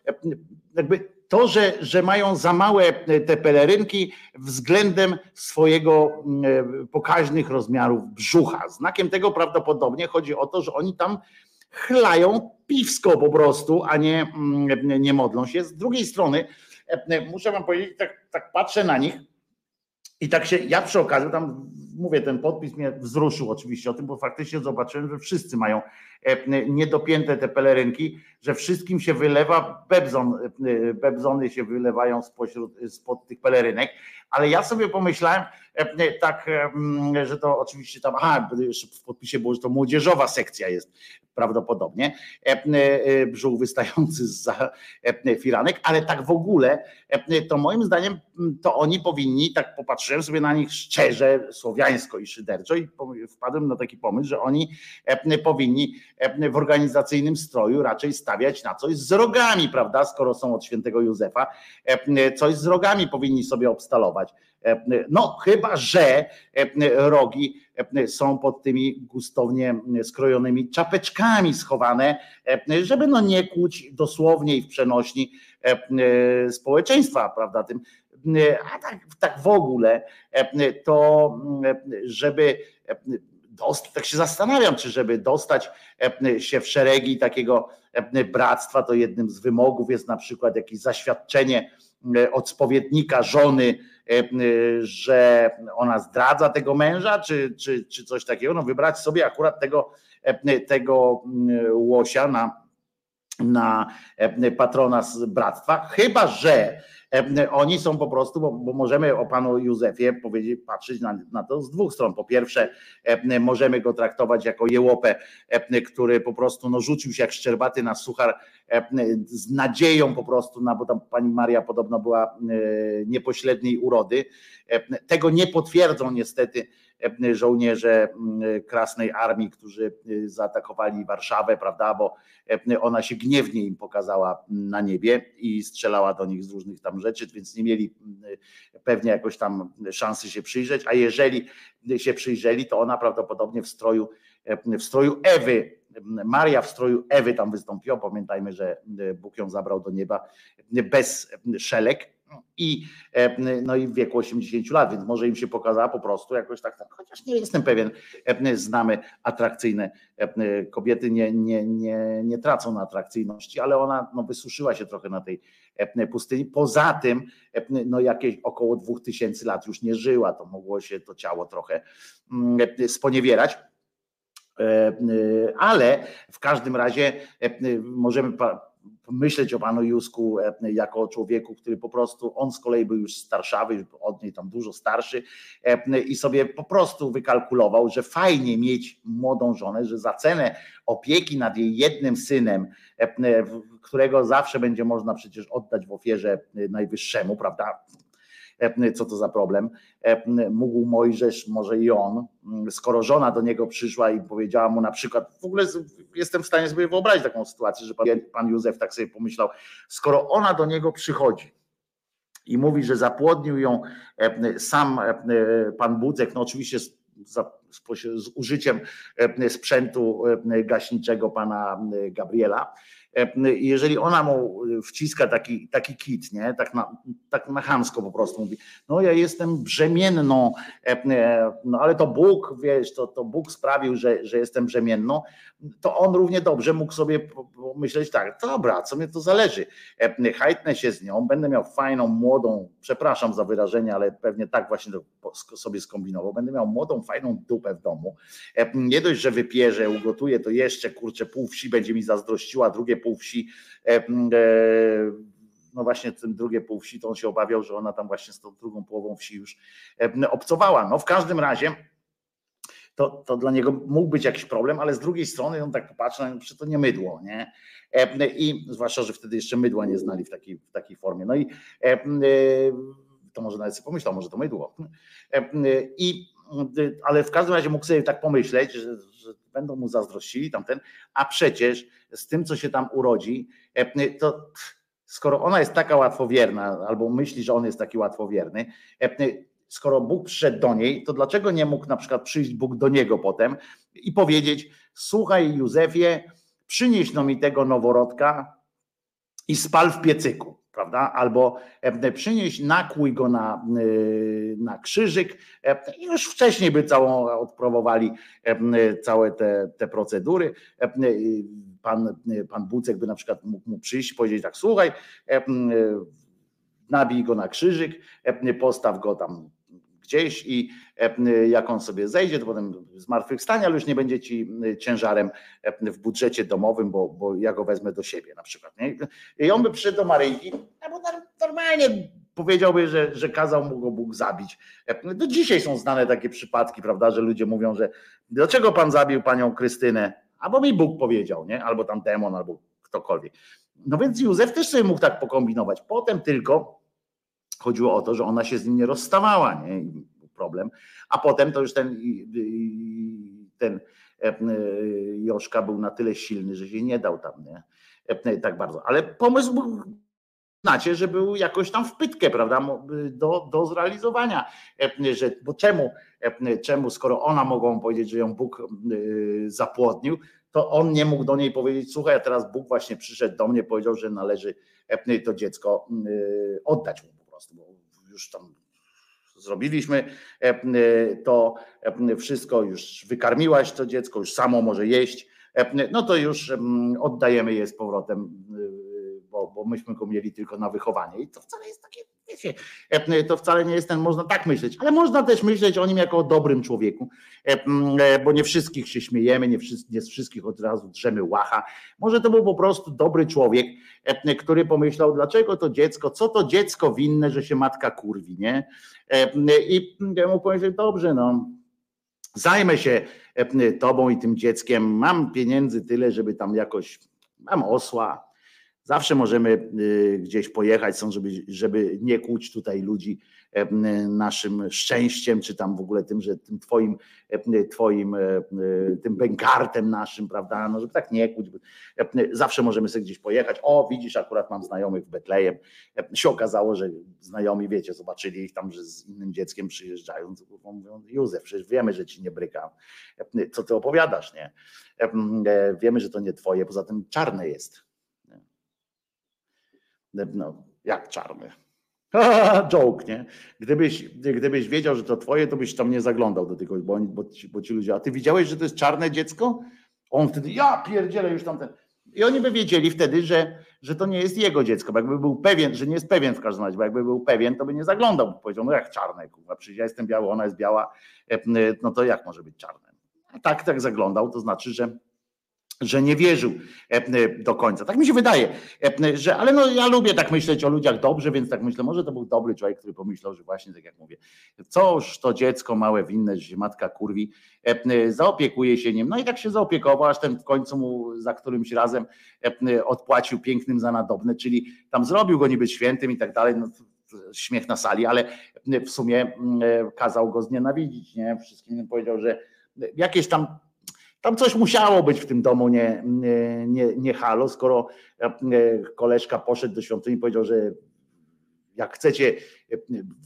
jakby to, że, że mają za małe te pelerynki względem swojego pokaźnych rozmiarów brzucha. Znakiem tego prawdopodobnie chodzi o to, że oni tam chlają piwsko po prostu, a nie, mm, nie modlą się. Z drugiej strony, e, muszę wam powiedzieć, tak, tak patrzę na nich i tak się, ja przy okazji tam mówię, ten podpis mnie wzruszył oczywiście o tym, bo faktycznie zobaczyłem, że wszyscy mają niedopięte te pelerynki, że wszystkim się wylewa bebzon, e, bebzony się wylewają spośród, spod tych pelerynek, ale ja sobie pomyślałem e, tak, mm, że to oczywiście tam, aha, w podpisie było, że to młodzieżowa sekcja jest prawdopodobnie, e, e, brzuch wystający z firanek, ale tak w ogóle, e, to moim zdaniem m, to oni powinni, tak popatrzyłem sobie na nich szczerze, słowiańsko i szyderczo i wpadłem na taki pomysł, że oni e, powinni e, w organizacyjnym stroju raczej stawiać na coś z rogami, prawda, skoro są od świętego Józefa, e, coś z rogami powinni sobie obstalować. E, No, chyba że e, rogi e, są pod tymi gustownie skrojonymi czapeczkami schowane, e, żeby no nie kłuć dosłownie i w przenośni e, e, społeczeństwa, prawda, tym. E, A tak, tak w ogóle, e, to e, żeby tak się zastanawiam, czy żeby dostać e, się w szeregi takiego e, bractwa, to jednym z wymogów jest na przykład jakieś zaświadczenie e, od spowiednika żony, że ona zdradza tego męża, czy, czy, czy coś takiego, no wybrać sobie akurat tego, tego łosia na, na e, patrona z bractwa, chyba że e, oni są po prostu, bo, bo możemy o panu Józefie powiedzieć, patrzeć na, na to z dwóch stron. Po pierwsze, e, możemy go traktować jako jełopę, który po prostu no, rzucił się jak szczerbaty na suchar z nadzieją po prostu, na, bo tam pani Maria podobno była niepośredniej urody. Tego nie potwierdzą niestety żołnierze m, Krasnej Armii, którzy e, zaatakowali Warszawę, prawda, bo e, ona się gniewnie im pokazała na niebie i strzelała do nich z różnych tam rzeczy, więc nie mieli m, pewnie jakoś tam szansy się przyjrzeć, a jeżeli się przyjrzeli, to ona prawdopodobnie w stroju, e, w stroju Ewy, Maria w stroju Ewy tam wystąpiła, pamiętajmy, że e, Bóg ją zabrał do nieba bez szelek, i, e, no i w wieku 80 lat, więc może im się pokazała po prostu jakoś tak, tak chociaż nie jestem pewien, e, znamy atrakcyjne e, kobiety, nie, nie, nie, nie tracą na atrakcyjności, ale ona no, wysuszyła się trochę na tej pustyni. Poza tym, no jakieś około 2000 lat już nie żyła, to mogło się to ciało trochę mm, sponiewierać. Ale w każdym razie możemy myśleć o panu Jusku e, jako o człowieku, który po prostu, on z kolei był już starszawy, od niej tam dużo starszy e, i sobie po prostu wykalkulował, że fajnie mieć młodą żonę, że za cenę opieki nad jej jednym synem, e, którego zawsze będzie można przecież oddać w ofierze najwyższemu, prawda? Co to za problem. Mógł Mojżesz, może i on, m, skoro żona do niego przyszła i powiedziała mu na przykład, w ogóle jestem w stanie sobie wyobrazić taką sytuację, że pan, Józef tak sobie pomyślał, skoro ona do niego przychodzi, i mówi, że zapłodnił ją sam pan Budzek, no oczywiście z, z, użyciem sprzętu gaśniczego pana Gabriela. E, Jeżeli ona mu wciska taki, taki kit, nie? Tak, na, tak na chamsko po prostu mówi, no ja jestem brzemienną, e, e, no ale to Bóg, wiesz, to, to Bóg sprawił, że, że jestem brzemienną, to on równie dobrze mógł sobie po- pomyśleć tak, dobra, co mnie to zależy, hajtnę się z nią, będę miał fajną, młodą, przepraszam za wyrażenie, ale pewnie tak właśnie sobie skombinował, będę miał młodą, fajną dupę w domu. Nie dość, że wypierzę, ugotuję, to jeszcze kurczę pół wsi będzie mi zazdrościła, drugie pół wsi e, e, no właśnie tym drugie pół wsi, to on się obawiał, że ona tam właśnie z tą drugą połową wsi już e, obcowała. No w każdym razie to, to dla niego mógł być jakiś problem, ale z drugiej strony on tak popatrzy, że to nie mydło, nie? I zwłaszcza, że wtedy jeszcze mydła nie znali w takiej, w takiej formie. No i to może nawet sobie pomyślał, może to mydło. I, ale w każdym razie mógł sobie tak pomyśleć, że, że będą mu zazdrościli tamten, a przecież z tym, co się tam urodzi, e, to skoro ona jest taka łatwowierna, albo myśli, że on jest taki łatwowierny, e, skoro Bóg przyszedł do niej, to dlaczego nie mógł na przykład przyjść Bóg do niego potem i powiedzieć: Słuchaj, Józefie, przynieś no mi tego noworodka i spal w piecyku, prawda? Albo e, przynieś, nakłuj go na, y, na krzyżyk. E, i Już wcześniej by całą odprowowali e, całe te, te procedury. E, Pan, pan Bucek by na przykład mógł mu przyjść i powiedzieć tak, słuchaj, e, nabij go na krzyżyk, e, postaw go tam gdzieś i e, jak on sobie zejdzie, to potem zmartwychwstanie, ale już nie będzie ci ciężarem e, w budżecie domowym, bo, bo ja go wezmę do siebie na przykład. Nie? I on by przyszedł do Maryjki, bo nor- normalnie powiedziałby, że, że kazał mu go Bóg zabić. E, Do dzisiaj są znane takie przypadki, prawda, że ludzie mówią, że dlaczego pan zabił panią Krystynę? Albo mi Bóg powiedział, nie? Albo tam demon, albo ktokolwiek. No więc Józef też sobie mógł tak pokombinować. Potem tylko chodziło o to, że ona się z nim nie rozstawała, nie? Problem. A potem to już ten, ten e, e, Joszka był na tyle silny, że się nie dał tam, nie? E, Tak bardzo. Ale pomysł był, znacie, że był jakoś tam w pytkę, prawda, mo- do, do zrealizowania. Że, bo czemu, czemu, skoro ona mogą powiedzieć, że ją Bóg e, zapłodnił, to on nie mógł do niej powiedzieć, słuchaj, a teraz Bóg właśnie przyszedł do mnie, powiedział, że należy to dziecko e, oddać mu prostu, bo już tam zrobiliśmy e, e, to e, wszystko, już wykarmiłaś to dziecko, już samo może jeść, no to już mm, oddajemy je z powrotem, bo, bo myśmy go mieli tylko na wychowanie. I to wcale jest takie, e, to wcale nie jest ten, można tak myśleć, ale można też myśleć o nim jako o dobrym człowieku, e, e, bo nie wszystkich się śmiejemy, nie, wszyscy, nie z wszystkich od razu drzemy łacha. Może to był po prostu dobry człowiek, który pomyślał, dlaczego to dziecko, co to dziecko winne, że się matka kurwi, nie? I mu powiedział, dobrze, no, zajmę się tobą i tym dzieckiem, mam pieniędzy tyle, żeby tam jakoś, mam osła, zawsze możemy y, gdzieś pojechać, są, żeby, żeby nie kłuć tutaj ludzi e, naszym szczęściem, czy tam w ogóle tym, że tym twoim, e, twoim e, tym bękartem naszym, prawda, no żeby tak nie kłuć, zawsze możemy sobie gdzieś pojechać, o widzisz, akurat mam znajomych w Betlejem, się okazało, że znajomi, wiecie, zobaczyli ich tam, że z innym dzieckiem przyjeżdżają, mówią, Józef, przecież wiemy, że ci nie bryka, E, co ty opowiadasz, nie? Wiemy, że to nie twoje, poza tym czarne jest. No, jak czarny. Joke, nie? Gdybyś, gdybyś wiedział, że to twoje, to byś tam nie zaglądał do tego, bo, bo, ci, bo ci ludzie, a ty widziałeś, że to jest czarne dziecko? On wtedy, ja pierdzielę już tamten. I oni by wiedzieli wtedy, że, że to nie jest jego dziecko, bo jakby był pewien, że nie jest pewien w każdym razie, bo jakby był pewien, to by nie zaglądał, bo powiedział, no jak czarne, kurwa, przecież ja jestem biały, ona jest biała, e, no to jak może być czarne? A tak, tak zaglądał, to znaczy, że że nie wierzył e, do końca. Tak mi się wydaje, e, że, ale no ja lubię tak myśleć o ludziach dobrze, więc tak myślę, może to był dobry człowiek, który pomyślał, że właśnie tak jak mówię, coż to dziecko małe winne, że matka kurwi, e, zaopiekuje się nim. No i tak się zaopiekował, aż ten w końcu mu za którymś razem odpłacił pięknym za nadobne, czyli tam zrobił go niby świętym i tak dalej, no, śmiech na sali, ale w sumie mm, kazał go znienawidzić, nie? Wszystkim powiedział, że jakieś tam tam coś musiało być w tym domu nie, nie, nie, halo, skoro e, koleżka poszedł do świątyni i powiedział, że jak chcecie, e,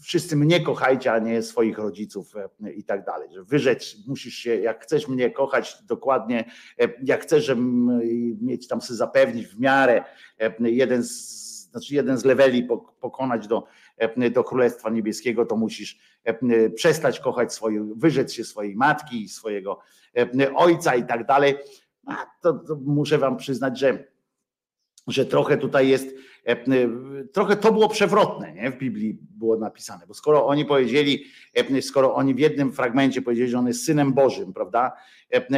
wszyscy mnie kochajcie, a nie swoich rodziców e, i tak dalej. Że wyrzec musisz się, jak chcesz mnie kochać dokładnie, jak chcesz że mieć tam sobie zapewnić w miarę jeden z, znaczy jeden z leveli pokonać do, do Królestwa Niebieskiego, to musisz przestać kochać swoje, wyrzec się swojej matki i swojego ojca i tak dalej. To muszę wam przyznać, że, że trochę tutaj jest, trochę to było przewrotne, nie? w Biblii było napisane, bo skoro oni powiedzieli, skoro oni w jednym fragmencie powiedzieli, że on jest synem Bożym, prawda,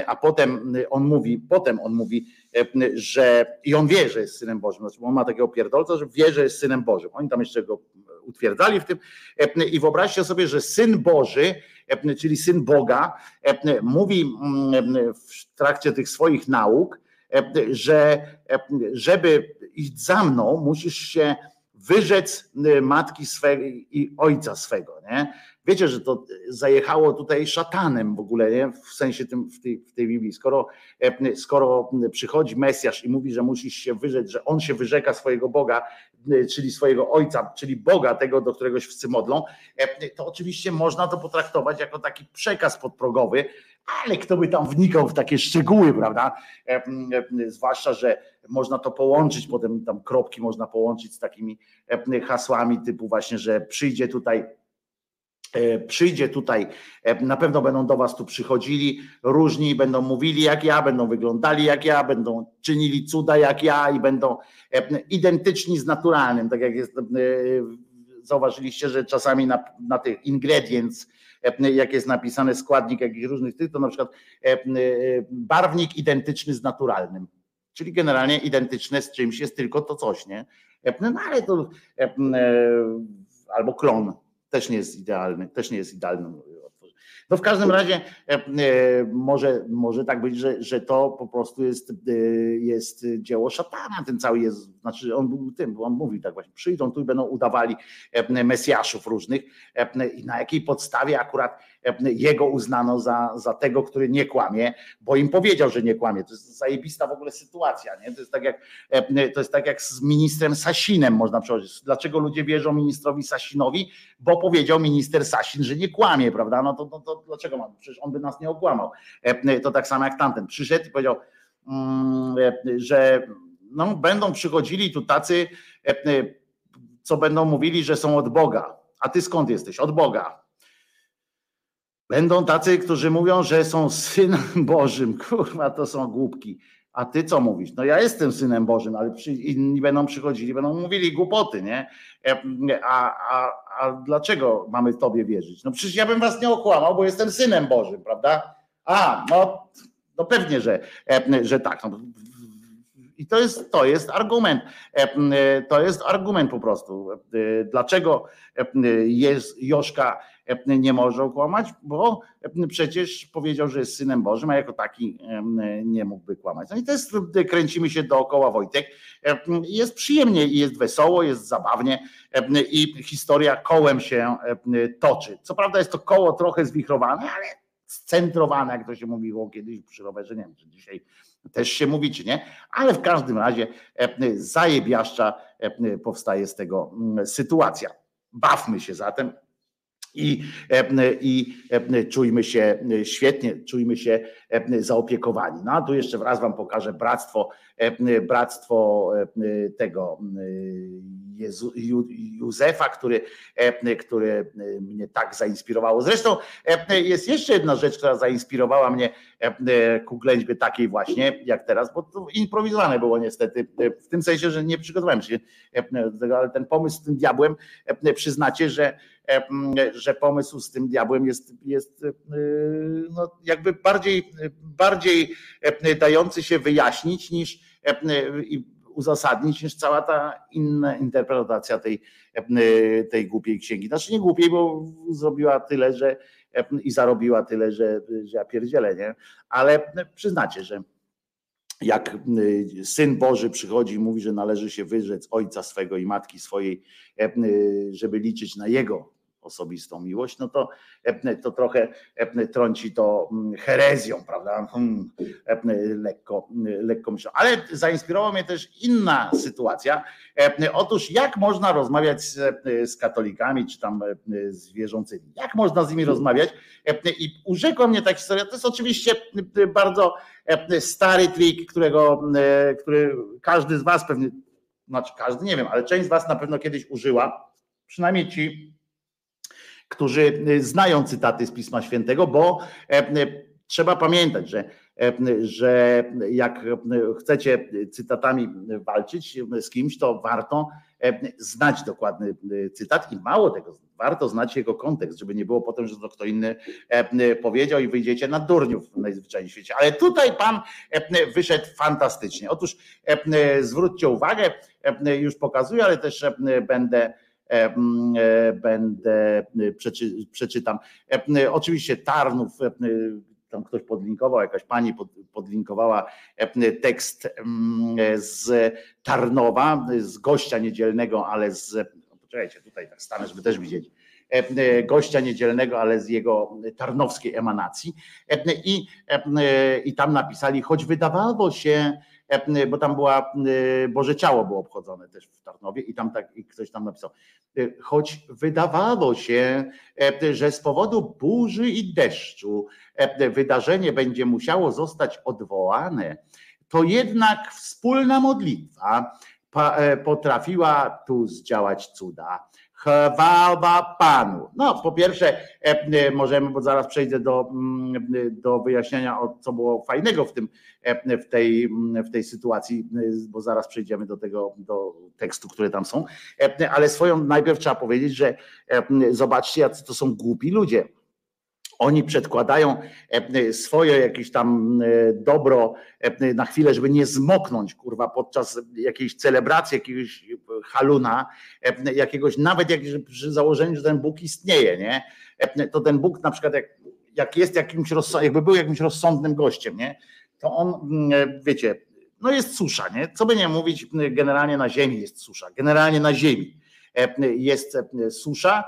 a potem on mówi, potem on mówi, że i on wie, że jest synem Bożym, znaczy on ma takiego pierdolca, że wie, że jest synem Bożym. Oni tam jeszcze go utwierdzali w tym i wyobraźcie sobie, że syn Boży, czyli syn Boga, mówi w trakcie tych swoich nauk, że żeby iść za mną, musisz się wyrzec matki swego i ojca swego. Nie? Wiecie, że to zajechało tutaj szatanem w ogóle, nie? w sensie tym, w, tej, w tej Biblii. Skoro, skoro przychodzi Mesjasz i mówi, że musisz się wyrzec, że on się wyrzeka swojego Boga, czyli swojego ojca, czyli Boga, tego, do którego się wszyscy modlą, to oczywiście można to potraktować jako taki przekaz podprogowy, ale kto by tam wnikał w takie szczegóły, prawda? Zwłaszcza, że można to połączyć, potem tam kropki można połączyć z takimi hasłami typu właśnie, że przyjdzie tutaj E, przyjdzie tutaj, e, na pewno będą do Was tu przychodzili, różni będą mówili jak ja, będą wyglądali jak ja, będą czynili cuda jak ja i będą e, identyczni z naturalnym, tak jak jest, zauważyliście, że czasami na, na tych ingredients, jak jest napisane składnik jakichś różnych tych, to na przykład barwnik identyczny z naturalnym, czyli generalnie identyczne z czymś jest tylko to coś, nie? No ale to albo klon, też nie jest idealny, też nie jest idealny. No w każdym razie e, e, może, może tak być, że, że to po prostu jest, e, jest dzieło szatana, ten cały jest, znaczy on był tym, on mówił tak właśnie, przyjdą tu i będą udawali mesjaszów różnych i na jakiej podstawie akurat jego uznano za, za tego, który nie kłamie, bo im powiedział, że nie kłamie. To jest zajebista w ogóle sytuacja. Nie? To, jest tak jak, to jest tak jak z ministrem Sasinem można przechodzić. Dlaczego ludzie wierzą ministrowi Sasinowi? Bo powiedział minister Sasin, że nie kłamie, prawda? No to, no to dlaczego? Przecież on by nas nie okłamał. To tak samo jak tamten. Przyszedł i powiedział, mm, że no, będą przychodzili tu tacy, co będą mówili, że są od Boga. A ty skąd jesteś? Od Boga. Będą tacy, którzy mówią, że są synem Bożym. Kurwa, to są głupki. A ty co mówisz? No ja jestem synem Bożym, ale inni będą przychodzili, będą mówili głupoty, nie? E, a, a, a dlaczego mamy tobie wierzyć? No przecież ja bym was nie okłamał, bo jestem synem Bożym, prawda? A, no, no pewnie, że, e, że tak. No, i to jest, to jest argument. E, to jest argument po prostu. Dlaczego jest Joszka nie może okłamać, bo przecież powiedział, że jest synem Bożym, a jako taki nie mógłby kłamać. No i jest, kręcimy się dookoła Wojtek. Jest przyjemnie jest wesoło, jest zabawnie i historia kołem się toczy. Co prawda jest to koło trochę zwichrowane, ale scentrowane, jak to się mówiło kiedyś przy rowerze, nie wiem, czy dzisiaj też się mówi, czy nie, ale w każdym razie zajebiaszcza powstaje z tego sytuacja. Bawmy się zatem i, e, i e, czujmy się świetnie, czujmy się e, zaopiekowani. No a tu jeszcze raz wam pokażę bractwo, bractwo tego Jezu, Józefa, który, który mnie tak zainspirowało. Zresztą jest jeszcze jedna rzecz, która zainspirowała mnie ku ględźbie takiej właśnie, jak teraz, bo to improwizowane było niestety, w tym sensie, że nie przygotowałem się do tego, ale ten pomysł z tym diabłem, przyznacie, że że pomysł z tym diabłem jest, jest no, jakby bardziej, bardziej dający się wyjaśnić niż i uzasadnić niż cała ta inna interpretacja tej, tej głupiej księgi. Znaczy nie głupiej, bo zrobiła tyle, że i zarobiła tyle, że, że ja pierdzielę, nie? Ale przyznacie, że jak syn Boży przychodzi i mówi, że należy się wyrzec ojca swego i matki swojej, e, żeby liczyć na jego osobistą miłość, no to, e, to trochę e, trąci to mm, herezją, prawda? Hmm, e, Lekko, lekko myślę. Ale zainspirowała mnie też inna sytuacja. Otóż jak można rozmawiać z, z katolikami, czy tam z wierzącymi? Jak można z nimi rozmawiać? I urzekła mnie ta historia. To jest oczywiście bardzo stary trik, którego, który każdy z was pewnie, znaczy każdy, nie wiem, ale część z was na pewno kiedyś użyła, przynajmniej ci, którzy y, znają cytaty z Pisma Świętego, bo e, y, trzeba pamiętać, że, e, że jak e, chcecie cytatami walczyć z kimś, to warto znać dokładny cytat i mało tego, warto znać jego kontekst, żeby nie było potem, że to kto inny powiedział i wyjdziecie na durniów najzwyczajniej w świecie. Ale tutaj pan wyszedł fantastycznie. Otóż zwróćcie uwagę, już pokazuję, ale też będę E, e, będę, e, przeczy, przeczytam. Oczywiście Tarnów, tam ktoś podlinkował, jakaś pani podlinkowała tekst z Tarnowa, z gościa niedzielnego, ale z, poczekajcie, tutaj tak stanę, żeby też widzieć, gościa niedzielnego, ale z jego tarnowskiej emanacji. I, i tam napisali, choć wydawało się, E, bo tam była, e, Boże Ciało było obchodzone też w Tarnowie i tam tak i ktoś tam napisał, e, choć wydawało się, że z powodu burzy i deszczu wydarzenie będzie musiało zostać odwołane, to jednak wspólna modlitwa potrafiła tu zdziałać cuda. Chwała Panu. No, po pierwsze, e, e, możemy, bo zaraz przejdę do, mm, do wyjaśnienia, co było fajnego w, tym, e, w, tej, w tej sytuacji, bo zaraz przejdziemy do tego, do tekstu, które tam są. Ale swoją najpierw trzeba powiedzieć, że zobaczcie, jacy to są głupi ludzie oni przedkładają e, swoje jakieś tam e, dobro e, na chwilę, żeby nie zmoknąć, kurwa, podczas jakiejś celebracji, jakiegoś haluna, jakiegoś, nawet jak, przy założeniu, że ten Bóg istnieje, nie? To ten Bóg na przykład jak, jak jest jakimś, jakby był jakimś rozsądnym gościem, nie? To on, mm, wiecie, no jest susza, nie? Co by nie mówić, generalnie na ziemi jest susza, generalnie na ziemi jest susza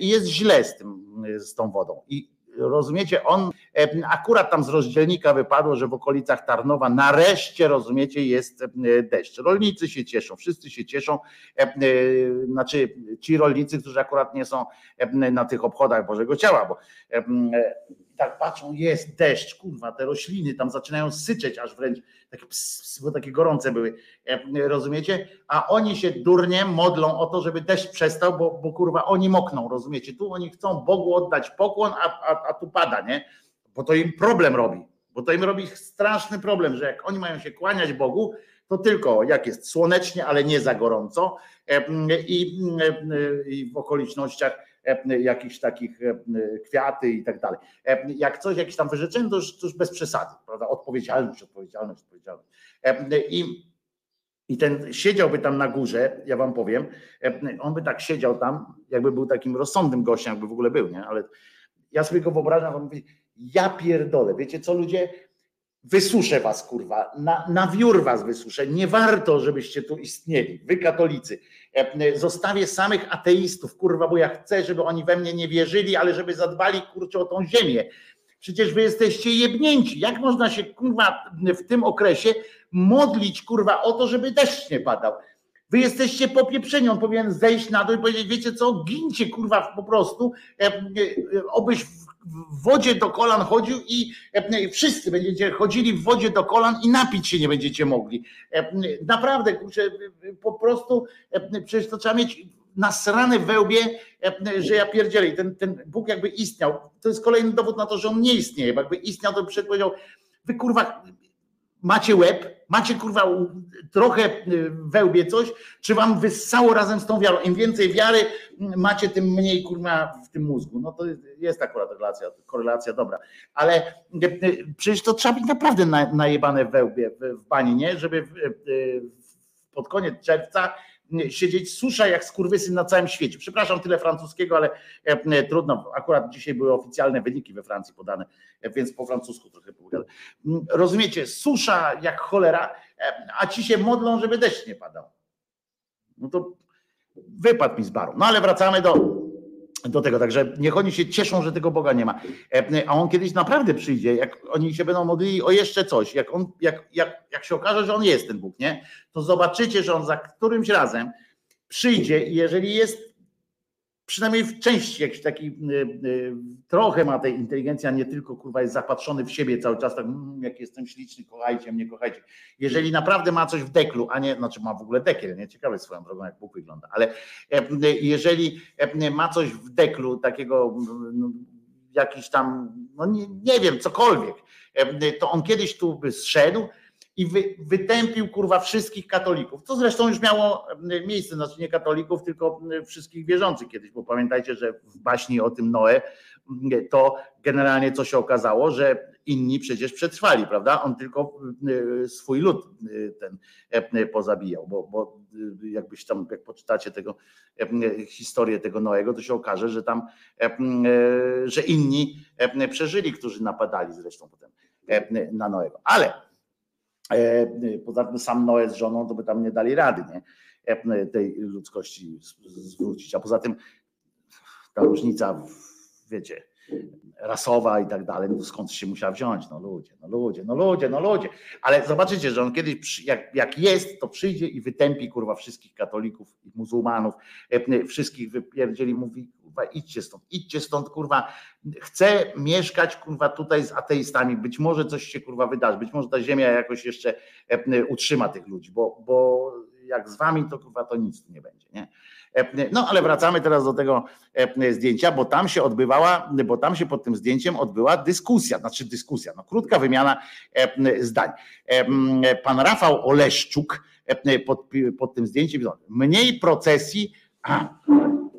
i jest źle z tym, z tą wodą. I rozumiecie, on e, akurat tam z rozdzielnika wypadło, że w okolicach Tarnowa nareszcie, rozumiecie, jest e, deszcz. Rolnicy się cieszą, wszyscy się cieszą, e, znaczy ci rolnicy, którzy akurat nie są na tych obchodach Bożego Ciała, bo tak patrzą, jest deszcz, kurwa, te rośliny tam zaczynają syczeć aż wręcz, takie, ps, bo takie gorące były, rozumiecie? A oni się durnie modlą o to, żeby deszcz przestał, bo, bo kurwa oni mokną, rozumiecie? Tu oni chcą Bogu oddać pokłon, a, a, a tu pada, nie? Bo to im problem robi, bo to im robi straszny problem, że jak oni mają się kłaniać Bogu, to tylko jak jest słonecznie, ale nie za gorąco i, i w okolicznościach jakichś takich kwiaty i tak dalej. Jak coś, jakieś tam wyrzeczenie, to już, to już bez przesady, prawda? Odpowiedzialność, odpowiedzialność, odpowiedzialność. I, I ten siedziałby tam na górze, ja wam powiem, on by tak siedział tam, jakby był takim rozsądnym gościem, jakby w ogóle był, nie? Ale ja sobie go wyobrażam, on mówi, ja pierdolę, wiecie co ludzie, wysuszę was, kurwa, na, na wiór was wysuszę. Nie warto, żebyście tu istnieli. Wy katolicy. E, zostawię samych ateistów, kurwa, bo ja chcę, żeby oni we mnie nie wierzyli, ale żeby zadbali, kurczę, o tą ziemię. Przecież wy jesteście jebnięci. Jak można się, kurwa, w tym okresie modlić, kurwa, o to, żeby deszcz nie padał? Wy jesteście popieprzeni. On powinien zejść na dół i powiedzieć, wiecie co, gincie, kurwa, po prostu, e, e, obyś w wodzie do kolan chodził i e, wszyscy będziecie chodzili w wodzie do kolan i napić się nie będziecie mogli. Naprawdę, kurczę, po prostu przecież to trzeba mieć nasrane w wełbie, że ja pierdzielę. I ten, ten Bóg jakby istniał. To jest kolejny dowód na to, że on nie istnieje. Jakby istniał, to by powiedział, wy kurwa, macie łeb, macie kurwa trochę y, wełbie coś, czy wam wyssało razem z tą wiarą? Im więcej wiary macie, tym mniej kurwa w tym mózgu. No to jest akurat relacja, korelacja dobra. Ale y, y, przecież to trzeba być naprawdę najebane wełbie w bani, nie? Żeby pod koniec czerwca siedzieć susza jak skurwysyn na całym świecie. Przepraszam, tyle francuskiego, ale e, trudno. Akurat dzisiaj były oficjalne wyniki we Francji podane, e, więc po francusku trochę pogadam. Rozumiecie, susza jak cholera, e, a ci się modlą, żeby deszcz nie padał. No to wypadł mi z baru. No ale wracamy do, do tego, także niech oni się cieszą, że tego Boga nie ma. E, A on kiedyś naprawdę przyjdzie, jak oni się będą modlili o jeszcze coś, jak, on, jak, jak, jak się okaże, że on jest ten Bóg, nie? To zobaczycie, że on za którymś razem przyjdzie i jeżeli jest przynajmniej w części jakiś taki y, y, trochę ma tej inteligencji, a nie tylko kurwa jest zapatrzony w siebie cały czas, tak mm, jak jestem śliczny, kochajcie mnie, kochajcie. Jeżeli naprawdę ma coś w deklu, a nie, znaczy ma w ogóle dekiel, nie ciekawe swoją drogą, jak Bóg wygląda, ale e, jeżeli e, ma coś w deklu takiego no, jakiś tam, no nie, nie wiem, cokolwiek, e, to on kiedyś tu by zszedł, i wy, wytępił kurwa wszystkich katolików. To zresztą już miało e, miejsce, znaczy nie katolików, tylko e, wszystkich wierzących kiedyś, bo pamiętajcie, że w baśni o tym Noe to generalnie co się okazało, że inni przecież przetrwali, prawda? On tylko e, swój lud ten pozabijał, bo, bo jakbyś tam, jak poczytacie tego historię tego Noego, to się okaże, że tam, że inni przeżyli, którzy napadali zresztą potem na Noego. Ale E, poza tym sam Noe z żoną to by tam nie dali rady, nie? E, tej ludzkości zwrócić. A poza tym ta różnica, wiecie, rasowa i tak dalej, no skąd się musiała wziąć? No ludzie, no ludzie, no ludzie, no ludzie. Ale zobaczycie, że on kiedyś, jak, jak jest, to przyjdzie i wytępi kurwa wszystkich katolików i muzułmanów, e, wszystkich wypierdzieli, mówi kurwa idźcie stąd, idźcie stąd kurwa, chcę mieszkać kurwa tutaj z ateistami, być może coś się kurwa wydarzy, być może ta ziemia jakoś jeszcze e, utrzyma tych ludzi, bo, bo jak z wami to kurwa to nic tu nie będzie, nie? No ale wracamy teraz do tego zdjęcia, bo tam się odbywała, bo tam się pod tym zdjęciem odbyła dyskusja, znaczy dyskusja, no krótka wymiana zdań. Pan Rafał Oleszczuk pod, pod tym zdjęciem, mniej procesji, a,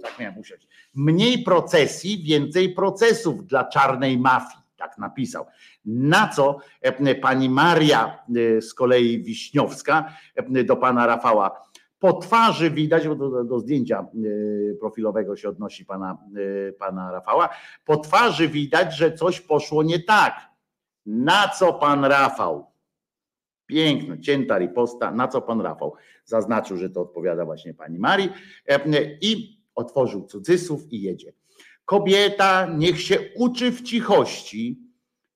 tak miałem usiąść, mniej procesji, więcej procesów dla czarnej mafii tak napisał. Na co pani Maria z kolei Wiśniowska do pana Rafała po twarzy widać, bo do, do, zdjęcia profilowego się odnosi pana, pana Rafała. Po twarzy widać, że coś poszło nie tak. Na co pan Rafał? Piękno, cięta riposta. Na co pan Rafał? Zaznaczył, że to odpowiada właśnie pani Marii e, i otworzył cudzysłów i jedzie. Kobieta niech się uczy w cichości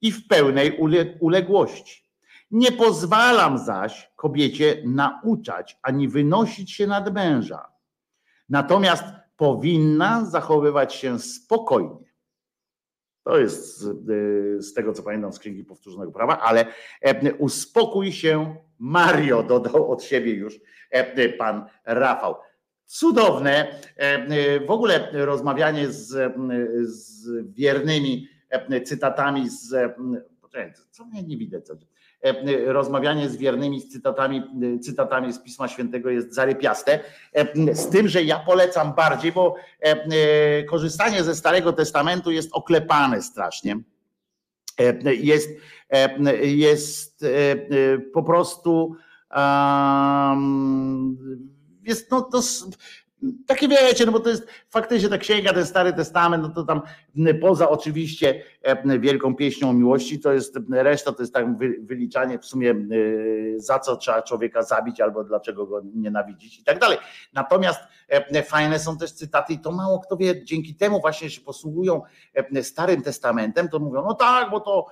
i w pełnej uległości. Nie pozwalam zaś kobiecie nauczać ani wynosić się nad męża. Natomiast powinna zachowywać się spokojnie. To jest z, y, tego, co pamiętam z Księgi Powtórzonego Prawa, ale e, uspokój się, Mario, dodał od siebie już e, pan Rafał. Cudowne. E, w ogóle rozmawianie z, z wiernymi cytatami z. Co mnie nie widać? E, e, rozmawianie z wiernymi cytatami, e, cytatami z Pisma Świętego jest zarypiaste. Z tym, że ja polecam bardziej, bo korzystanie ze Starego Testamentu jest oklepane strasznie. Jest, jest po prostu jest no to takie wiecie, no bo to jest faktycznie ta księga, ten Stary Testament, no to tam poza oczywiście e, wielką pieśnią miłości, to jest reszta, to jest tak wyliczanie w sumie e, za co trzeba człowieka zabić albo dlaczego go nienawidzić i tak dalej. Natomiast e, fajne są też cytaty i to mało kto wie, dzięki temu właśnie się posługują Starym Testamentem, to mówią, no tak, bo to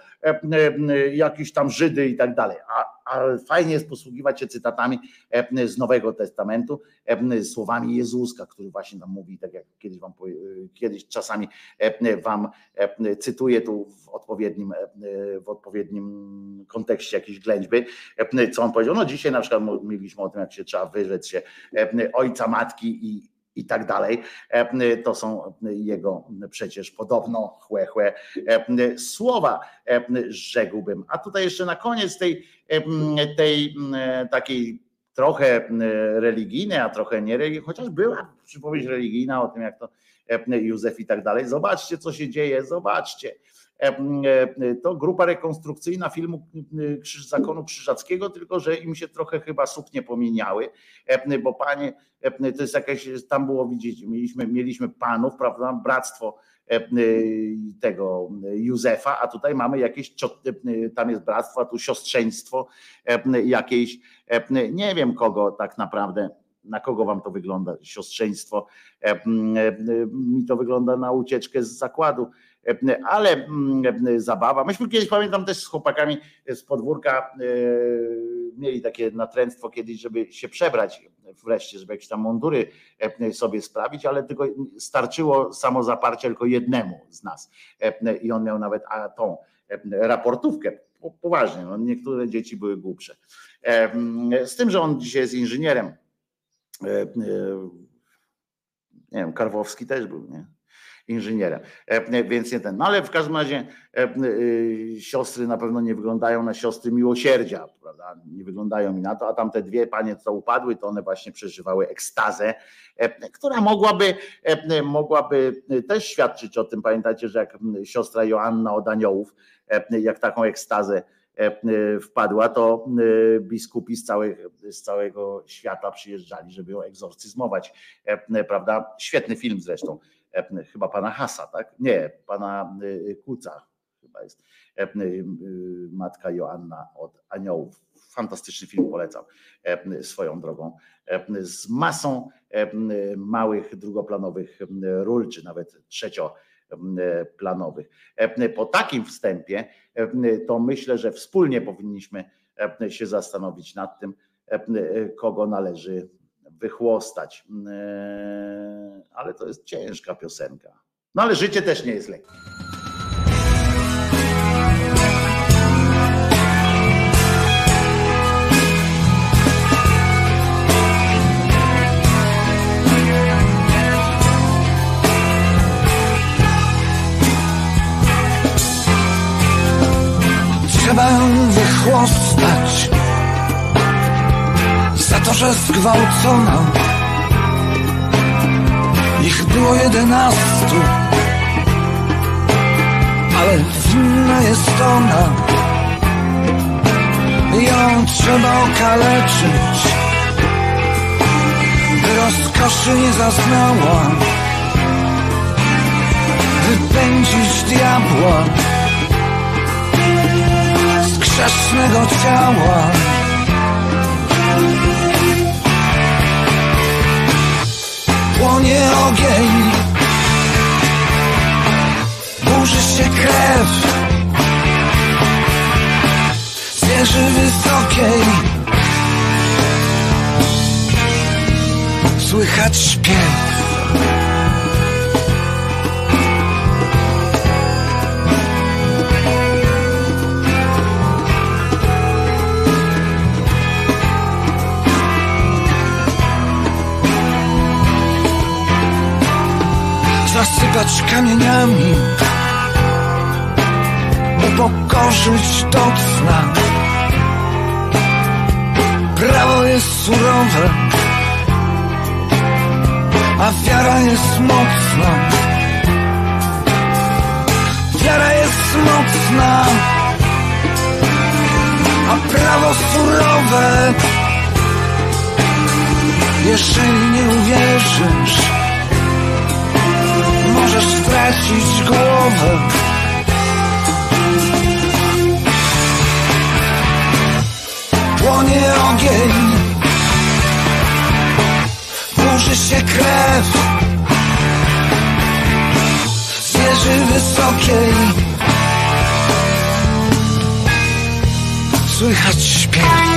jakiś tam Żydy i tak dalej. A ale fajnie jest posługiwać się cytatami z Nowego Testamentu, słowami Jezuska, który właśnie tam mówi, tak jak kiedyś wam e, kiedyś czasami wam cytuję tu w odpowiednim, w odpowiednim kontekście jakiejś ględźby, co on powiedział. No dzisiaj na przykład mówiliśmy o tym, jak się trzeba wyrzec się ojca, matki i, i tak dalej. E, to są jego przecież podobno chłe, chłe e, słowa, e, rzekłbym. A tutaj jeszcze na koniec tej, tej takiej trochę religijnej, a trochę nie religijnej, chociaż była przypowieść religijna o tym, jak to Józef i tak dalej. Zobaczcie, co się dzieje, zobaczcie. e, e, to grupa rekonstrukcyjna filmu e, Krzyż Zakonu Krzyżackiego, tylko że im się trochę chyba suknie pomieniały, e, bo panie, e, to jest jakieś, tam było widzieć, mieliśmy, mieliśmy panów, prawda, bractwo e, e, tego Józefa, a tutaj mamy jakieś, e, tam jest bractwo, a tu siostrzeństwo e, jakiejś, e, nie wiem kogo tak naprawdę, na kogo wam to wygląda, siostrzeństwo, E, e, mi to wygląda na ucieczkę z zakładu, E, ale mm, e, zabawa. Myśmy kiedyś, pamiętam też z chłopakami z podwórka e, mieli takie natręctwo kiedyś, żeby się przebrać wreszcie, żeby jakieś tam mundury e, sobie sprawić, ale tylko starczyło samozaparcie tylko jednemu z nas E, i on miał nawet tą e, raportówkę, Po- poważnie, no, niektóre dzieci były głupsze. E, Z tym, że on dzisiaj jest inżynierem, E, e, nie wiem, Karwowski też był, nie? Inżynierem, E, więc nie ten. No ale w każdym razie e, e, siostry na pewno nie wyglądają na siostry miłosierdzia, prawda? Nie wyglądają mi na to, a tamte dwie panie, co upadły, to one właśnie przeżywały ekstazę, która mogłaby, mogłaby też świadczyć o tym. Pamiętacie, że jak siostra Joanna od aniołów, jak taką ekstazę wpadła, to biskupi z, całych, z całego świata przyjeżdżali, żeby ją egzorcyzmować. Prawda? Świetny film zresztą. Chyba pana Hasa, tak? Nie, pana e, Kuca chyba jest. E, Matka Joanna od Aniołów. Fantastyczny film, polecam swoją drogą. Z masą małych, drugoplanowych ról, czy nawet trzecioplanowych. Po takim wstępie to myślę, że wspólnie powinniśmy się zastanowić nad tym, kogo należy wychłostać. E, Ale to jest ciężka piosenka. No ale życie też nie jest lekkie. To, że zgwałcona. Ich było jedenastu, ale winna jest ona. Ją trzeba okaleczyć, by rozkoszy nie zaznała. Wypędzić diabła z grzesznego ciała. Płonie ogień, burzy się krew zwierzy wysokiej. Słychać śpiew. Zasypać kamieniami, upokorzyć do cna. Prawo jest surowe, a wiara jest mocna. Wiara jest mocna, a prawo surowe. Jeżeli nie uwierzysz, możesz stracić głowę. Płonie ogień, burzy się krew zwierzy wysokiej. Słychać śpiew.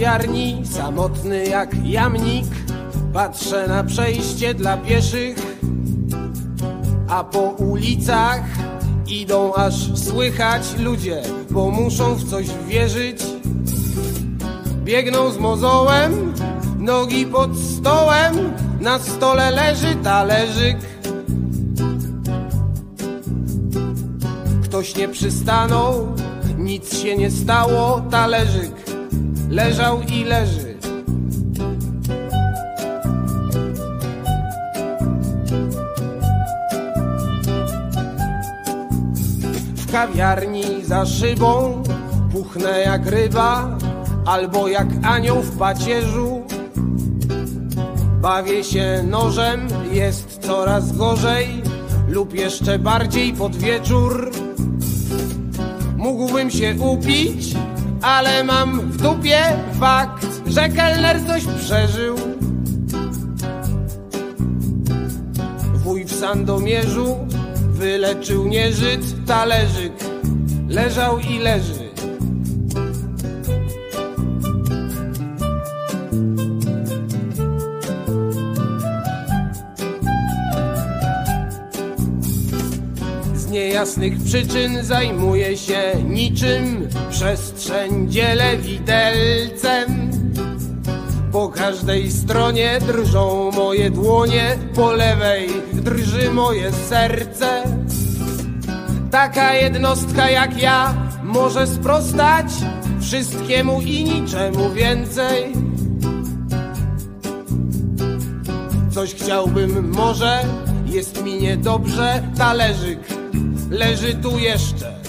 Kawiarni, samotny jak jamnik. Patrzę na przejście dla pieszych, a po ulicach idą aż słychać ludzie, bo muszą w coś wierzyć. Biegną z mozołem, nogi pod stołem, na stole leży talerzyk. Ktoś nie przystanął, nic się nie stało, talerzyk leżał i leży. W kawiarni za szybą puchnę jak ryba, albo jak anioł w pacierzu. Bawię się nożem, jest coraz gorzej, lub jeszcze bardziej pod wieczór. Mógłbym się upić, ale mam w dupie fakt, że kelner coś przeżył. Wuj w Sandomierzu wyleczył nieżyt talerzyk, leżał i leży. Z niejasnych przyczyn zajmuję się niczym przestrzeń dzielę widelcem. Po każdej stronie drżą moje dłonie, po lewej drży moje serce. Taka jednostka jak ja może sprostać wszystkiemu i niczemu więcej. Coś chciałbym może, jest mi niedobrze, talerzyk leży tu jeszcze.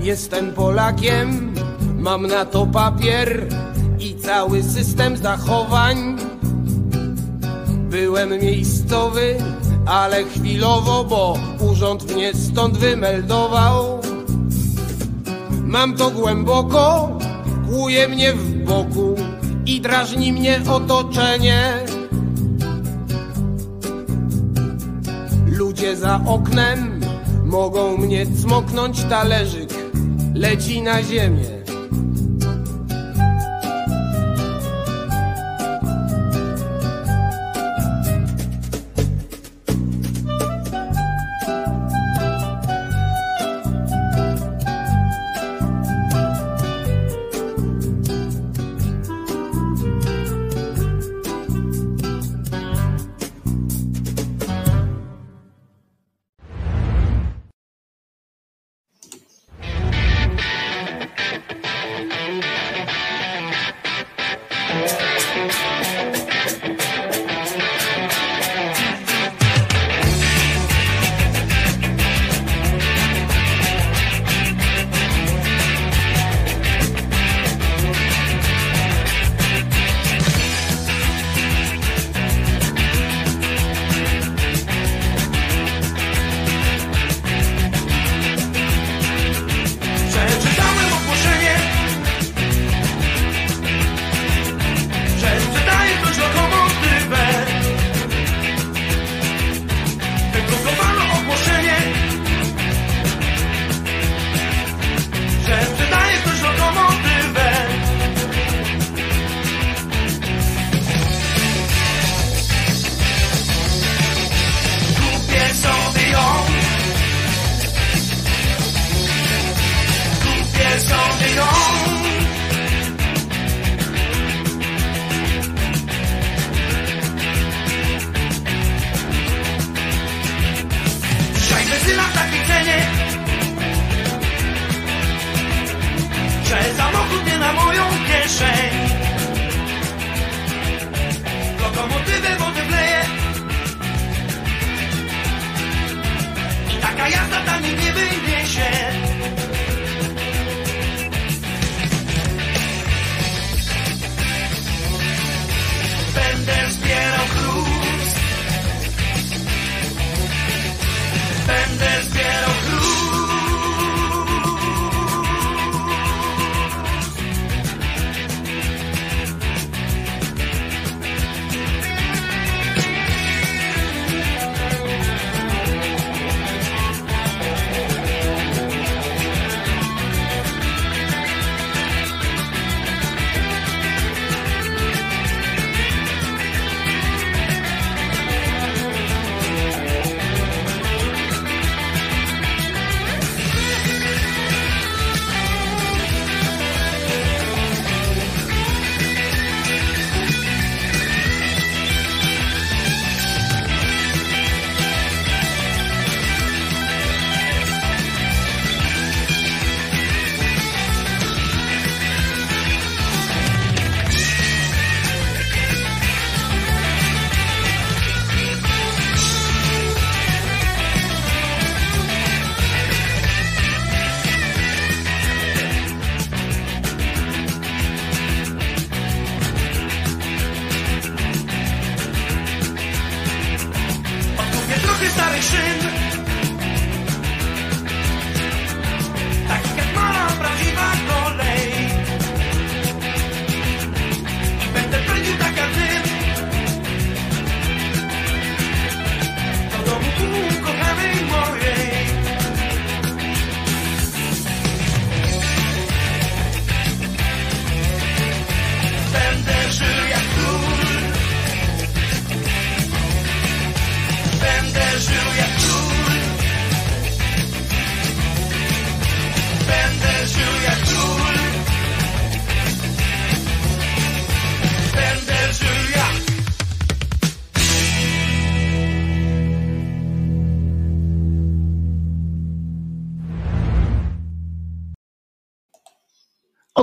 Jestem Polakiem, mam na to papier i cały system zachowań. Byłem miejscowy, ale chwilowo, bo urząd mnie stąd wymeldował. Mam to głęboko, kłuje mnie w boku i drażni mnie otoczenie. Ludzie za oknem mogą mnie cmoknąć talerzyk, leci na ziemię.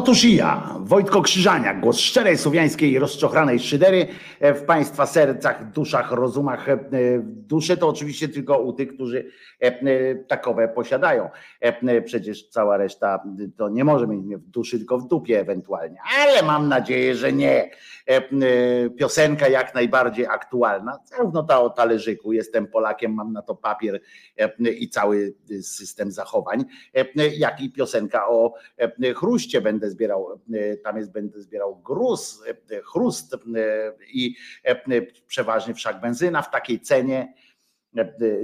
Otóż i ja, Wojtko Krzyżaniak, głos szczerej słowiańskiej rozczochranej szydery e, w Państwa sercach, duszach, rozumach. Dusze to oczywiście tylko u tych, którzy e, e, takowe posiadają. E, Przecież cała reszta to nie może mieć mnie w duszy, tylko w dupie ewentualnie. Ale mam nadzieję, że nie. Piosenka jak najbardziej aktualna, zarówno ta o talerzyku, jestem Polakiem, mam na to papier i cały system zachowań, jak i piosenka o chruście będę zbierał, tam jest będę zbierał gruz, chrust i przeważnie wszak benzyna w takiej cenie,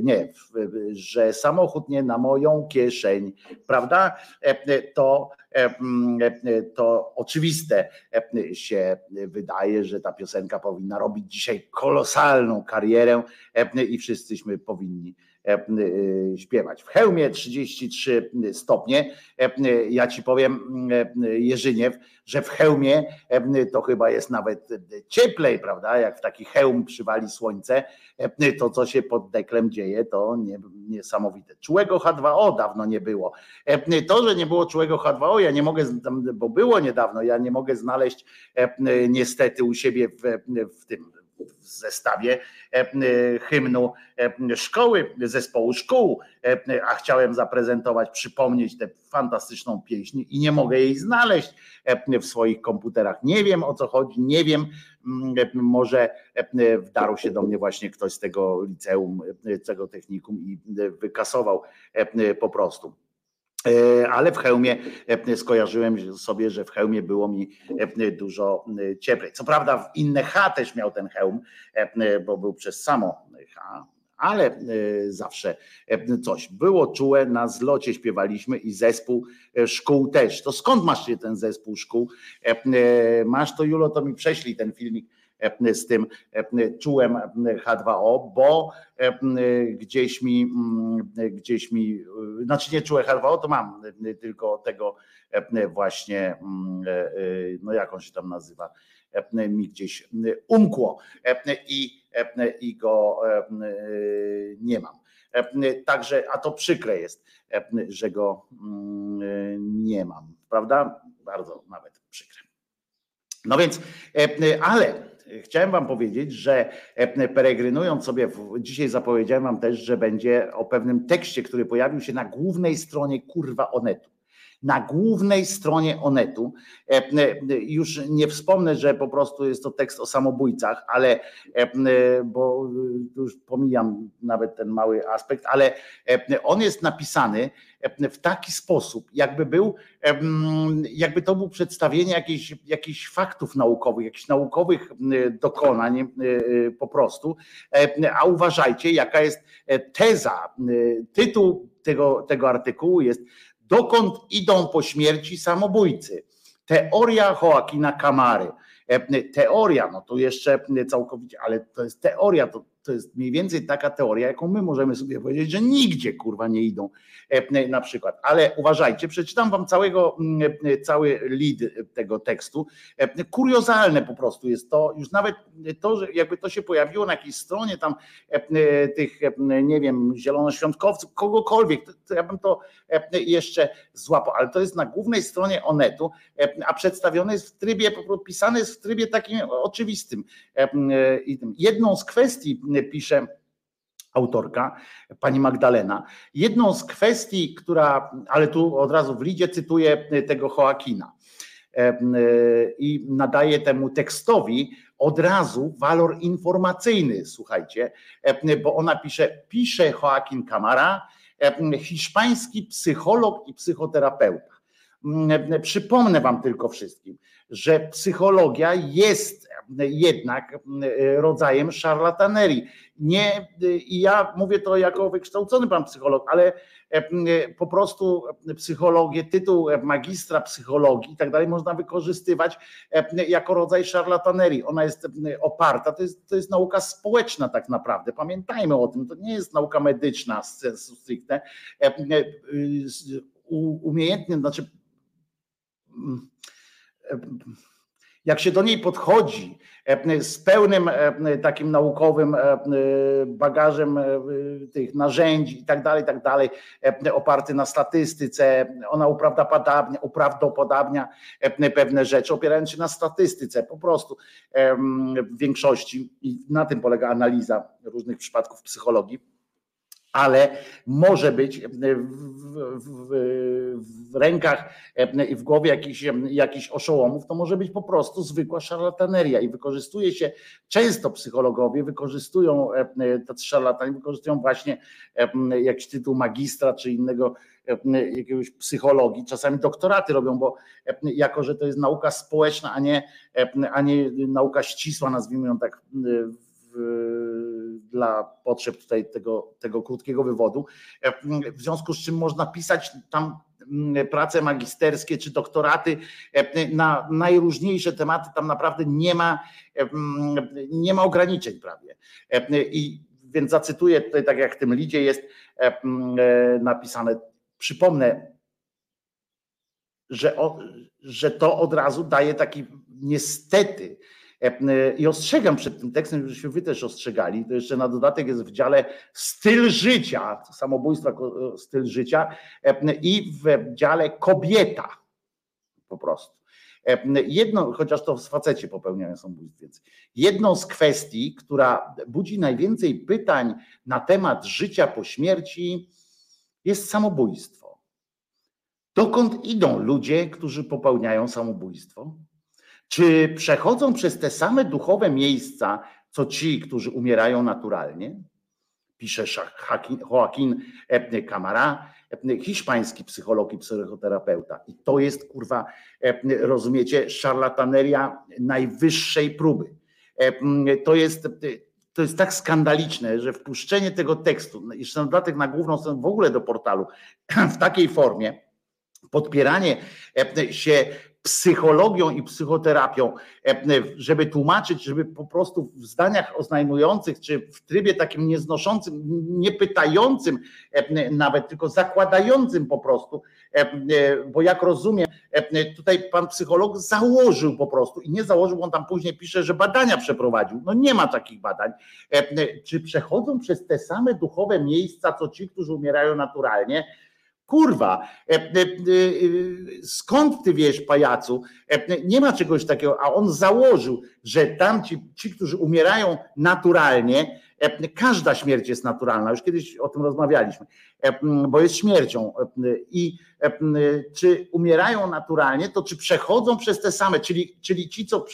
nie, w- że samochód nie na moją kieszeń, prawda? E, To, e, mm, e, to oczywiste e, się wydaje, że ta piosenka powinna robić dzisiaj kolosalną karierę e, i wszyscyśmy powinni e, e, śpiewać. W hełmie 33 stopnie. E, Ja ci powiem, e, Jerzyniew, że w hełmie e, to chyba jest nawet cieplej, prawda? Jak w taki hełm przywali słońce, e, to co się pod deklem dzieje, to nie, niesamowite. Czułego H2O dawno nie było. E, To, że nie było czułego H2O, ja nie mogę, bo było niedawno, ja nie mogę znaleźć e, niestety u siebie w, w tym w zestawie e, hymnu e, szkoły, zespołu szkół, e, a chciałem zaprezentować, przypomnieć tę fantastyczną pieśń i nie mogę jej znaleźć e, w swoich komputerach. Nie wiem o co chodzi, nie wiem, mm, e, może e, wdarł się do mnie właśnie ktoś z tego liceum, e, z tego technikum i e, wykasował e, po prostu. E, Ale w hełmie e, skojarzyłem sobie, że w hełmie było mi e, dużo cieplej. Co prawda w inne H też miał ten hełm, bo był przez samo H, ale zawsze coś. Było czułe, na zlocie śpiewaliśmy i zespół szkół też. To skąd masz ten zespół szkół? Masz to Julo, to mi prześlij ten filmik z tym e, czułem H2O, bo e, gdzieś mi, gdzieś mi, znaczy nie czułem H2O, to mam tylko tego e, właśnie, e, e, no jak on się tam nazywa, e, mi gdzieś umkło e, i, e, i go e, nie mam. E, Także, a to przykre jest, e, że go nie mam, prawda? Bardzo nawet przykre. No więc, e, ale chciałem Wam powiedzieć, że e, peregrynując sobie, dzisiaj zapowiedziałem Wam też, że będzie o pewnym tekście, który pojawił się na głównej stronie kurwa Onetu. Na głównej stronie Onetu. E, e, Już nie wspomnę, że po prostu jest to tekst o samobójcach, ale e, bo już pomijam nawet ten mały aspekt, ale on jest napisany w taki sposób, jakby był, jakby to było przedstawienie jakichś, jakichś faktów naukowych, jakichś naukowych dokonań po prostu. A uważajcie, jaka jest teza, tytuł tego, tego artykułu jest Dokąd idą po śmierci samobójcy? Teoria Joaquina Camary. E, Teoria, no to jeszcze całkowicie, ale to jest teoria, to, to jest mniej więcej taka teoria, jaką my możemy sobie powiedzieć, że nigdzie kurwa nie idą e, na przykład. Ale uważajcie, przeczytam wam całego, e, cały lead tego tekstu. E, Kuriozalne po prostu jest to, już nawet to, że jakby to się pojawiło na jakiejś stronie tam e, tych, e, nie wiem, zielonoświątkowców, kogokolwiek, to, ja bym to e, jeszcze złapał, ale to jest na głównej stronie Onetu, e, a przedstawione jest w trybie, pisane jest w trybie takim oczywistym. E, e. Jedną z kwestii e, pisze autorka, pani Magdalena. Jedną z kwestii, która, ale tu od razu w lidzie cytuję tego Joakina e, e, i nadaje temu tekstowi od razu walor informacyjny, słuchajcie, e, bo ona pisze, pisze Joaquin Camara, e, hiszpański psycholog i psychoterapeuta. Mm, Przypomnę Wam tylko wszystkim, że psychologia jest jednak rodzajem szarlatanerii. Nie, I ja mówię to jako wykształcony pan psycholog, ale po prostu psychologię, tytuł magistra psychologii i tak dalej można wykorzystywać jako rodzaj szarlatanerii. Ona jest oparta, to jest, to jest nauka społeczna tak naprawdę. Pamiętajmy o tym, to nie jest nauka medyczna stricte. Umiejętnie, znaczy jak się do niej podchodzi e, z pełnym e, takim naukowym e, bagażem tych narzędzi i tak dalej, tak dalej, oparty na statystyce, ona uprawdopodobnia e, pewne rzeczy, opierając się na statystyce po prostu w większości. I na tym polega analiza różnych przypadków psychologii ale może być w, w, w, w rękach i w głowie jakichś, jakichś oszołomów, to może być po prostu zwykła szarlataneria. I wykorzystuje się, często psychologowie wykorzystują, tacy szarlatani wykorzystują właśnie jakiś tytuł magistra czy innego jakiegoś psychologii, czasami doktoraty robią, bo jako, że to jest nauka społeczna, a nie, a nie nauka ścisła, nazwijmy ją tak dla potrzeb tutaj tego, tego krótkiego wywodu. W związku z czym można pisać tam prace magisterskie czy doktoraty na najróżniejsze tematy, tam naprawdę nie ma, nie ma ograniczeń prawie. I więc zacytuję tutaj, tak jak w tym lidzie jest napisane, przypomnę, że, o, że to od razu daje taki niestety i ostrzegam przed tym tekstem, żebyśmy wy też ostrzegali. To jeszcze na dodatek jest w dziale styl życia, samobójstwa, styl życia i w dziale kobieta po prostu. Jedną, chociaż to w facecie popełniają samobójstwo, jedną z kwestii, która budzi najwięcej pytań na temat życia po śmierci, jest samobójstwo. Dokąd idą ludzie, którzy popełniają samobójstwo? Czy przechodzą przez te same duchowe miejsca, co ci, którzy umierają naturalnie? Pisze Joaquin Camara, hiszpański psycholog i psychoterapeuta. I to jest, kurwa, rozumiecie, szarlataneria najwyższej próby. To jest, to jest tak skandaliczne, że wpuszczenie tego tekstu, jeszcze na dodatek na główną stronę w ogóle do portalu, w takiej formie, podpieranie się psychologią i psychoterapią, e, żeby tłumaczyć, żeby po prostu w zdaniach oznajmujących, czy w trybie takim nieznoszącym, nie pytającym e, nawet, tylko zakładającym po prostu, e, bo jak rozumiem, tutaj pan psycholog założył po prostu i nie założył, on tam później pisze, że badania przeprowadził. No nie ma takich badań. Czy przechodzą przez te same duchowe miejsca, co ci, którzy umierają naturalnie, Kurwa, e, e, e, skąd ty wiesz, pajacu? Nie ma czegoś takiego, a on założył, że tamci, ci, którzy umierają naturalnie, każda śmierć jest naturalna, już kiedyś o tym rozmawialiśmy, bo jest śmiercią. I czy umierają naturalnie, to czy przechodzą przez te same, czyli, czyli ci, co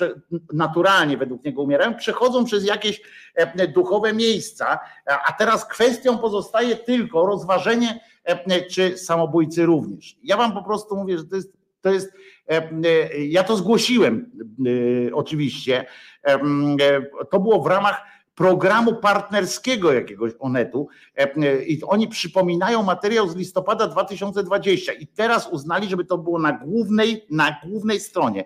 naturalnie według niego umierają, przechodzą przez jakieś duchowe miejsca, a teraz kwestią pozostaje tylko rozważenie, E, czy samobójcy również. Ja wam po prostu mówię, że to jest, to jest e, e, ja to zgłosiłem oczywiście. To było w ramach programu partnerskiego jakiegoś Onetu i oni przypominają materiał z listopada 2020 i teraz uznali, żeby to było na głównej, na głównej stronie.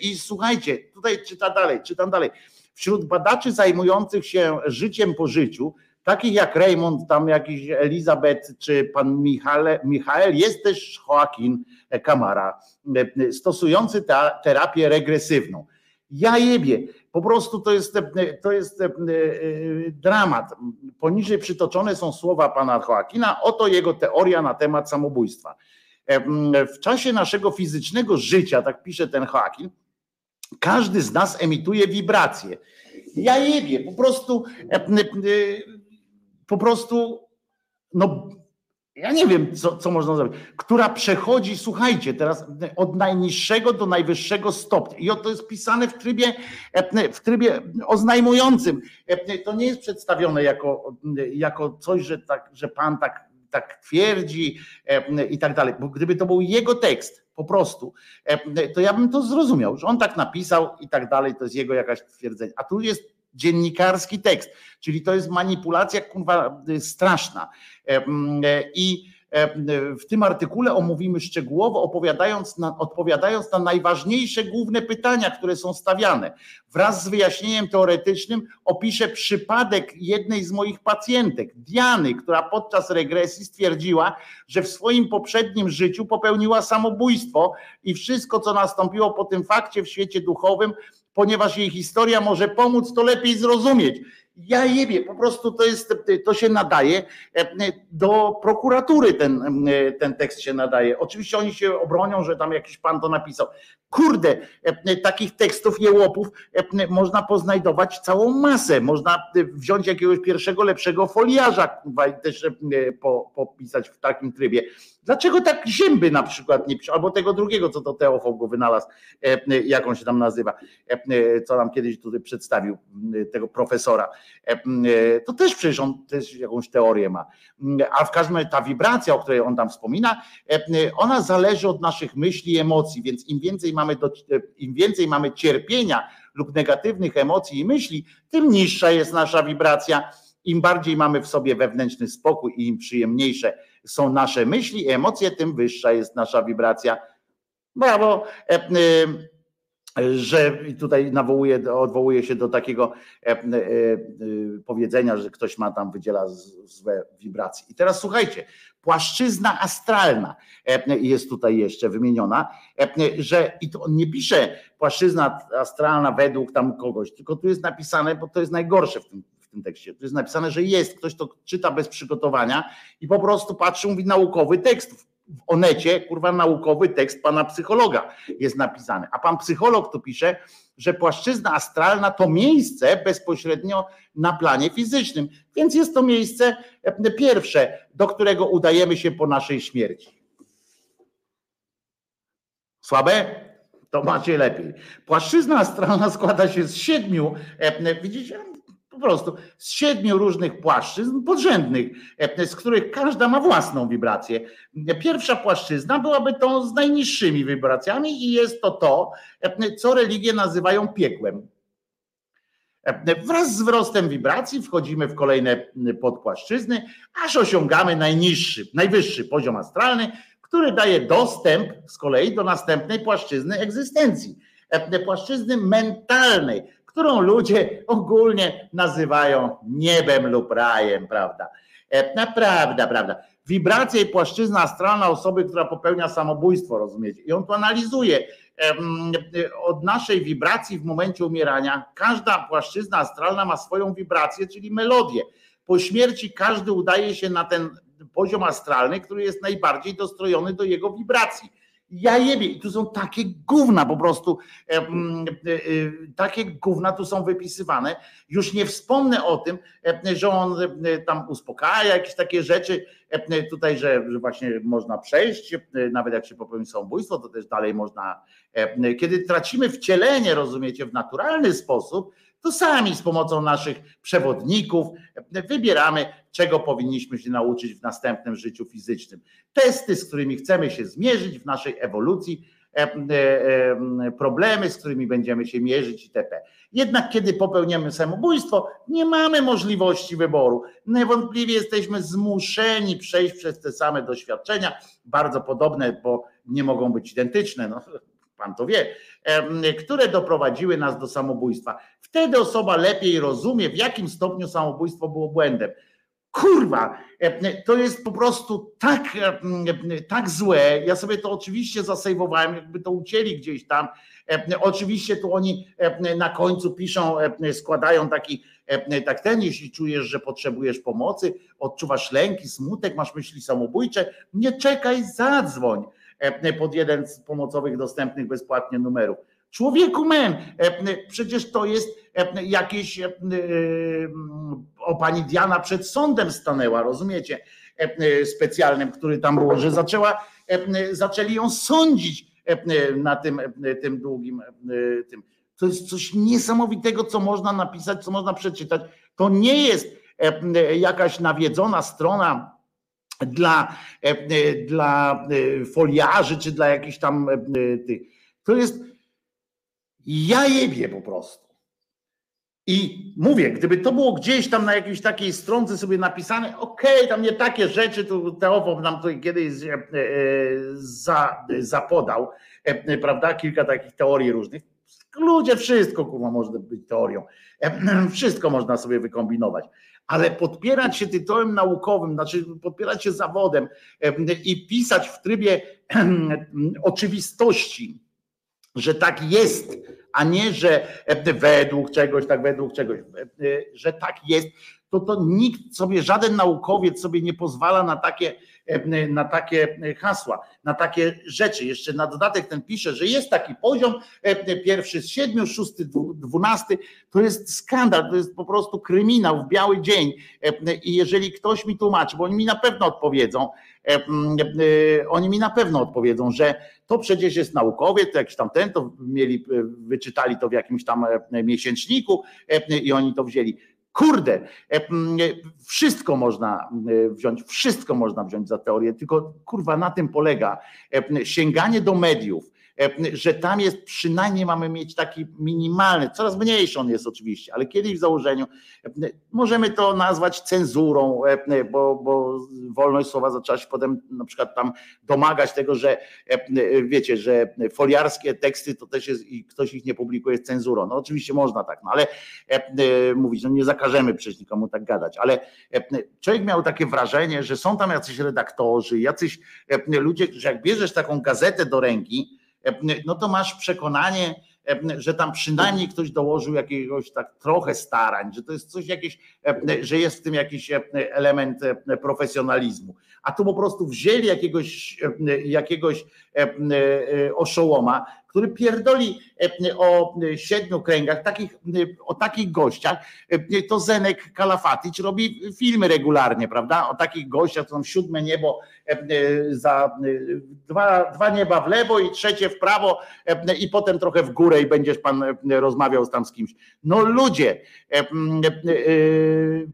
I słuchajcie, tutaj czyta dalej, czytam dalej. Wśród badaczy zajmujących się życiem po życiu takich jak Raymond, tam jakiś Elizabeth czy pan Michale, Michael, jest też Joaquin Kamara, stosujący ta, terapię regresywną. Ja jebie, po prostu to jest, to jest e, dramat. Poniżej przytoczone są słowa pana Joaquina, oto jego teoria na temat samobójstwa. W czasie naszego fizycznego życia, tak pisze ten Joaquin, każdy z nas emituje wibracje. Ja jebie, po prostu po prostu, no ja nie wiem, co, co można zrobić, która przechodzi, słuchajcie, teraz od najniższego do najwyższego stopnia. I to jest pisane w trybie, w trybie oznajmującym. To nie jest przedstawione jako, jako coś, że, tak, że pan tak, tak twierdzi i tak dalej. Bo gdyby to był jego tekst, po prostu, to ja bym to zrozumiał, że on tak napisał i tak dalej, to jest jego jakaś twierdzenie. A tu jest dziennikarski tekst, czyli to jest manipulacja kurwa straszna. E, I w tym artykule omówimy szczegółowo, opowiadając na, odpowiadając na najważniejsze główne pytania, które są stawiane. Wraz z wyjaśnieniem teoretycznym opiszę przypadek jednej z moich pacjentek, Diany, która podczas regresji stwierdziła, że w swoim poprzednim życiu popełniła samobójstwo i wszystko, co nastąpiło po tym fakcie w świecie duchowym, ponieważ jej historia może pomóc to lepiej zrozumieć. Ja jebie, po prostu to jest, to się nadaje e, do prokuratury ten, e, ten tekst się nadaje. Oczywiście oni się obronią, że tam jakiś pan to napisał. Kurde, e, takich tekstów jełopów można poznajdować całą masę. Można wziąć jakiegoś pierwszego, lepszego foliarza też po, popisać w takim trybie. Dlaczego tak Zięby na przykład nie pisze, albo tego drugiego, co to Teofał go wynalazł, jak on się tam nazywa, co nam kiedyś tutaj przedstawił, tego profesora. To też przecież on też jakąś teorię ma. A w każdym razie ta wibracja, o której on tam wspomina, ona zależy od naszych myśli i emocji, więc im więcej mamy, do, im więcej mamy cierpienia lub negatywnych emocji i myśli, tym niższa jest nasza wibracja. Im bardziej mamy w sobie wewnętrzny spokój i im przyjemniejsze są nasze myśli i emocje, tym wyższa jest nasza wibracja. Brawo że tutaj nawołuje, odwołuje się do takiego e, e, e, powiedzenia, że ktoś ma tam, wydziela złe wibracje. I teraz słuchajcie, płaszczyzna astralna jest tutaj jeszcze wymieniona, że i to on nie pisze płaszczyzna astralna według tam kogoś, tylko tu jest napisane, bo to jest najgorsze w tym, w tym tekście. Tu jest napisane, że jest, ktoś to czyta bez przygotowania i po prostu patrzy, mówi naukowy tekst w Onecie, kurwa, naukowy tekst pana psychologa jest napisany. A pan psycholog tu pisze, że płaszczyzna astralna to miejsce bezpośrednio na planie fizycznym. Więc jest to miejsce e, pierwsze, do którego udajemy się po naszej śmierci. Słabe? To macie lepiej. Płaszczyzna astralna składa się z siedmiu, e, widzicie, po prostu z siedmiu różnych płaszczyzn podrzędnych, e, z których każda ma własną wibrację. Pierwsza płaszczyzna byłaby tą z najniższymi wibracjami i jest to to, e, co religie nazywają piekłem. E, wraz z wzrostem wibracji wchodzimy w kolejne podpłaszczyzny, aż osiągamy najniższy, najwyższy poziom astralny, który daje dostęp z kolei do następnej płaszczyzny egzystencji, płaszczyzny mentalnej, którą ludzie ogólnie nazywają niebem lub rajem, prawda? E, naprawdę, prawda. Wibracja i płaszczyzna astralna osoby, która popełnia samobójstwo, rozumiecie? I on to analizuje. Od naszej wibracji w momencie umierania, każda płaszczyzna astralna ma swoją wibrację, czyli melodię. Po śmierci każdy udaje się na ten poziom astralny, który jest najbardziej dostrojony do jego wibracji ja jebie. I tu są takie gówna po prostu, e, e, e, takie gówna tu są wypisywane. Już nie wspomnę o tym, że on tam uspokaja jakieś takie rzeczy tutaj, że właśnie można przejść, nawet jak się popełni samobójstwo, to też dalej można, kiedy tracimy wcielenie, rozumiecie, w naturalny sposób, to sami z pomocą naszych przewodników wybieramy, czego powinniśmy się nauczyć w następnym życiu fizycznym. Testy, z którymi chcemy się zmierzyć w naszej ewolucji, e, e, e, problemy, z którymi będziemy się mierzyć itp. Jednak kiedy popełniamy samobójstwo, nie mamy możliwości wyboru. Niewątpliwie jesteśmy zmuszeni przejść przez te same doświadczenia, bardzo podobne, bo nie mogą być identyczne. No, pan to wie, które doprowadziły nas do samobójstwa. Wtedy osoba lepiej rozumie, w jakim stopniu samobójstwo było błędem. Kurwa, to jest po prostu tak, tak złe. Ja sobie to oczywiście zasejwowałem, jakby to ucięli gdzieś tam. Oczywiście tu oni na końcu piszą, składają taki tak ten, jeśli czujesz, że potrzebujesz pomocy, odczuwasz lęki, smutek, masz myśli samobójcze, nie czekaj, zadzwoń pod jeden z pomocowych dostępnych bezpłatnie numerów. Człowieku men, przecież to jest jakieś o pani Diana przed sądem stanęła, rozumiecie? Specjalnym, który tam było, że zaczęła, zaczęli ją sądzić na tym, tym długim tym. To jest coś niesamowitego, co można napisać, co można przeczytać. To nie jest jakaś nawiedzona strona dla, dla foliarzy, czy dla jakichś tam tych. To jest ja jebie po prostu. I mówię, gdyby to było gdzieś tam na jakiejś takiej stronce sobie napisane, okej, tam nie takie rzeczy, tu Teofon nam tutaj kiedyś e, e, za, zapodał, e, prawda, kilka takich teorii różnych. Ludzie, wszystko kurwa może być teorią. Wszystko można sobie wykombinować. Ale podpierać się tytułem naukowym, znaczy podpierać się zawodem i pisać w trybie oczywistości, że tak jest, a nie, że e, według czegoś, tak według czegoś, e, że tak jest, to to nikt sobie, żaden naukowiec sobie nie pozwala na takie, e, na takie hasła, na takie rzeczy. Jeszcze na dodatek ten pisze, że jest taki poziom, e, pierwszy z siedmiu, szósty, dwu- dwunasty, to jest skandal, to jest po prostu kryminał w biały dzień. E, I jeżeli ktoś mi tłumaczy, bo oni mi na pewno odpowiedzą, e, e, oni mi na pewno odpowiedzą, że to przecież jest naukowiec, jakiś tam ten, to mieli, e, wyczytali to w jakimś tam e, miesięczniku e, i oni to wzięli. Kurde, e, e, wszystko można e, wziąć, wszystko można wziąć za teorię, tylko kurwa na tym polega sięganie do mediów, że tam jest przynajmniej mamy mieć taki minimalny, coraz mniejszy on jest oczywiście, ale kiedyś w założeniu e, możemy to nazwać cenzurą, e, bo, bo wolność słowa zaczęła się potem na przykład tam domagać tego, że e, wiecie, że foliarskie teksty to też jest i ktoś ich nie publikuje jest cenzurą. No oczywiście można tak, no ale e, e, mówić, no nie zakażemy przecież nikomu tak gadać, ale e, człowiek miał takie wrażenie, że są tam jacyś redaktorzy, jacyś e, ludzie, że jak bierzesz taką gazetę do ręki, e, no to masz przekonanie, e, że tam przynajmniej ktoś dołożył jakiegoś tak trochę starań, że to jest coś jakieś, e, że jest w tym jakiś e, element e, profesjonalizmu. A tu po prostu wzięli jakiegoś, e, jakiegoś e, e, oszołoma, który pierdoli o siedmiu kręgach, takich, o takich gościach, to Zenek Kalafatic robi filmy regularnie, prawda? O takich gościach, to tam siódme niebo za dwa, dwa nieba w lewo i trzecie w prawo i potem trochę w górę i będziesz pan rozmawiał tam z kimś. No ludzie,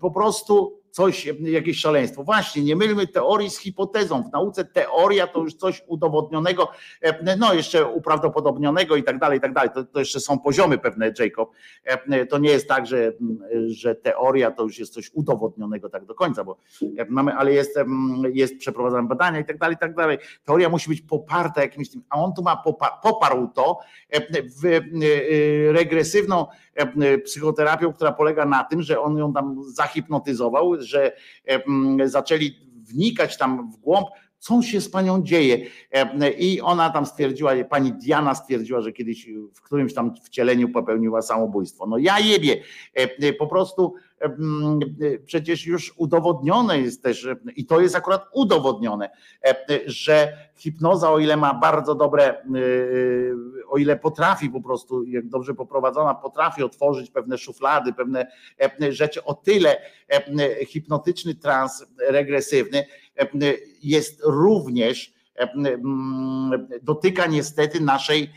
po prostu coś, jakieś szaleństwo. Właśnie, nie mylmy teorii z hipotezą. W nauce teoria to już coś udowodnionego, e, no jeszcze uprawdopodobnionego i tak dalej, i tak dalej. To, to jeszcze są poziomy pewne, Jacob. E, To nie jest tak, że, że teoria to już jest coś udowodnionego tak do końca, bo e, mamy, ale jest, jest przeprowadzane badania i tak dalej, i tak dalej. Teoria musi być poparta jakimś tym, a on tu ma popa- poparł to w regresywną psychoterapią, która polega na tym, że on ją tam zahipnotyzował, że e, zaczęli wnikać tam w głąb, co się z panią dzieje. E, I ona tam stwierdziła, pani Diana stwierdziła, że kiedyś w którymś tam wcieleniu popełniła samobójstwo. No ja jebie, E, po prostu e, m, e, przecież już udowodnione jest też, i to jest akurat udowodnione, że hipnoza, o ile ma bardzo dobre, o ile potrafi po prostu, jak dobrze poprowadzona, potrafi otworzyć pewne szuflady, pewne rzeczy, o tyle hipnotyczny trans regresywny jest również dotyka niestety naszej,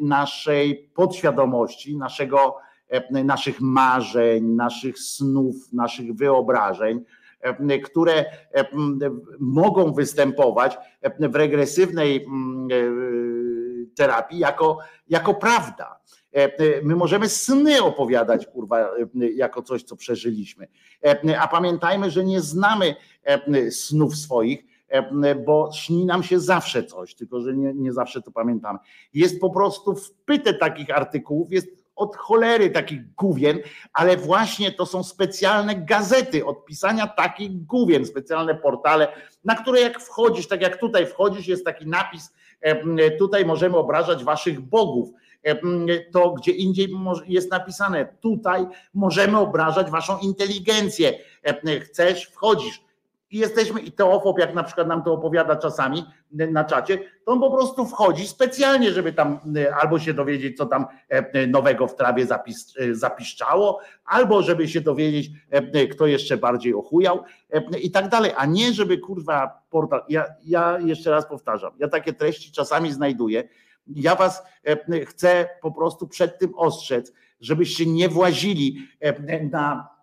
naszej podświadomości, naszego, naszych marzeń, naszych snów, naszych wyobrażeń, które mogą występować w regresywnej e, terapii jako, jako prawda. My możemy sny opowiadać, kurwa, jako coś, co przeżyliśmy. A pamiętajmy, że nie znamy snów swoich, bo śni nam się zawsze coś, tylko że nie, nie zawsze to pamiętamy. Jest po prostu wpyte takich artykułów, jest od cholery takich główien, ale właśnie to są specjalne gazety od pisania takich główien, specjalne portale, na które jak wchodzisz, tak jak tutaj wchodzisz, jest taki napis, e, tutaj możemy obrażać waszych bogów. E, To gdzie indziej jest napisane, tutaj możemy obrażać waszą inteligencję. E, Chcesz, wchodzisz. I jesteśmy, i Teofob, jak na przykład nam to opowiada czasami na czacie, to on po prostu wchodzi specjalnie, żeby tam albo się dowiedzieć, co tam e, nowego w trawie zapis, e, zapiszczało, albo żeby się dowiedzieć, e, kto jeszcze bardziej ochujał i tak dalej, a nie żeby kurwa portal. Ja, ja jeszcze raz powtarzam, ja takie treści czasami znajduję. Ja was chcę po prostu przed tym ostrzec, żebyście nie włazili na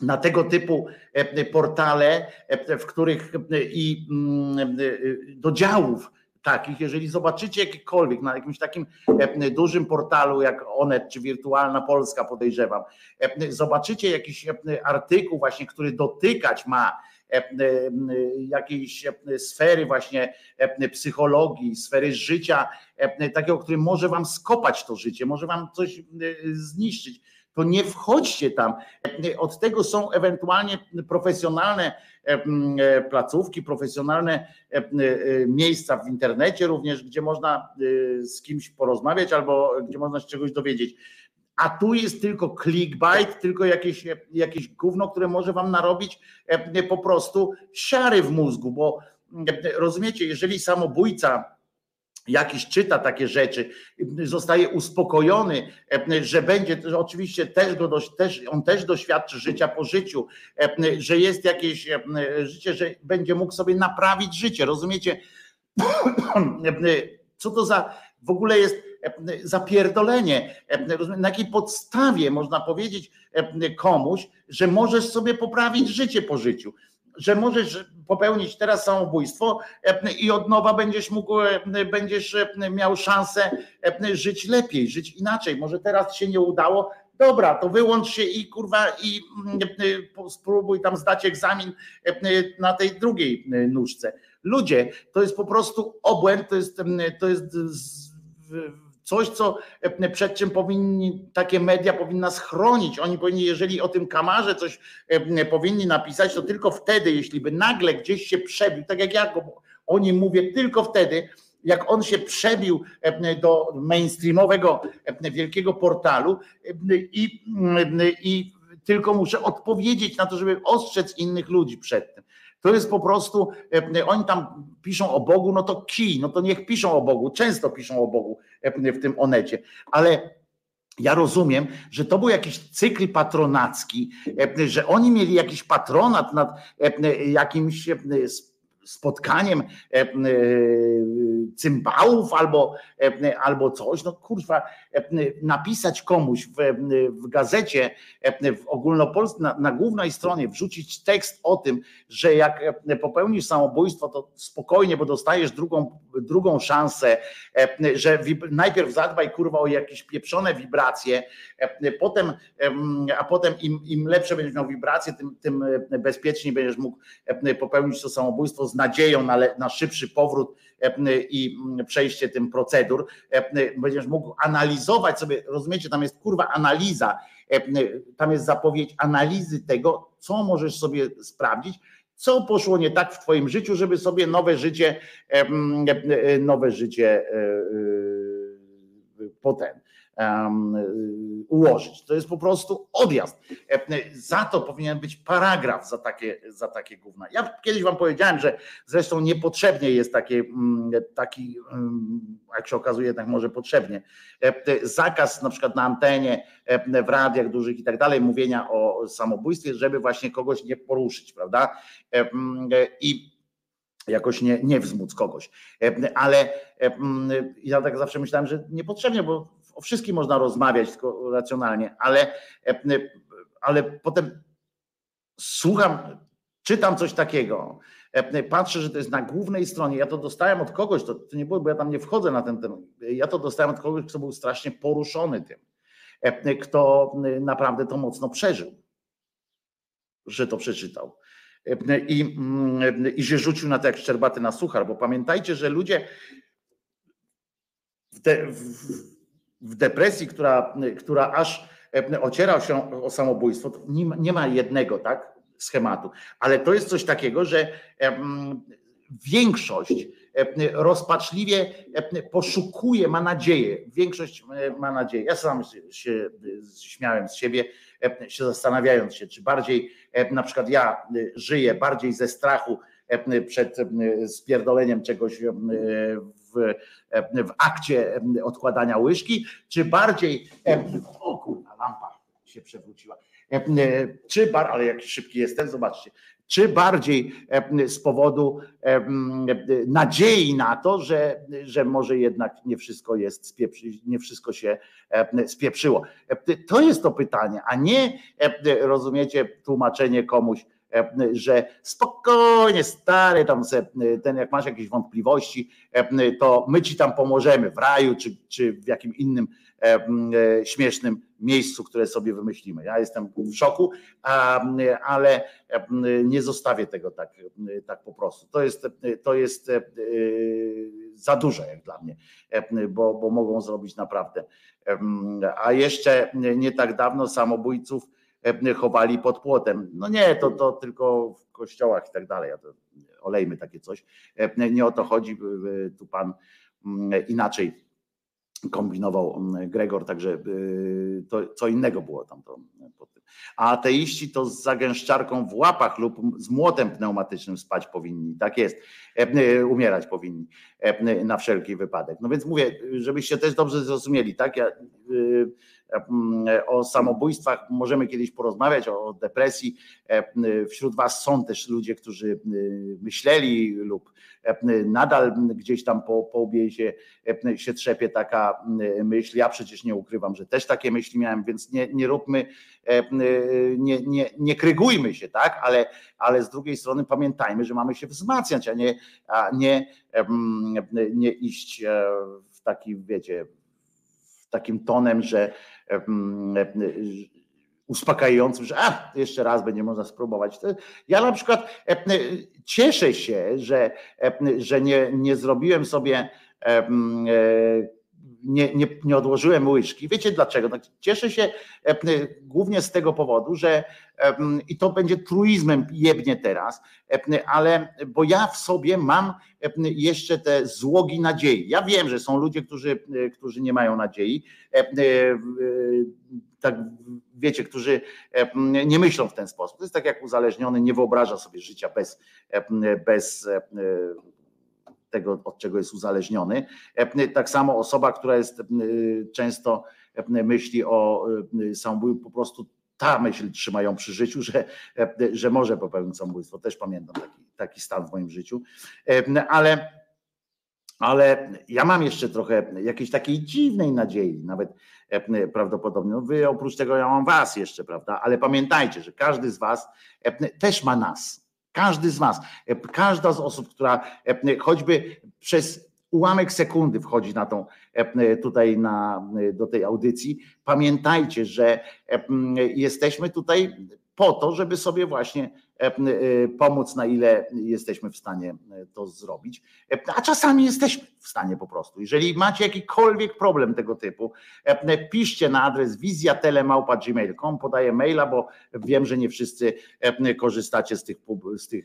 na tego typu e, portale, e, w których e, i mm, e, do działów takich, jeżeli zobaczycie jakiekolwiek na jakimś takim e, dużym portalu jak Onet czy Wirtualna Polska podejrzewam, e, zobaczycie jakiś e, artykuł właśnie, który dotykać ma e, e, jakiejś e, sfery właśnie e, psychologii, sfery życia, e, takiego, który może wam skopać to życie, może wam coś e, zniszczyć, to nie wchodźcie tam. Od tego są ewentualnie profesjonalne e, e, placówki, profesjonalne e, miejsca w internecie również, gdzie można z kimś porozmawiać albo gdzie można się czegoś dowiedzieć. A tu jest tylko clickbait, tylko jakieś, jakieś gówno, które może wam narobić po prostu siary w mózgu, bo rozumiecie, jeżeli samobójca jakiś czyta takie rzeczy, zostaje uspokojony, e, że będzie, że oczywiście też go, też, on też doświadczy życia po życiu, e, że jest jakieś e, życie, że będzie mógł sobie naprawić życie, rozumiecie? Co to za w ogóle jest zapierdolenie? Na jakiej podstawie można powiedzieć komuś, że możesz sobie poprawić życie po życiu? Że możesz popełnić teraz samobójstwo i od nowa będziesz mógł, będziesz miał szansę żyć lepiej, żyć inaczej. Może teraz się nie udało, dobra, to wyłącz się i kurwa i mm, spróbuj tam zdać egzamin na tej drugiej nóżce. Ludzie, to jest po prostu obłęd, to jest, to jest coś, co przed czym powinni takie media powinna schronić. Oni powinni, jeżeli o tym kamarze coś e, powinni napisać, to tylko wtedy, jeśli by nagle gdzieś się przebił, tak jak ja o nim mówię, tylko wtedy, jak on się przebił e, do mainstreamowego e, wielkiego portalu e, i, i tylko muszę odpowiedzieć na to, żeby ostrzec innych ludzi przed tym. To jest po prostu, e, oni tam piszą o Bogu, no to kij, no to niech piszą o Bogu, często piszą o Bogu e, w tym onecie, ale ja rozumiem, że to był jakiś cykl patronacki, e, że oni mieli jakiś patronat nad e, jakimś e, spotkaniem e, e, cymbałów albo, e, albo coś, no kurwa, napisać komuś w, w gazecie w ogólnopolskiej, na, na głównej stronie wrzucić tekst o tym, że jak popełnisz samobójstwo, to spokojnie, bo dostajesz drugą, drugą szansę, e, że najpierw zadbaj kurwa o jakieś pieprzone wibracje, e, potem, em, a potem im, im lepsze będziesz miał wibracje, tym, tym e, bezpieczniej będziesz mógł popełnić to samobójstwo z nadzieją na, na szybszy powrót i mm, przejście tym procedur. Będziesz mógł analizować sobie, rozumiecie, tam jest kurwa analiza, tam jest zapowiedź analizy tego, co możesz sobie sprawdzić, co poszło nie tak w twoim życiu, żeby sobie nowe życie, nowe życie e, e, potem? em, ułożyć. To jest po prostu odjazd. E, Za to powinien być paragraf za takie, za takie gówna. Ja kiedyś wam powiedziałem, że zresztą niepotrzebnie jest takie, mm, taki, mm, jak się okazuje, jednak może potrzebnie. E, Zakaz na przykład na antenie, e, w radiach dużych i tak dalej, mówienia o samobójstwie, żeby właśnie kogoś nie poruszyć, prawda? E, mm, e, I jakoś nie, nie wzmóc kogoś. E, Ale e, ja tak zawsze myślałem, że niepotrzebnie, bo o wszystkim można rozmawiać tylko racjonalnie, ale, e, ale potem słucham, czytam coś takiego, e, patrzę, że to jest na głównej stronie, ja to dostałem od kogoś, to, to nie było, bo ja tam nie wchodzę na ten temat, ja to dostałem od kogoś, kto był strasznie poruszony tym, e, kto naprawdę to mocno przeżył, że to przeczytał. E, I, I że rzucił na to jak szczerbaty na suchar, bo pamiętajcie, że ludzie w, de, w, w depresji, która, która aż e, ociera się o samobójstwo, nie ma, nie ma jednego tak, schematu, ale to jest coś takiego, że em, większość e, rozpaczliwie e, poszukuje, ma nadzieję, większość e, ma nadzieję. Ja sam się, śmiałem z siebie, e, się zastanawiając się, czy bardziej e, na przykład ja e, żyję bardziej ze strachu e, przed e, spierdoleniem czegoś e, w, e, w akcie e, odkładania łyżki, czy bardziej, e, o kurwa, lampa się przewróciła, E, e, czy bar, ale jak szybki jestem, zobaczcie, czy bardziej e, z powodu e, e, nadziei na to, że, że może jednak nie wszystko jest spieprzy, nie wszystko się e, spieprzyło. E, To jest to pytanie, a nie e, rozumiecie tłumaczenie komuś, że spokojnie, stary, tam se, ten jak masz jakieś wątpliwości, to my ci tam pomożemy w raju, czy, czy w jakim innym śmiesznym miejscu, które sobie wymyślimy. Ja jestem w szoku, ale nie zostawię tego tak, tak po prostu. To jest, to jest za dużo jak dla mnie, bo, bo mogą zrobić naprawdę. A jeszcze nie tak dawno samobójców chowali pod płotem. No nie, to, to tylko w kościołach i tak dalej. Olejmy takie coś. Nie o to chodzi. Tu pan inaczej kombinował Gregor, także to co innego było tam. To, a ateiści to z zagęszczarką w łapach lub z młotem pneumatycznym spać powinni. Tak jest. Umierać powinni na wszelki wypadek. No więc mówię, żebyście też dobrze zrozumieli, tak? Ja, o samobójstwach możemy kiedyś porozmawiać, o depresji. Wśród Was są też ludzie, którzy myśleli lub nadal gdzieś tam po, po łbie się, się trzepie taka myśl. Ja przecież nie ukrywam, że też takie myśli miałem, więc nie, nie róbmy, nie, nie, nie krygujmy się, tak? Ale, ale z drugiej strony pamiętajmy, że mamy się wzmacniać, a nie, a nie, nie iść e, w taki, wiecie, takim tonem, że uspokajającym, że a, jeszcze raz będzie można spróbować. Ja na przykład cieszę się, że, że nie, nie zrobiłem sobie nie, nie, nie odłożyłem łyżki. Wiecie dlaczego? Tak, cieszę się głównie z tego powodu, że i to będzie truizmem jebnie teraz, ale bo ja w sobie mam jeszcze te złogi nadziei. Ja wiem, że są ludzie, którzy, którzy nie mają nadziei. Tak, wiecie, którzy nie myślą w ten sposób. To jest tak jak uzależniony, nie wyobraża sobie życia bez, bez tego, od czego jest uzależniony. Tak samo osoba, która jest często myśli o samobójstwie, po prostu ta myśl trzyma ją przy życiu, że, że może popełnić samobójstwo. Też pamiętam taki, taki stan w moim życiu. Ale, ale ja mam jeszcze trochę jakiejś takiej dziwnej nadziei, nawet prawdopodobnie. No wy oprócz tego ja mam was jeszcze, prawda? Ale pamiętajcie, że każdy z was też ma nas każdy z Was, każda z osób, która choćby przez ułamek sekundy wchodzi na tą, tutaj na, do tej audycji, pamiętajcie, że jesteśmy tutaj po to, żeby sobie właśnie E, e, pomóc, na ile jesteśmy w stanie e, to zrobić. A czasami jesteśmy w stanie po prostu. Jeżeli macie jakikolwiek problem tego typu, piszcie na adres wizjatelemałpa.gmail.com, podaję maila, bo wiem, że nie wszyscy korzystacie z tych, z tych,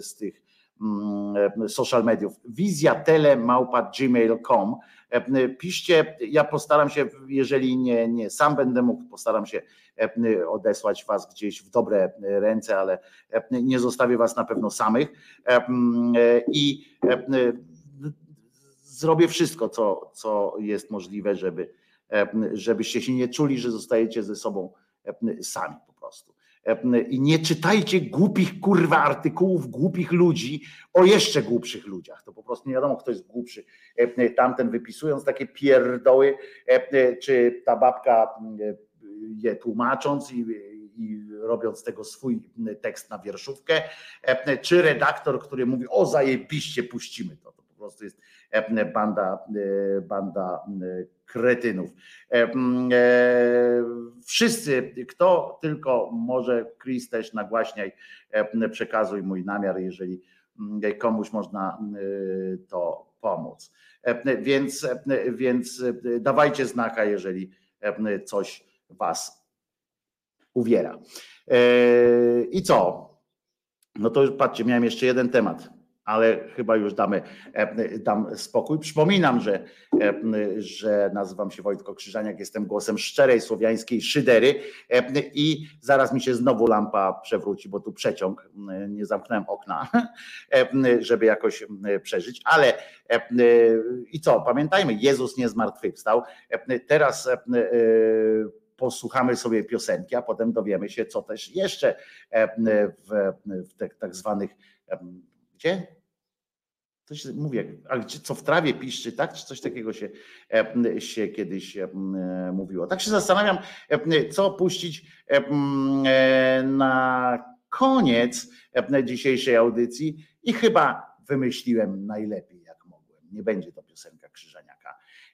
z tych mm, social mediów. wizjatelemałpa.gmail.com Piszcie, ja postaram się, jeżeli nie, nie sam będę mógł, postaram się E, odesłać was gdzieś w dobre ręce, ale e, nie zostawię was na pewno samych e, i zrobię wszystko, co, co jest możliwe, żeby, żebyście się nie czuli, że zostajecie ze sobą sami. I nie czytajcie głupich kurwa artykułów głupich ludzi o jeszcze głupszych ludziach. To po prostu nie wiadomo, kto jest głupszy. Tamten wypisując takie pierdoły, czy ta babka je tłumacząc i, i robiąc tego swój tekst na wierszówkę, czy redaktor, który mówi, o zajebiście, puścimy to. To po prostu jest banda, banda kretynów. Wszyscy, kto tylko może, Chris też nagłaśniaj, przekazuj mój namiar, jeżeli komuś można to pomóc. Więc, więc dawajcie znaka, jeżeli coś was uwiera. E, I co? No to już patrzcie, miałem jeszcze jeden temat, ale chyba już damy e, dam spokój. Przypominam, że, e, że nazywam się Wojtko Krzyżaniak, jestem głosem szczerej słowiańskiej szydery i zaraz mi się znowu lampa przewróci, bo tu przeciąg, nie zamknąłem okna, żeby jakoś przeżyć, ale i co, pamiętajmy, Jezus nie zmartwychwstał. Teraz posłuchamy sobie piosenki, a potem dowiemy się, co też jeszcze e, w, w tych tak zwanych, e, gdzie? Co w trawie piszczy, tak? Czy coś takiego się, e, się kiedyś mówiło. Tak się zastanawiam, co puścić na koniec e, dzisiejszej audycji i chyba wymyśliłem najlepiej, jak mogłem. Nie będzie to piosenka Krzyżaniaka.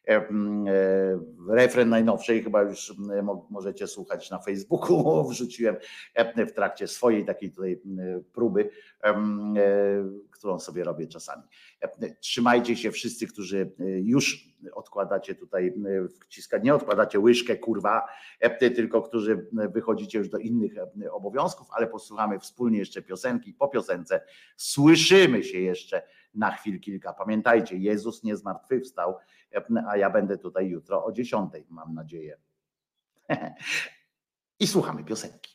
E, mm, e, Refren najnowszej chyba już mm, mo- możecie słuchać na Facebooku. Wrzuciłem e, w trakcie swojej takiej tutaj mm, próby, którą sobie robię czasami. Trzymajcie się wszyscy, którzy już odkładacie tutaj, wciska, nie odkładacie łyżkę, kurwa, tylko którzy wychodzicie już do innych obowiązków, ale posłuchamy wspólnie jeszcze piosenki. Po piosence słyszymy się jeszcze na chwil kilka. Pamiętajcie, Jezus nie zmartwychwstał, a ja będę tutaj jutro o 10, mam nadzieję. I słuchamy piosenki.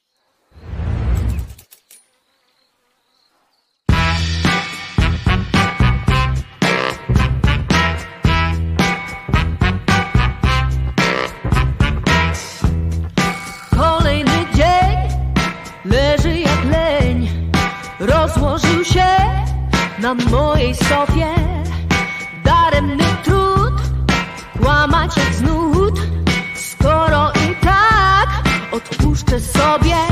Leży jak leń, rozłożył się na mojej sofie. sobie.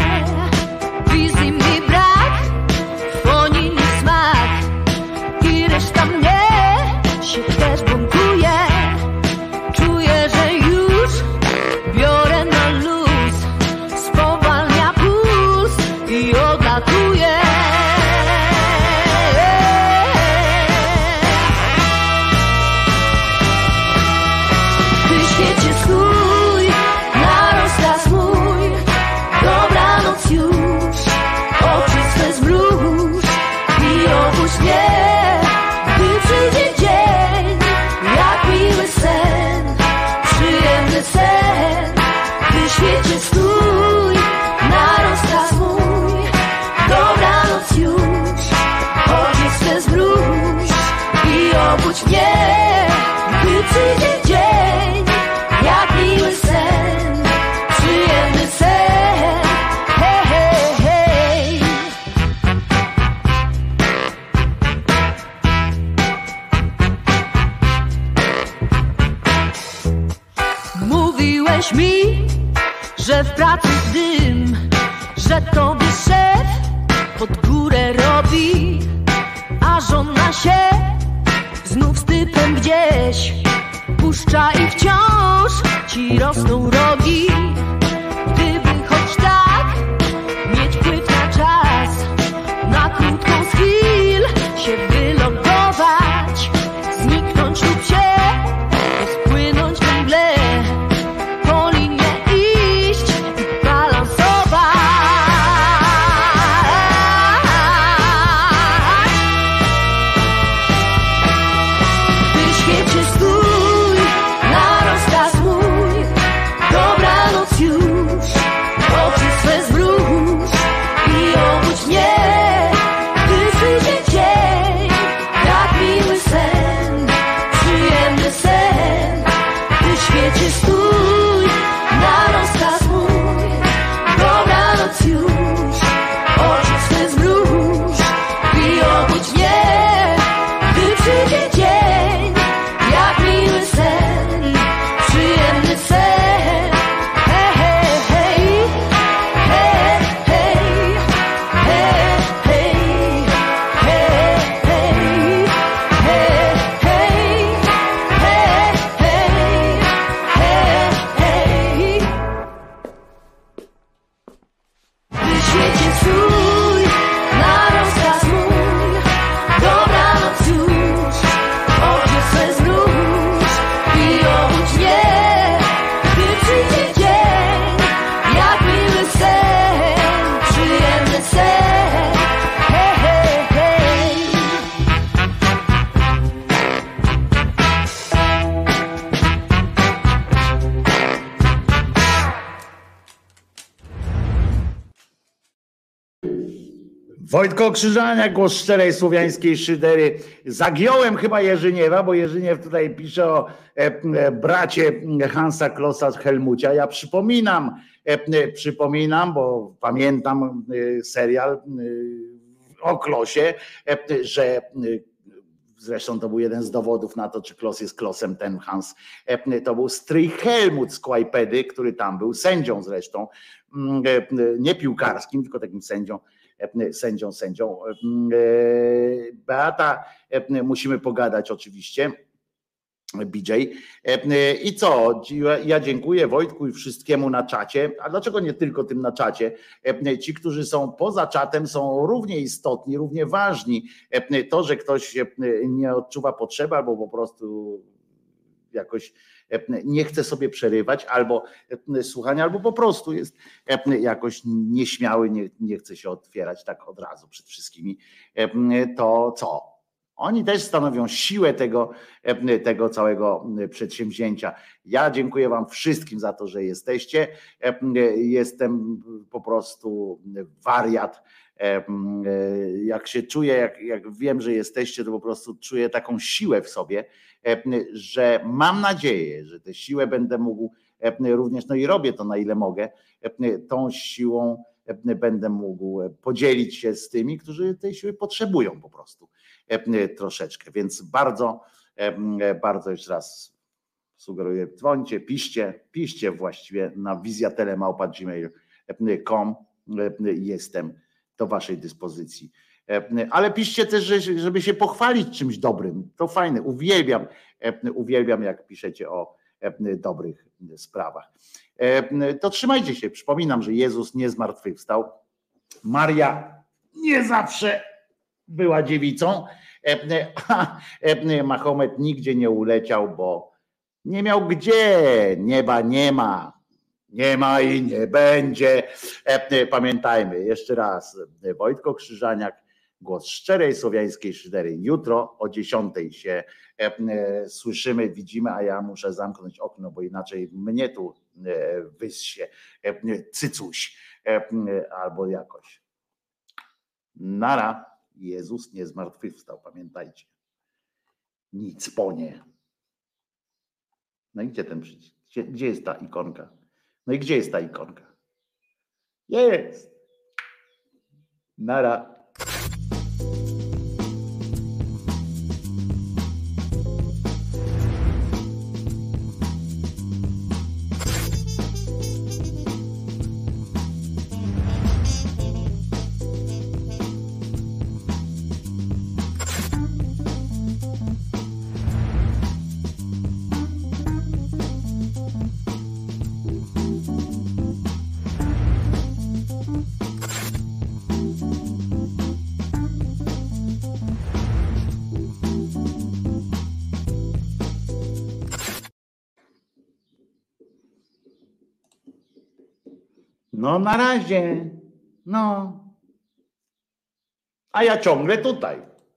Mówiłeś mi, że w pracy dym, że tobie szef pod górę robi, a żona się znów z typem gdzieś puszcza i wciąż ci rosną rogi. Krzyżania, głos szczerej słowiańskiej szydery. Zagiąłem chyba Jerzyniewa, bo Jerzyniew tutaj pisze o e, e, bracie Hansa Klossa z Helmucia. Ja przypominam, e, e, przypominam, bo pamiętam e, serial e, o Klosie, że Zresztą to był jeden z dowodów na to, czy Klos jest Klosem, ten Hans. To był stryj Helmut z Kłajpedy, który tam był, sędzią zresztą, nie piłkarskim, tylko takim sędzią sędzią, sędzią. E, Beata, e, musimy pogadać oczywiście. BJ. I co? Ja dziękuję Wojtku i wszystkiemu na czacie. A dlaczego nie tylko tym na czacie? Ci, którzy są poza czatem, są równie istotni, równie ważni. To, że ktoś nie odczuwa potrzeby albo po prostu jakoś nie chce sobie przerywać albo słuchania, albo po prostu jest jakoś nieśmiały, nie, nie chce się otwierać tak od razu przed wszystkimi, to co? Oni też stanowią siłę tego, tego całego przedsięwzięcia. Ja dziękuję Wam wszystkim za to, że jesteście. Jestem po prostu wariat. Jak się czuję, jak, jak wiem, że jesteście, to po prostu czuję taką siłę w sobie, że mam nadzieję, że tę siłę będę mógł również, no i robię to na ile mogę, tą siłą będę mógł podzielić się z tymi, którzy tej siły potrzebują po prostu troszeczkę. Więc bardzo, bardzo jeszcze raz sugeruję, dzwońcie, piszcie, piszcie właściwie na wizjatelemałpa.gmail.com jestem do waszej dyspozycji. Ale piszcie też, żeby się pochwalić czymś dobrym. To fajne, uwielbiam, uwielbiam jak piszecie o dobrych sprawach. To trzymajcie się. Przypominam, że Jezus nie zmartwychwstał. Maria nie zawsze była dziewicą. A Mahomet nigdzie nie uleciał, bo nie miał gdzie. Nieba nie ma. Nie ma i nie będzie. Pamiętajmy jeszcze raz. Wojtko Krzyżaniak, głos szczerej słowiańskiej szydery. Jutro o 10 się słyszymy, widzimy, a ja muszę zamknąć okno, bo inaczej mnie tu wyssie cycuś albo jakoś. Nara. Jezus nie zmartwychwstał, pamiętajcie. Nic po nie. No i gdzie ten przycisk? Gdzie, gdzie jest ta ikonka? No i gdzie jest ta ikonka? Jest. Nara. No na razie. No. A ja ciągle tutaj.